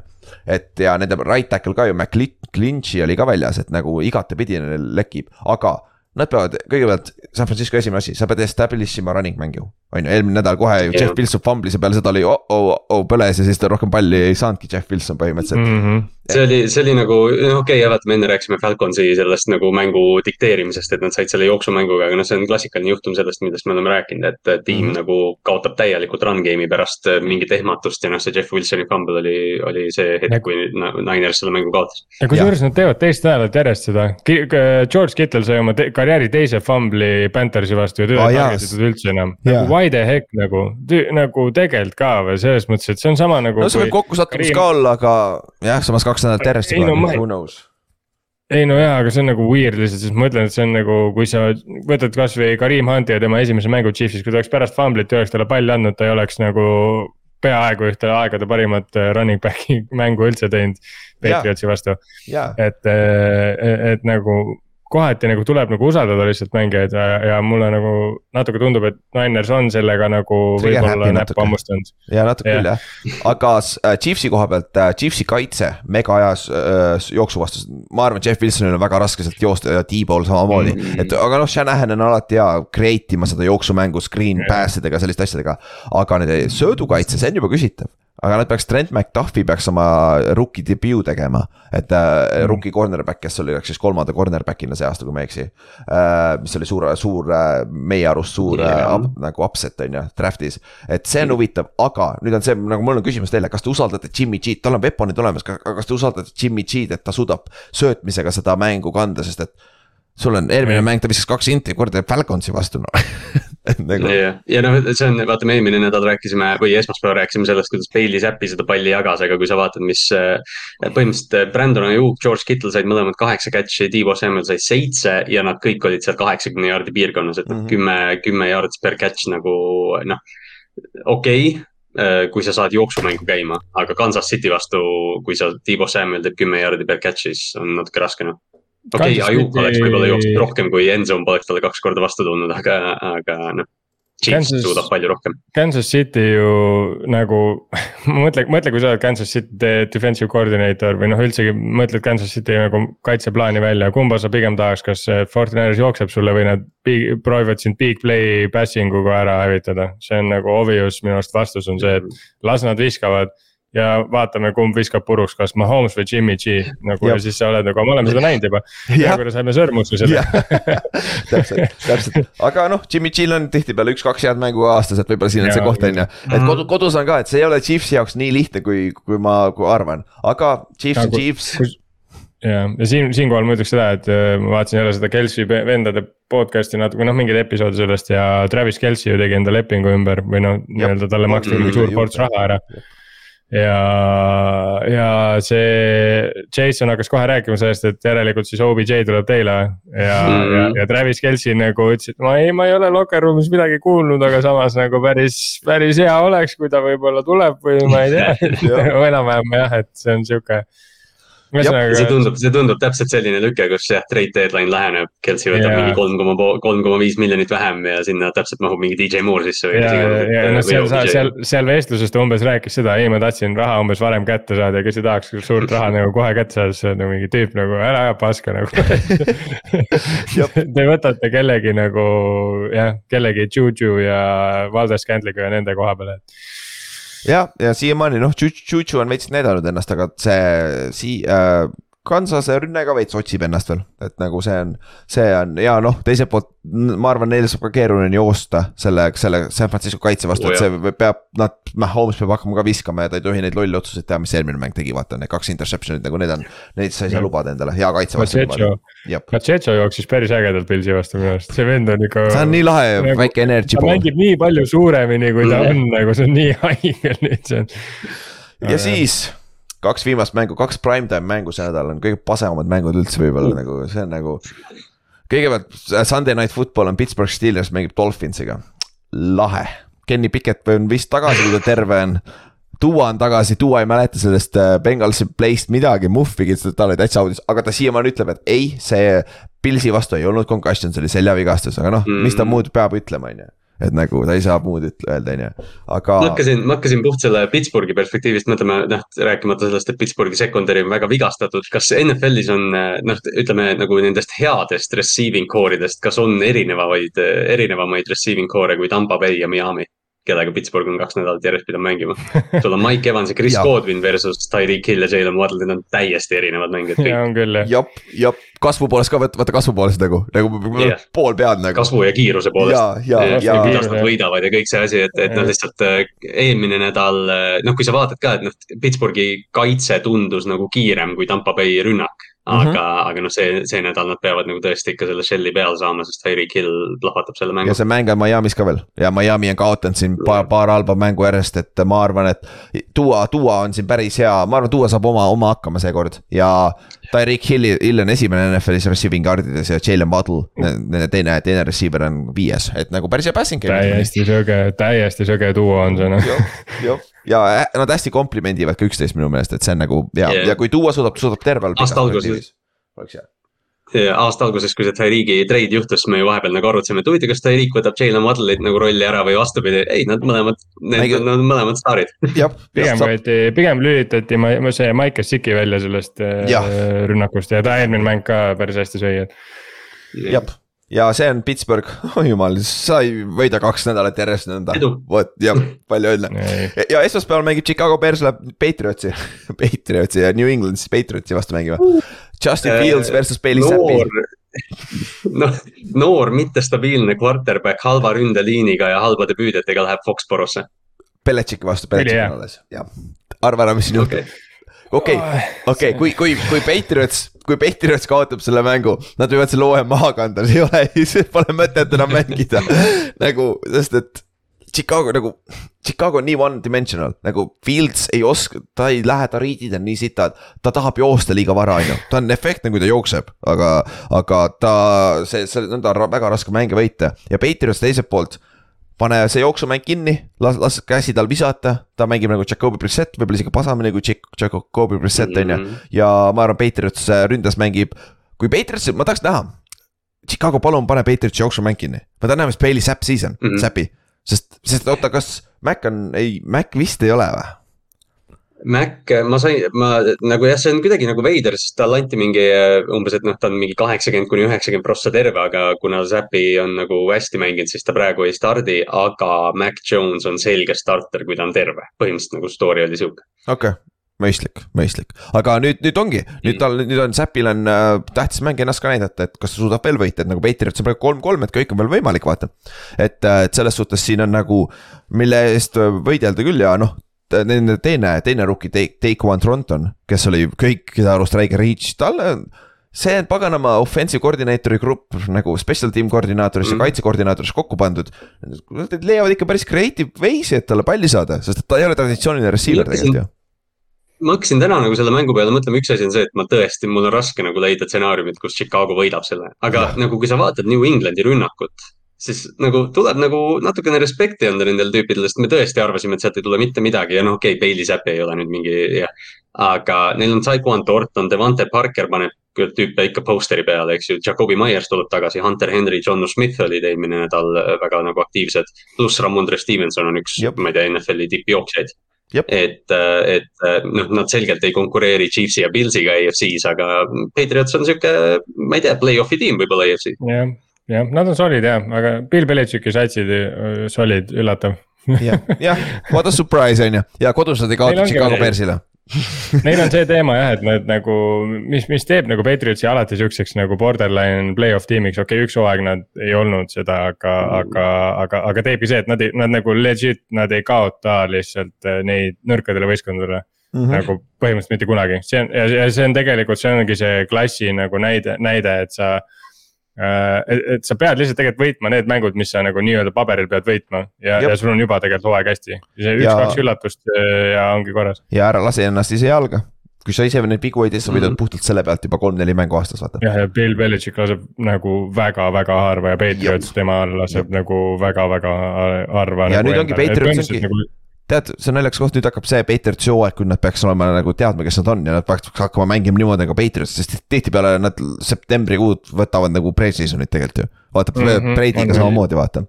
et ja nende right tackle ka ju, McClinchy oli ka väljas, et nagu igatepidi neil lekib, aga Nad peavad kõigepealt, San Francisco esimene asi, sa pead establish ima running mängu on ju, eelmine nädal kohe ju Jeff Wilson fumblis ja peale seda oli oh, oh, oh põles ja siis ta rohkem palli ei saanudki, Jeff Wilson põhimõtteliselt mm. -hmm. See oli, see oli nagu, no okei okay,, jah, vaata me enne rääkisime Falconsi sellest nagu mängu dikteerimisest, et nad said selle jooksumänguga, aga noh, see on klassikaline juhtum sellest, millest me oleme rääkinud, et tiim mm -hmm. nagu kaotab täielikult run game'i pärast äh, mingit ehmatust ja noh, see Jeff Wilsoni fumble oli, oli see hetk, kui Niners selle mängu kaotas. ja kusjuures nad teevad teist nädalat järjest seda, George Kittle sai oma te karjääri teise fumbli Panthersi vastu ja teda ei targetatud üldse enam, nagu why the heck nagu nagu tegelikult ka või selles mõttes, et see on sama nagu. no see võib kokkusattumus ka olla, aga jah, samas kaks nädalat järjest juba, who knows ei no jaa, aga see on nagu weird lihtsalt, sest ma ütlen, et see on nagu, kui sa võtad kasvõi Karim Hunti ja tema esimese mängu Chiefsis, kui ta oleks pärast fumblit ja oleks talle palli andnud, ta ei oleks nagu. peaaegu ühte aegade parimat äh, running back'i mängu üldse teinud Patriotsi vastu. et, äh, et nagu kohati nagu tuleb nagu usaldada lihtsalt mängijaid ja, ja mulle nagu natuke tundub, et Niners on sellega nagu võib-olla näppu hammustanud. ja natuke küll jah, aga äh, Chiefsi koha pealt äh,, Chiefsi kaitse mega ajas äh, jooksu vastus, ma arvan, Jeff Wilsonil on väga raske sealt joosta ja T-ball samamoodi mm. -hmm. et aga noh, Shanahan on alati hea create ima seda jooksumängu screen pass idega, selliste asjadega. aga nende söödukaitse, see on juba küsitav aga nad peaks, Trent McDuffi peaks oma rookie debüü tegema. et äh, rookie cornerback, kes oli, läks siis kolmanda cornerback'ina see aasta, kui ma ei eksi äh,. mis oli suur, suur äh,, meie arust suur yeah. äh, nagu upset on ju, draft'is. et see on huvitav, aga nüüd on see, nagu mul on küsimus teile, kas te usaldate Jimmy G-d, tal on weapon'id olemas, aga kas te usaldate Jimmy G-d, et ta suudab söötmisega seda mängu kanda, sest et sul on eelmine mäng, ta viskas kaks inti, kord teeb Falconsi vastu no. nagu. ja, ja noh, see on, vaata, me eelmine nädal rääkisime või esmaspäeval rääkisime sellest, kuidas Bailey Zappi seda palli jagas, aga kui sa vaatad, mis. põhimõtteliselt äh, Brandon Ayuk, George Kittle said mõlemad kaheksa catch'i, Tiivo Samuel sai seitse ja nad kõik olid seal kaheksakümne jaardi piirkonnas, et mm -hmm. kümme, kümme yard's per catch nagu noh, okei okay kui sa saad jooksumängu käima, aga Kansas City vastu, kui sa, Tiibo Samuel teeb kümme jaardi per catch, siis on natuke raske noh. Okei okay,, Ajuk oleks võib-olla jooksnud rohkem, kui Enzo poleks talle kaks korda vastu tulnud, aga, aga noh Chiefs Kansas, suudab palju rohkem. Kansas City ju nagu mõtle, mõtle, kui sa oled Kansas City defensive coordinator või noh, üldsegi mõtled Kansas City nagu kaitseplaani välja, kumba sa pigem tahaks, kas Fortinandis jookseb sulle või nad proovivad sind big play passing uga ära hävitada. see on nagu obvious, minu arust vastus on see, et las nad viskavad ja vaatame, kumb viskab puruks, kas Mahomes või Jimmy G. Nagu ja siis sa oled nagu, me oleme seda näinud juba. ja kui saime sõrmusse seda täpselt, täpselt, aga noh, Jimmy G-l on tihtipeale üks-kaks head mängu aastas, et võib-olla siin on see koht on ju. et mhm. kodu, kodus on ka, et see ei ole Chiefsi jaoks nii lihtne, kui, kui ma kui arvan, aga Chiefs on Chiefs ja, ja siin, siinkohal ma ütleks seda, et äh, ma vaatasin jälle seda Kelsey vendade podcast'i natuke, noh mingeid episoode sellest ja Travis Kelsey ju tegi enda lepingu ümber või noh, nii-öelda talle maksti mingi suur ports raha ära ja, ja see Jason hakkas kohe rääkima sellest, et järelikult siis OBJ tuleb teile. Ja mm, -hmm. ja, ja Travis Kelci nagu ütles, et ma ei, ma ei ole locker room'is midagi kuulnud, aga samas nagu päris, päris hea oleks, kui ta võib-olla tuleb või ma ei tea. Enam-vähem jah, et see on sihuke ühesõnaga. see tundub, see tundub täpselt selline lüke, kus jah, trade deadline läheneb, Kelsey võtab ja. mingi kolm koma, kolm koma viis miljonit vähem ja sinna täpselt mahub mingi DJ Moore sisse või. ja, ja noh, seal, seal, seal vestluses ta umbes rääkis seda, ei, ma tahtsin raha umbes varem kätte saada ja kes ei tahaks suurt raha nagu kohe kätte saada, siis nagu mingi tüüp nagu ära aja paska nagu Te võtate kellegi nagu jah, kellegi Juju ja Valdes Scantliga ja nende koha peale, et jah, ja siiamaani noh, Juju on veits näidanud ennast, aga see sii- äh,, Kansase rünne ka veits otsib ennast veel, et nagu see on, see on ja noh, teiselt poolt ma arvan, neil saab ka keeruline joosta selle, selle San Francisco kaitse vastu oh,, et see peab, nad, Mahomes peab hakkama ka viskama ja ta ei tohi neid lolle otsuseid teha, mis eelmine mäng tegi, vaata need kaks interception'it nagu need on, neid sa ei saa lubada endale, hea kaitse vastu. Kachecho jooksis päris ägedalt Pilsi vastu minu arust, see vend on ikka. see on nii lahe nagu,, väike energy. ta mängib nii palju suuremini, kui ta on, nagu see on nii haige lihtsalt. ja siis kaks viimast mängu, kaks primetime mängu see nädal on kõige pasemad mängud üldse võib-olla mm. nagu, see on nagu. kõigepealt Sunday Night Football on Pittsburgh Steelers mängib Dolphinsiga, lahe. Kenny Pickett on vist tagasi, kui ta terve on. Duo on tagasi, Duo ei mäleta sellest äh, Bengalsi play'st midagi, muhvigi, ta oli täitsa audis, aga ta siiamaani ütleb, et ei, see Pilsi vastu ei olnud concussion, see oli seljavigastus, aga noh mm., mis ta mm. muud peab ütlema, on ju et nagu ta ei saa muud öelda, on ju, aga. ma hakkasin, ma hakkasin puht selle Pittsburghi perspektiivist mõtlema, noh, rääkimata sellest, et Pittsburghi secondary on väga vigastatud. kas NFL-is on noh, ütleme nagu nendest headest receiving core idest, kas on erinevaid, erinevamaid receiving core'e kui Tampa Bay ja Miami? Kellega Pittsburgh on kaks nädalat järjest pidanud mängima. sul on Mike Evans ja Chris Godwin versus Tyreek Hill ja Jalen Waddle, need on täiesti erinevad mängijad kõik. on küll jah. jep, jep, kasvu poolest ka, vaata kasvu poolest nagu, nagu yeah. pool pead nagu. kasvu ja kiiruse poolest. ja, ja, ja. kuidas nad võidavad ja kõik see asi, et, et noh, lihtsalt äh, eelmine nädal, äh, noh, kui sa vaatad ka, et noh, Pittsburghi kaitse tundus nagu kiirem kui Tampa Bay rünnak aga mm, -hmm. aga noh, see, see nädal nad peavad nagu tõesti ikka selle shell'i peale saama, sest Tyreek Hill plahvatab selle mängu. ja see mäng on Miami's ka veel ja Miami on kaotanud siin paar, paar halba mängu järjest, et ma arvan, et. Duo, Duo on siin päris hea, ma arvan, Duo saab oma, oma hakkama seekord ja Tyreek Hilli, Hill on esimene NFL-is receiving guard'ides ja Jalen Waddle, nende teine, teine receiver on viies, et nagu päris hea passing. täiesti söge, täiesti söge duo on see noh. ja nad hästi komplimendivad ka üksteist minu meelest, et see on nagu ja yeah., ja kui tuua suudab, suudab terve all. aasta alguses. oleks hea aasta alguses, kui see Tyreek'i treid juhtus, me ju vahepeal nagu arutasime, et huvitav, kas Tyreek võtab Jalen Waddle'it nagu rolli ära või vastupidi, ei, nad mõlemad, need on nad mõlemad staarid. pigem võeti, pigem lülitati see Mike Siki välja sellest äh, ja. rünnakust ja ta eelmine mäng ka päris hästi sõi, et. jah ja see on Pittsburgh, oh jumal, sa ei võida kaks nädalat järjest nõnda. vot jah, palju õnne. ja esmaspäeval mängib Chicago Bears läheb Patriotsi Patriotsi ja New England siis Patriotsi vastu mängima. Justin Fields versus Bailey Zappi. noh, noor mittestabiilne quarterback halva ründeliiniga ja halbade püüdjatega läheb Foxborosse. Belichicki vastu, Belichick on alles, jah. arva ära, mis siin juhtub okay okei okay,, okei okay,, kui, kui, kui Patriots, kui Patriots kaotab selle mängu, nad võivad selle hooaja maha kanda, see ei ole, siis pole mõtet enam mängida nagu, sest et Chicago nagu, Chicago on nii one-dimensional, nagu Fields ei oska, ta ei lähe, ta riidid on nii sitad. ta tahab joosta liiga vara, on ju, ta on efektne, kui ta jookseb, aga, aga ta, see, see, nõnda väga raske mänge võita ja Patriots teiselt poolt pane see jooksumäng kinni, las, las käsi tal visata, ta mängib nagu Jacobi Brissett, võib-olla isegi pasamini kui Jacobi Brissett on ju. Mhm. ja ma arvan, Patriots äh, ründas mängib, kui Patriots, ma tahaks näha. Chicago, palun pane Patriotsi jooksumäng kinni, ma tahan näha, mis Bailey Zapp season mm, -hmm. Zappi, sest, sest oota, kas Mac on, ei, Mac vist ei ole või? Mac, ma sain, ma nagu jah, see on kuidagi nagu veider, sest talle anti mingi umbes, et noh, ta on mingi kaheksakümmend kuni üheksakümmend prossa terve, aga kuna Zappi on nagu hästi mänginud, siis ta praegu ei stardi, aga Mac Jones on selge starter, kui ta on terve. põhimõtteliselt nagu story oli sihuke. okei okay mõistlik, mõistlik, aga nüüd, nüüd ongi, nüüd tal, nüüd on Zapil on äh, tähtis mäng ennast ka näidata, et kas ta suudab veel võita, et nagu Patriots on praegu kolm-kolm, et kõik on veel võimalik, vaata. et, et selles suhtes siin on nagu, mille eest võidelda küll ja noh, nende teine, teine rookie, Take One Tronton, kes oli kõikide arust räige reach, talle see paganama offensive koordineetori grupp nagu special team koordinaatorisse mm. ja kaitsekoordinaatorisse kokku pandud. Nad leiavad ikka päris creative way'si, et talle palli saada, sest ta ei ole traditsiooniline receiver tegelikult ju ma hakkasin täna nagu selle mängu peale mõtlema, üks asi on see, et ma tõesti, mul on raske nagu leida stsenaariumit, kus Chicago võidab selle, aga ja. nagu kui sa vaatad New Englandi rünnakut, siis nagu tuleb nagu natukene respekti anda nendele tüüpidele, sest me tõesti arvasime, et sealt ei tule mitte midagi ja noh, okei okay,, Bailey Zapp ei ole nüüd mingi jah. aga neil on Saquon Thornton, Devante Parker paneb tüüpe ikka posteri peale, eks ju, Jakobi Myers tuleb tagasi, Hunter Henry, John Smith olid eelmine nädal väga nagu aktiivsed. pluss Ramondre Stevenson on üks, ma ei tea, NFL-i tippjooksjaid Jep. et, et noh, nad selgelt ei konkureeri Chiefsi ja Pillsiga EFC-s, aga Patriots on sihuke, ma ei tea, play-off'i tiim võib-olla EFC. jah, jah, nad on solid jah, aga Bill Belichicki satsid solid, üllatav jah, jah, what a surprise on ju ja kodus nad ei kaota Chicago Bearsile Neil on see teema jah, et nad nagu, mis, mis teeb nagu Patriotsi alati siukseks nagu borderline play-off tiimiks, okei okay,, üks hooaeg nad ei olnud seda, aga mm., aga, aga, aga teebki see, et nad ei, nad nagu legit, nad ei kaota lihtsalt eh, neid nõrkadele võistkondadele mm. -hmm. nagu põhimõtteliselt mitte kunagi, see on ja, ja see on tegelikult, see ongi see klassi nagu näide, näide, et sa Äh, et, et sa pead lihtsalt tegelikult võitma need mängud, mis sa nagu nii-öelda paberil pead võitma ja, ja sul on juba tegelikult hooaeg hästi. see üks-kaks üllatust äh, ja ongi korras. ja ära lase ennast ise jalga kui sa ise neid vigu ei tee, sa võidad mm puhtalt selle pealt juba kolm-neli mängu aastas, vaata. jah, ja Bill Belichik laseb nagu väga-väga harva ja Patriots tema laseb ja. nagu väga-väga harva. ja nagu nüüd ongi Patriots ongi nagu tead, see on naljakas koht, nüüd hakkab see Patriotsi hooaeg, kui nad peaks olema nagu teadma, kes nad on ja nad peaks hakkama mängima niimoodi nagu Patriots, sest tihtipeale nad septembrikuud võtavad nagu pre-season'it tegelikult ju. vaata mm -hmm, Brady'ga samamoodi vaata.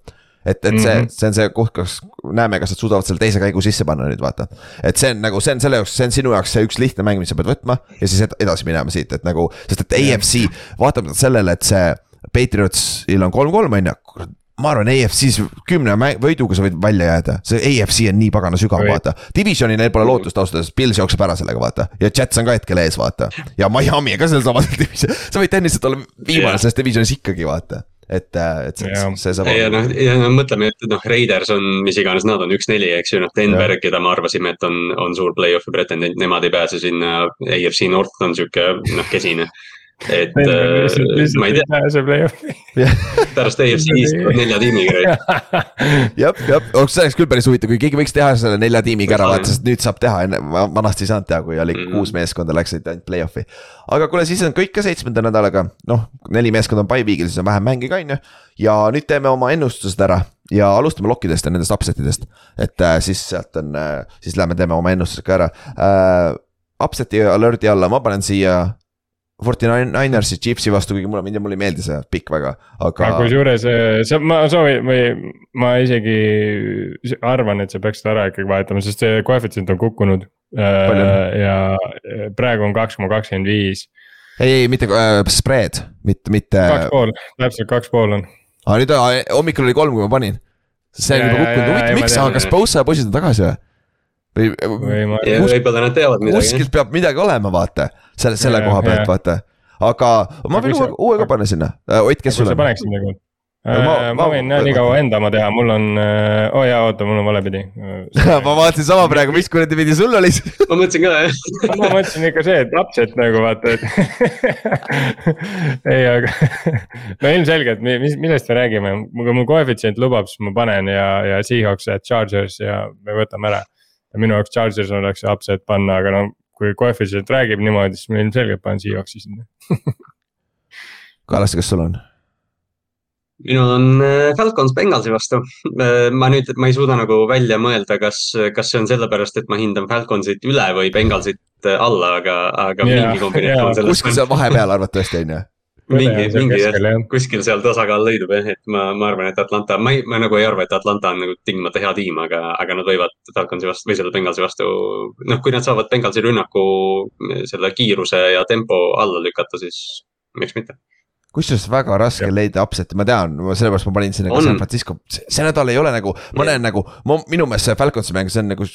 et, et see mm, -hmm. see on see koht, kus näeme, kas nad suudavad selle teise käigu sisse panna nüüd vaata. et see on nagu, see on selle jaoks, see on sinu jaoks see üks lihtne mäng, mis sa pead võtma ja siis edasi minema siit, et nagu, sest et AFC vaatamata sellele, et see Patriotsil on kolm-kolm on ju, ma arvan, EFC-s kümne võiduga sa võid välja jääda, see EFC on nii pagana sügav, vaata. Divisioni neil pole lootust ausalt öeldes, Pils jookseb ära sellega, vaata. ja Jets on ka hetkel ees, vaata. ja Miami ka seal samas divisionis, sa võid tehniliselt olla viimane yeah. selles divisionis ikkagi, vaata et, äh, et see, yeah. see saab. ja noh, ja no mõtleme, et noh, Raiders on, mis iganes nad on, üks-neli, eks ju, noh, Denver, keda me arvasime, et on, on suur play-off'i pretendent, nemad ei pääse sinna. AFC North on sihuke, noh, kesine et äh, ma ei tea. pärast EFC-st nelja tiimiga. jah, jah, see oleks küll päris huvitav, kui keegi võiks teha selle nelja tiimiga ära, vaata, sest nüüd saab teha, vanasti ei saanud teha, kui oli mm -hmm. kuus meeskonda läksid ainult play-off'i. aga kuule, siis on kõik ka seitsmenda nädalaga, noh, neli meeskonda on by-week'il, siis on vähem mänge ka, on ju. ja nüüd teeme oma ennustused ära ja alustame lokkidest ja nendest upset idest. et äh, siis sealt on äh,, siis lähme teeme oma ennustused ka ära äh,. Upset'i alert'i alla ma panen siia Forty Ninersi Chiefsi vastu, kuigi mulle, mulle ei meeldi see pikk väga, aga. kusjuures see, ma soovin või ma isegi arvan, et sa peaksid ära ikkagi vahetama, sest see koefitsient on kukkunud. Äh, ja praegu on kaks koma kakskümmend viis. ei, ei mitte äh, spread, mitte, mitte. kaks pool, täpselt kaks pool on. aa nüüd hommikul oli kolm, kui ma panin. see on juba kukkunud, huvitav, miks, kas Bosa poisid on tagasi või? Või, või. võib-olla nad teavad midagi. kuskilt peab midagi olema, vaata, selle, selle ja, koha pealt, vaata. aga ma võin uue, uue ka panna sinna, äh, Ott, kes sul on? paneksid nagu ma, ma, ma võin jah nii kaua enda oma teha, mul on, oo oh, jaa, oota, mul on valepidi. Ma vaatasin sama praegu, mis kuradi pidi sul oli. Ma mõtlesin ka jah. Ma mõtlesin ikka see, et lapsed nagu vaata, et ei, aga no ilmselgelt, mis, millest me räägime, kui mul koefitsient lubab, siis ma panen ja, ja Seahawks ja Chargers ja me võtame ära ja minu jaoks Chargers oleks upset panna, aga no kui koefitsient räägib niimoodi, siis ma ilmselgelt panen Seahawksi sinna Kallaste, kas sul on? minul on äh, Falcons Bengalsi vastu. ma nüüd, ma ei suuda nagu välja mõelda, kas, kas see on sellepärast, et ma hindan Falconsit üle või Bengalsit äh, alla, aga, aga Jaa, mingi kombinatsioon kuskil sellest. seal vahepeal arvatavasti on ju. mingi, mingi jah kuskil seal tasakaal leidub jah, et ma, ma arvan, et Atlanta, ma ei, ma nagu ei arva, et Atlanta on nagu tingimata hea tiim, aga, aga nad võivad Falconsi vastu või selle Bengalsi vastu. noh, kui nad saavad Bengalsi rünnaku selle kiiruse ja tempo alla lükata, siis miks mitte. kusjuures väga raske leida upset'i, ma tean, sellepärast ma panin sinna ka. San Francisco, see nädal ei ole nagu, ma näen nagu, ma minu meelest see Falconsi mäng, see on nagu.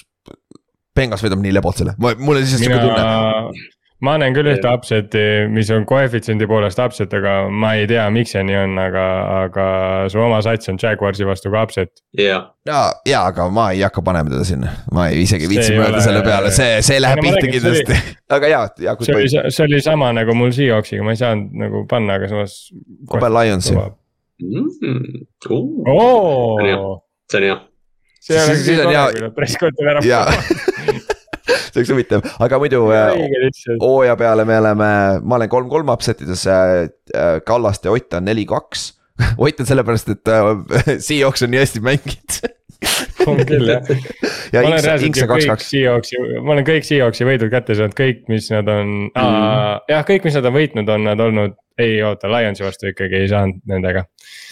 Benghas võidab nii lebalt selle, mul on lihtsalt siuke tunne. Ma näen küll ühte upset'i, mis on koefitsiendi poolest upset, aga ma ei tea, miks see nii on, aga, aga su oma sats on Jaguarsi vastu ka upset. jah, ja, ja aga ma ei hakka panema teda sinna, ma ei isegi viitsi mõelda selle peale, see, see läheb Ei, no pihta kindlasti, aga ja, ja kui see oli, see oli sama nagu mul Seahawksiga, ma ei saanud nagu panna, aga samas. ma panen Lionsi, oo, see on hea. see Siis- oleks siis on hea-, ära. jaa. see oleks huvitav, aga muidu äh, hooaja peale me oleme, ma olen kolm-kolm upset ides, Kallaste ja Ott on neli-kaks. Ott on sellepärast, et äh, Seahawks on nii hästi mänginud. on küll jah. ja ma olen reaalselt ju kõik Seahawksi, ma olen kõik Seahawksi võidud kätte saanud, kõik, mis nad on mm., jah, kõik, mis nad on võitnud, on nad olnud, ei oota, Lionsi vastu ikkagi ei saanud nendega,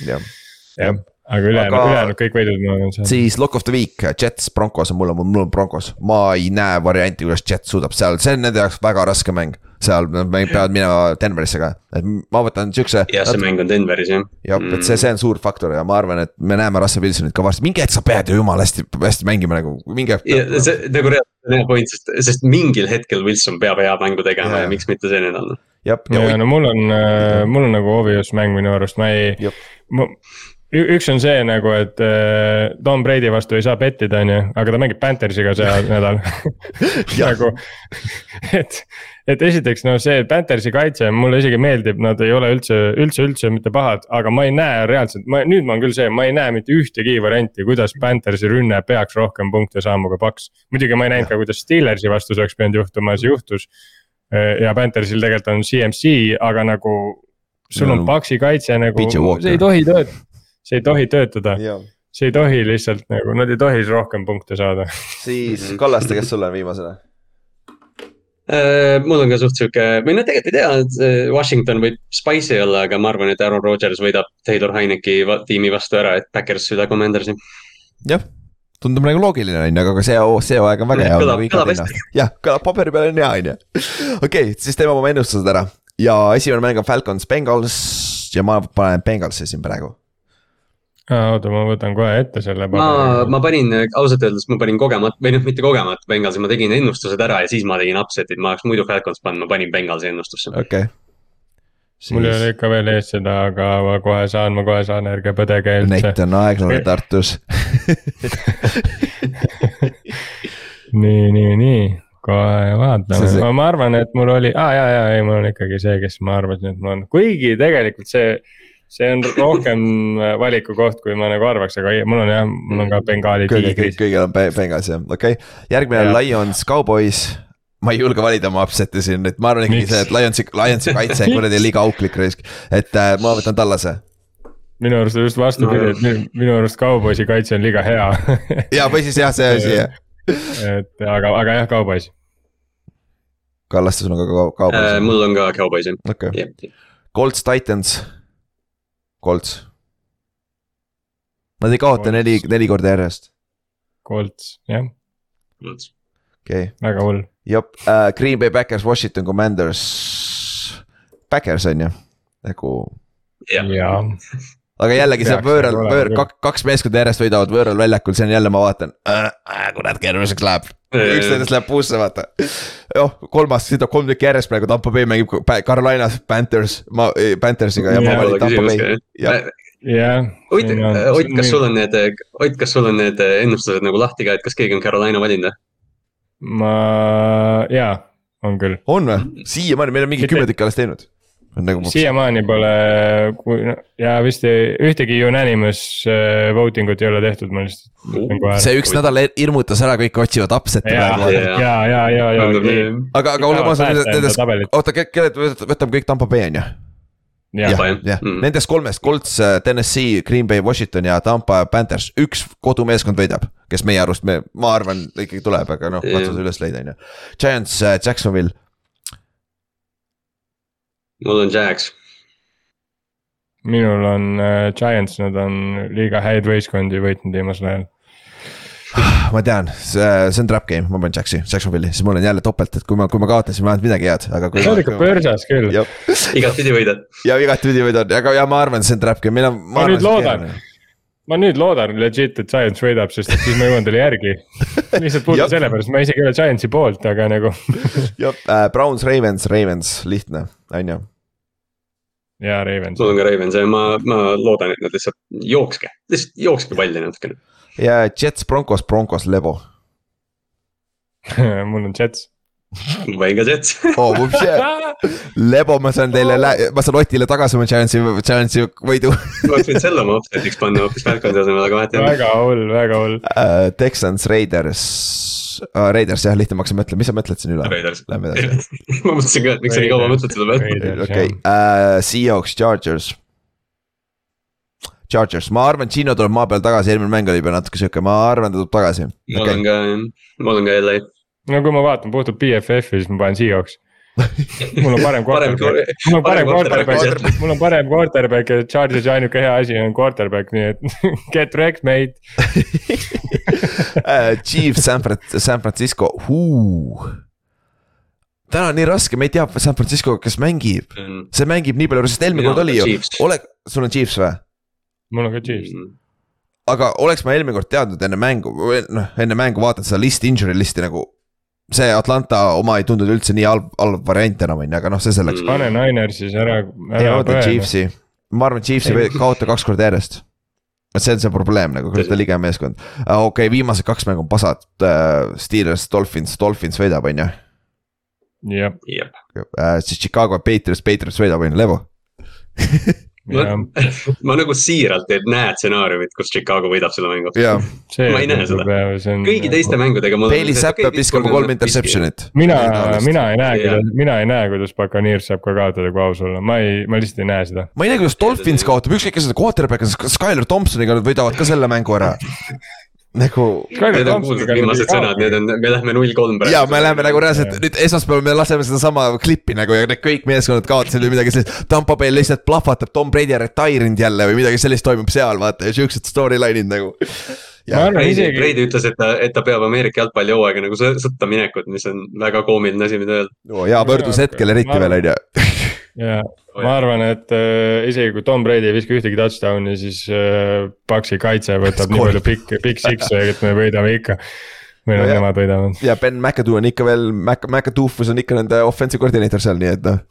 jah. jah. Aga ülejäänud ülejäänud kõik võidud ma olen saanud. siis lock of the week, Jets, Broncos on mul, mul on Broncos, ma ei näe varianti, kuidas Jets suudab seal, see on nende jaoks väga raske mäng. seal peavad minema Denverisse ka, et ma võtan siukse. jah, see mäng on Denveris jah. jah, et see, see on suur faktor ja ma arvan, et me näeme Russell Wilsonit ka varsti, mingi hetk sa pead ju jumala hästi, hästi mängima nagu, mingi hetk. ja see nagu reaalselt on hea point, sest, sest mingil hetkel Wilson peab hea mängu tegema Jaa. ja miks mitte see nädal. jah, ja ja no mul on, mul on nagu obvious mäng minu arust, ma ei Jep., üks on see nagu, et äh, Tom Brady vastu ei saa pettida, on ju, aga ta mängib Panthersiga see nädal. Nagu, et, et esiteks no see Panthersi kaitse mulle isegi meeldib, nad ei ole üldse, üldse, üldse mitte pahad, aga ma ei näe reaalselt, ma nüüd ma on küll see, ma ei näe mitte ühtegi varianti, kuidas Panthersi rünne peaks rohkem punkte saama kui Paks. muidugi ma ei näinud ka, kuidas Steelersi vastu see oleks pidanud juhtuma, see juhtus. ja Panthersil tegelikult on CMC, aga nagu sul on Paksi kaitse nagu, see ei tohi töötada, see ei tohi töötada, ja see ei tohi lihtsalt nagu, nad ei tohi rohkem punkte saada. siis Kallaste, kes sul on viimasena? Äh, mul on ka suht sihuke, või no tegelikult ei tea, et äh, Washington võib spicy olla, aga ma arvan, et Aaron Rodgers võidab Taylor Heineki tiimi vastu ära, et Backers üle Commandersi. jah, tundub nagu loogiline on ju, aga see, see hooaeg on väga hea. Kõlab- kõlab hästi. jah, kõlab paberi peal on hea on ju. okei, siis teeme oma ennustused ära ja esimene mäng on Falcons, Bengals ja ma panen Bengalsi siin praegu. oota, ma võtan kohe ette selle. ma, ma panin ausalt öeldes, ma panin kogemata või noh, mitte kogemata Bengalsi, ma tegin ennustused ära ja siis ma tegin upset'id, ma oleks muidu Falcons pannud, ma panin Bengalsi ennustusse. okei okay.. mul ei ole ikka veel ees seda, aga ma kohe saan, ma kohe saan, ärge põdege üldse. Neit on aeglane Tartus. nii, nii, nii, kohe vaatame See-, ma, ma arvan, et mul oli, aa ja, ja ei, mul on ikkagi see, kes ma arvasin, et mul on, kuigi tegelikult see. See on rohkem valiku koht, kui ma nagu arvaks, aga ei, mul on jah, mul on ka Bengali kõige, tiigris. kõigil on Be- Bengals jah, okei okay., järgmine on Jah. Lions, Cowboys. ma ei julge valida oma upset'i siin, et ma arvan ikkagi see, et Lionsi, Lionsi kaitse on kuradi liiga auklik risk, et äh, ma võtan Tallase. minu arust on just vastupidi, et minu, minu arust Cowboysi kaitse on liiga hea ja, või siis jah, see asi jah. et aga, aga jah, Cowboys. Kallaste, sul on ka Cowboys, Äh, mul on ka Cowboys jah, okei. jah. Colts, Titans, Colts. Nad ei kaota Colts. neli, neli korda järjest, Colts, jah, okei okay., väga hull. jep uh,, Green Bay Backers, Washington Commanders. Backers on ju, nagu, jah, ja aga jällegi see võõral, võõr- kaks, kaks meeskonda järjest võidavad võõral väljakul, see on jälle, ma vaatan äh,, äh, kurat keeruliseks läheb. üks nendest läheb puusse, vaata. noh, kolmas, sõidab kolm tükki järjest praegu, Tampo Bay mängib Carolinas Panthers, ma, Panthersiga ja ma Jaa, valin Tampo Bay. jah. Ott, Ott, kas sul on need, Ott, kas sul on need ennustused nagu lahti ka, et kas keegi on Carolina valinud või? ma, jaa, on küll. on või? siiamaani, meil on mingi kümme tükki alles teinud. nagu, siiamaani pole, kui ja vist ei, ühtegi unanimous äh, voting ut ei ole tehtud, ma lihtsalt see üks nädal hirmutas ära, kõik otsivad upset'i ja, praegu. ja, ja, ja, ja, aga, aga oleme ausad, nendest, oota, kelle, võtame kõik Tampo Bay on ju? jah, Tampa, jah. Mm. nendest kolmest, Colts, Tennessee, Green Bay, Washington ja Tampa Panthers, üks kodumeeskond võidab. kes meie arust, me, ma arvan, ikkagi tuleb, aga noh, katsu see üles leida, on ju. Giants, Jacksonville, mul on Jax. minul on äh, Giants, nad on liiga häid võistkondi võitnud viimasel ajal. ma tean, see, see on trap game, ma panen Jaxi, Jacksonville'i, siis mul on jälle topelt, et kui ma, kui ma kaotasin, ma ei andnud midagi head, aga kui see on ikka põrsas küll. jah, igatpidi võidad. ja igatpidi võidan, aga ja ma arvan, see on trap game, meil on. Ma nüüd loodan. Ma nüüd loodan legit, et Giants võidab, sest et siis ma jõuan teile järgi. lihtsalt puhtalt sellepärast, ma isegi ei ole Giantsi poolt, aga nagu jah äh,, Browns, Ravens, Ravens, lihtne, on ju. ja Ravens. on ka Ravens ja ma, ma loodan, et nad lihtsalt jookske, lihtsalt jookske palli natukene. ja Jets, Broncos, Broncos, Lebo. mul on Jets. Ma ka Jets. oh, Lebo, ma saan teile, ma saan Otile tagasi oma Giantsi, Giantsi võidu ma oleks võinud selle oma upset'iks panna hoopis Falconsi asemel, aga vahet ei ole. väga hull, väga hull. uh,. Texans, Raiders uh,, Raiders jah, lihtne, ma hakkasin mõtlema, mis sa mõtled siin üle? Raiders. Lähme edasi, ma mõtlesin ka, et miks sa nii kaua mõtled selle peale. okei, Seahawks, Chargers. Chargers, ma arvan, Gino tuleb maa peal tagasi, eelmine mäng oli juba natuke sihuke, ma arvan, ta tuleb tagasi. mul on ka, mul on ka LA. No kui ma vaatan puhtalt BFF-i, siis ma panen Seahawks. mul on parem quarterback, mul on parem quarterback mul on parem quarterback ja Chargersi ainuke hea asi on quarterback, nii et get wrecked mate. Uh, Chiefs, San San Francisco, täna on nii raske, me ei tea San Francisco, kes mängib, see mängib nii palju, sest eelmine kord oli ju Chiefs., ole, sul on Chiefs või? mul on ka Chiefs. aga oleks ma eelmine kord teadnud enne mängu, noh enne mängu vaadanud seda listi, injury listi nagu. See Atlanta oma ei tundunud üldse nii halb, halb variant enam on ju, aga noh, see selleks. Mm. pane Ninersis ära, ei ära oota põe. Chiefsi, ma arvan, Chiefs ei kaota kaks korda järjest. et see on see probleem nagu, kui ta lige meeskond, okei okay,, viimased kaks mängu on pasad, Steelers, Dolphins, Dolphins võidab, on ju. jah, jah, siis Chicago Patriots, Patriots võidab, on ju, Levo. ma ma nagu siiralt ei näe stsenaariumit, kus Chicago võidab selle mängu. Ma ei näe seda. kõigi teiste mängudega. Bailey Zapp peab viskama kolm. interception'it. mina, mina ei näe, kuidas, mina ei näe, kuidas Buccaneers saab ka kaotada, kui aus olla, ma ei, ma lihtsalt ei näe seda. ma ei tea, kuidas Dolphins kaotab, ükskõik kes seda quarterback on, Skyler Thompsoniga nad võidavad ka selle mängu ära. nagu Need on kuulsad viimased sõnad, need on, me lähme null kolm praegu. ja me läheme nagu reaalselt nüüd esmaspäeval me laseme sedasama klippi nagu ja need kõik meeskonnad kaotasid või midagi sellist. Tampa Bay lihtsalt plahvatab, Tom Brady on retire'inud jälle või midagi sellist toimub seal vaata ja siuksed storyline'id nagu. Brady, Brady ütles, et ta, et ta peab Ameerika jalgpallihooaega nagu sõ- sõtta minekut, mis on väga koomiline asi, mida öelda. Oh, hea võrdlus hetkel eriti veel on ju. Ja ma arvan, et äh, isegi kui Tom Brady ei viska ühtegi touchdown'i, siis äh, Paxi kaitse võtab nii palju pikk, pikk six'e, et me võidame ikka. või noh, nemad võidavad. ja Ben McAdoo on ikka veel, Mac, McAdoofus on ikka nende offensive koordineeter seal, nii et noh.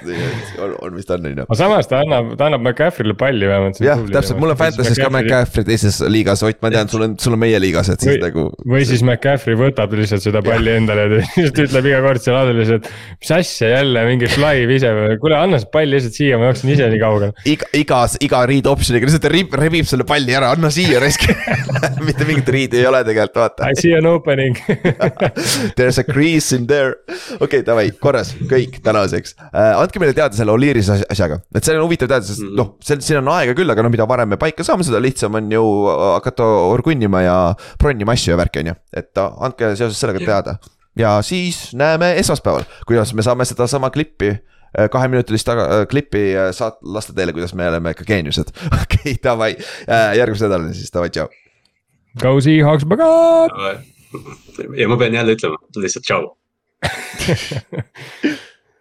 on, vist on, on ju. aga samas ta annab, ta annab McCaffrey'le palli vähemalt. jah, täpselt, mul on Fantasy's ka McCaffrey teises liigas, Ott, ma tean, sul on, sul on meie liigas, et siis Või- nagu. või siis McCaffrey võtab lihtsalt seda palli endale ja lihtsalt ütleb iga kord seal laadul lihtsalt. mis asja jälle mingi fly ise kuule anna see pall lihtsalt siia, ma jooksen ise nii kaugele. iga, igas, iga read option'iga lihtsalt rib, rebib selle palli ära, anna siia raisk. mitte mingit read'i ei ole tegelikult, vaata I see an opening. There is a crease in there. okei okay,, davai, korras, kõik tänaseks uh,. andke meile teada selle Oliirise asja- asjaga, et see on huvitav teada, sest Mhm. noh, see, siin on aega küll, aga no mida varem me paika saame, seda lihtsam on ju hakata orgunnima ja bronnima asju ja värki, on ju. et andke seoses sellega teada ja siis näeme esmaspäeval, kuidas me saame sedasama klippi äh, kaheminutilist taga-, klippi äh, saat-, lasta teile, kuidas me oleme ikka geeniused. okei, davai, järgmise nädalani siis, davai, tšau. Go Seahawks, bagat. ja ma pean jälle ütlema, lihtsalt tšau.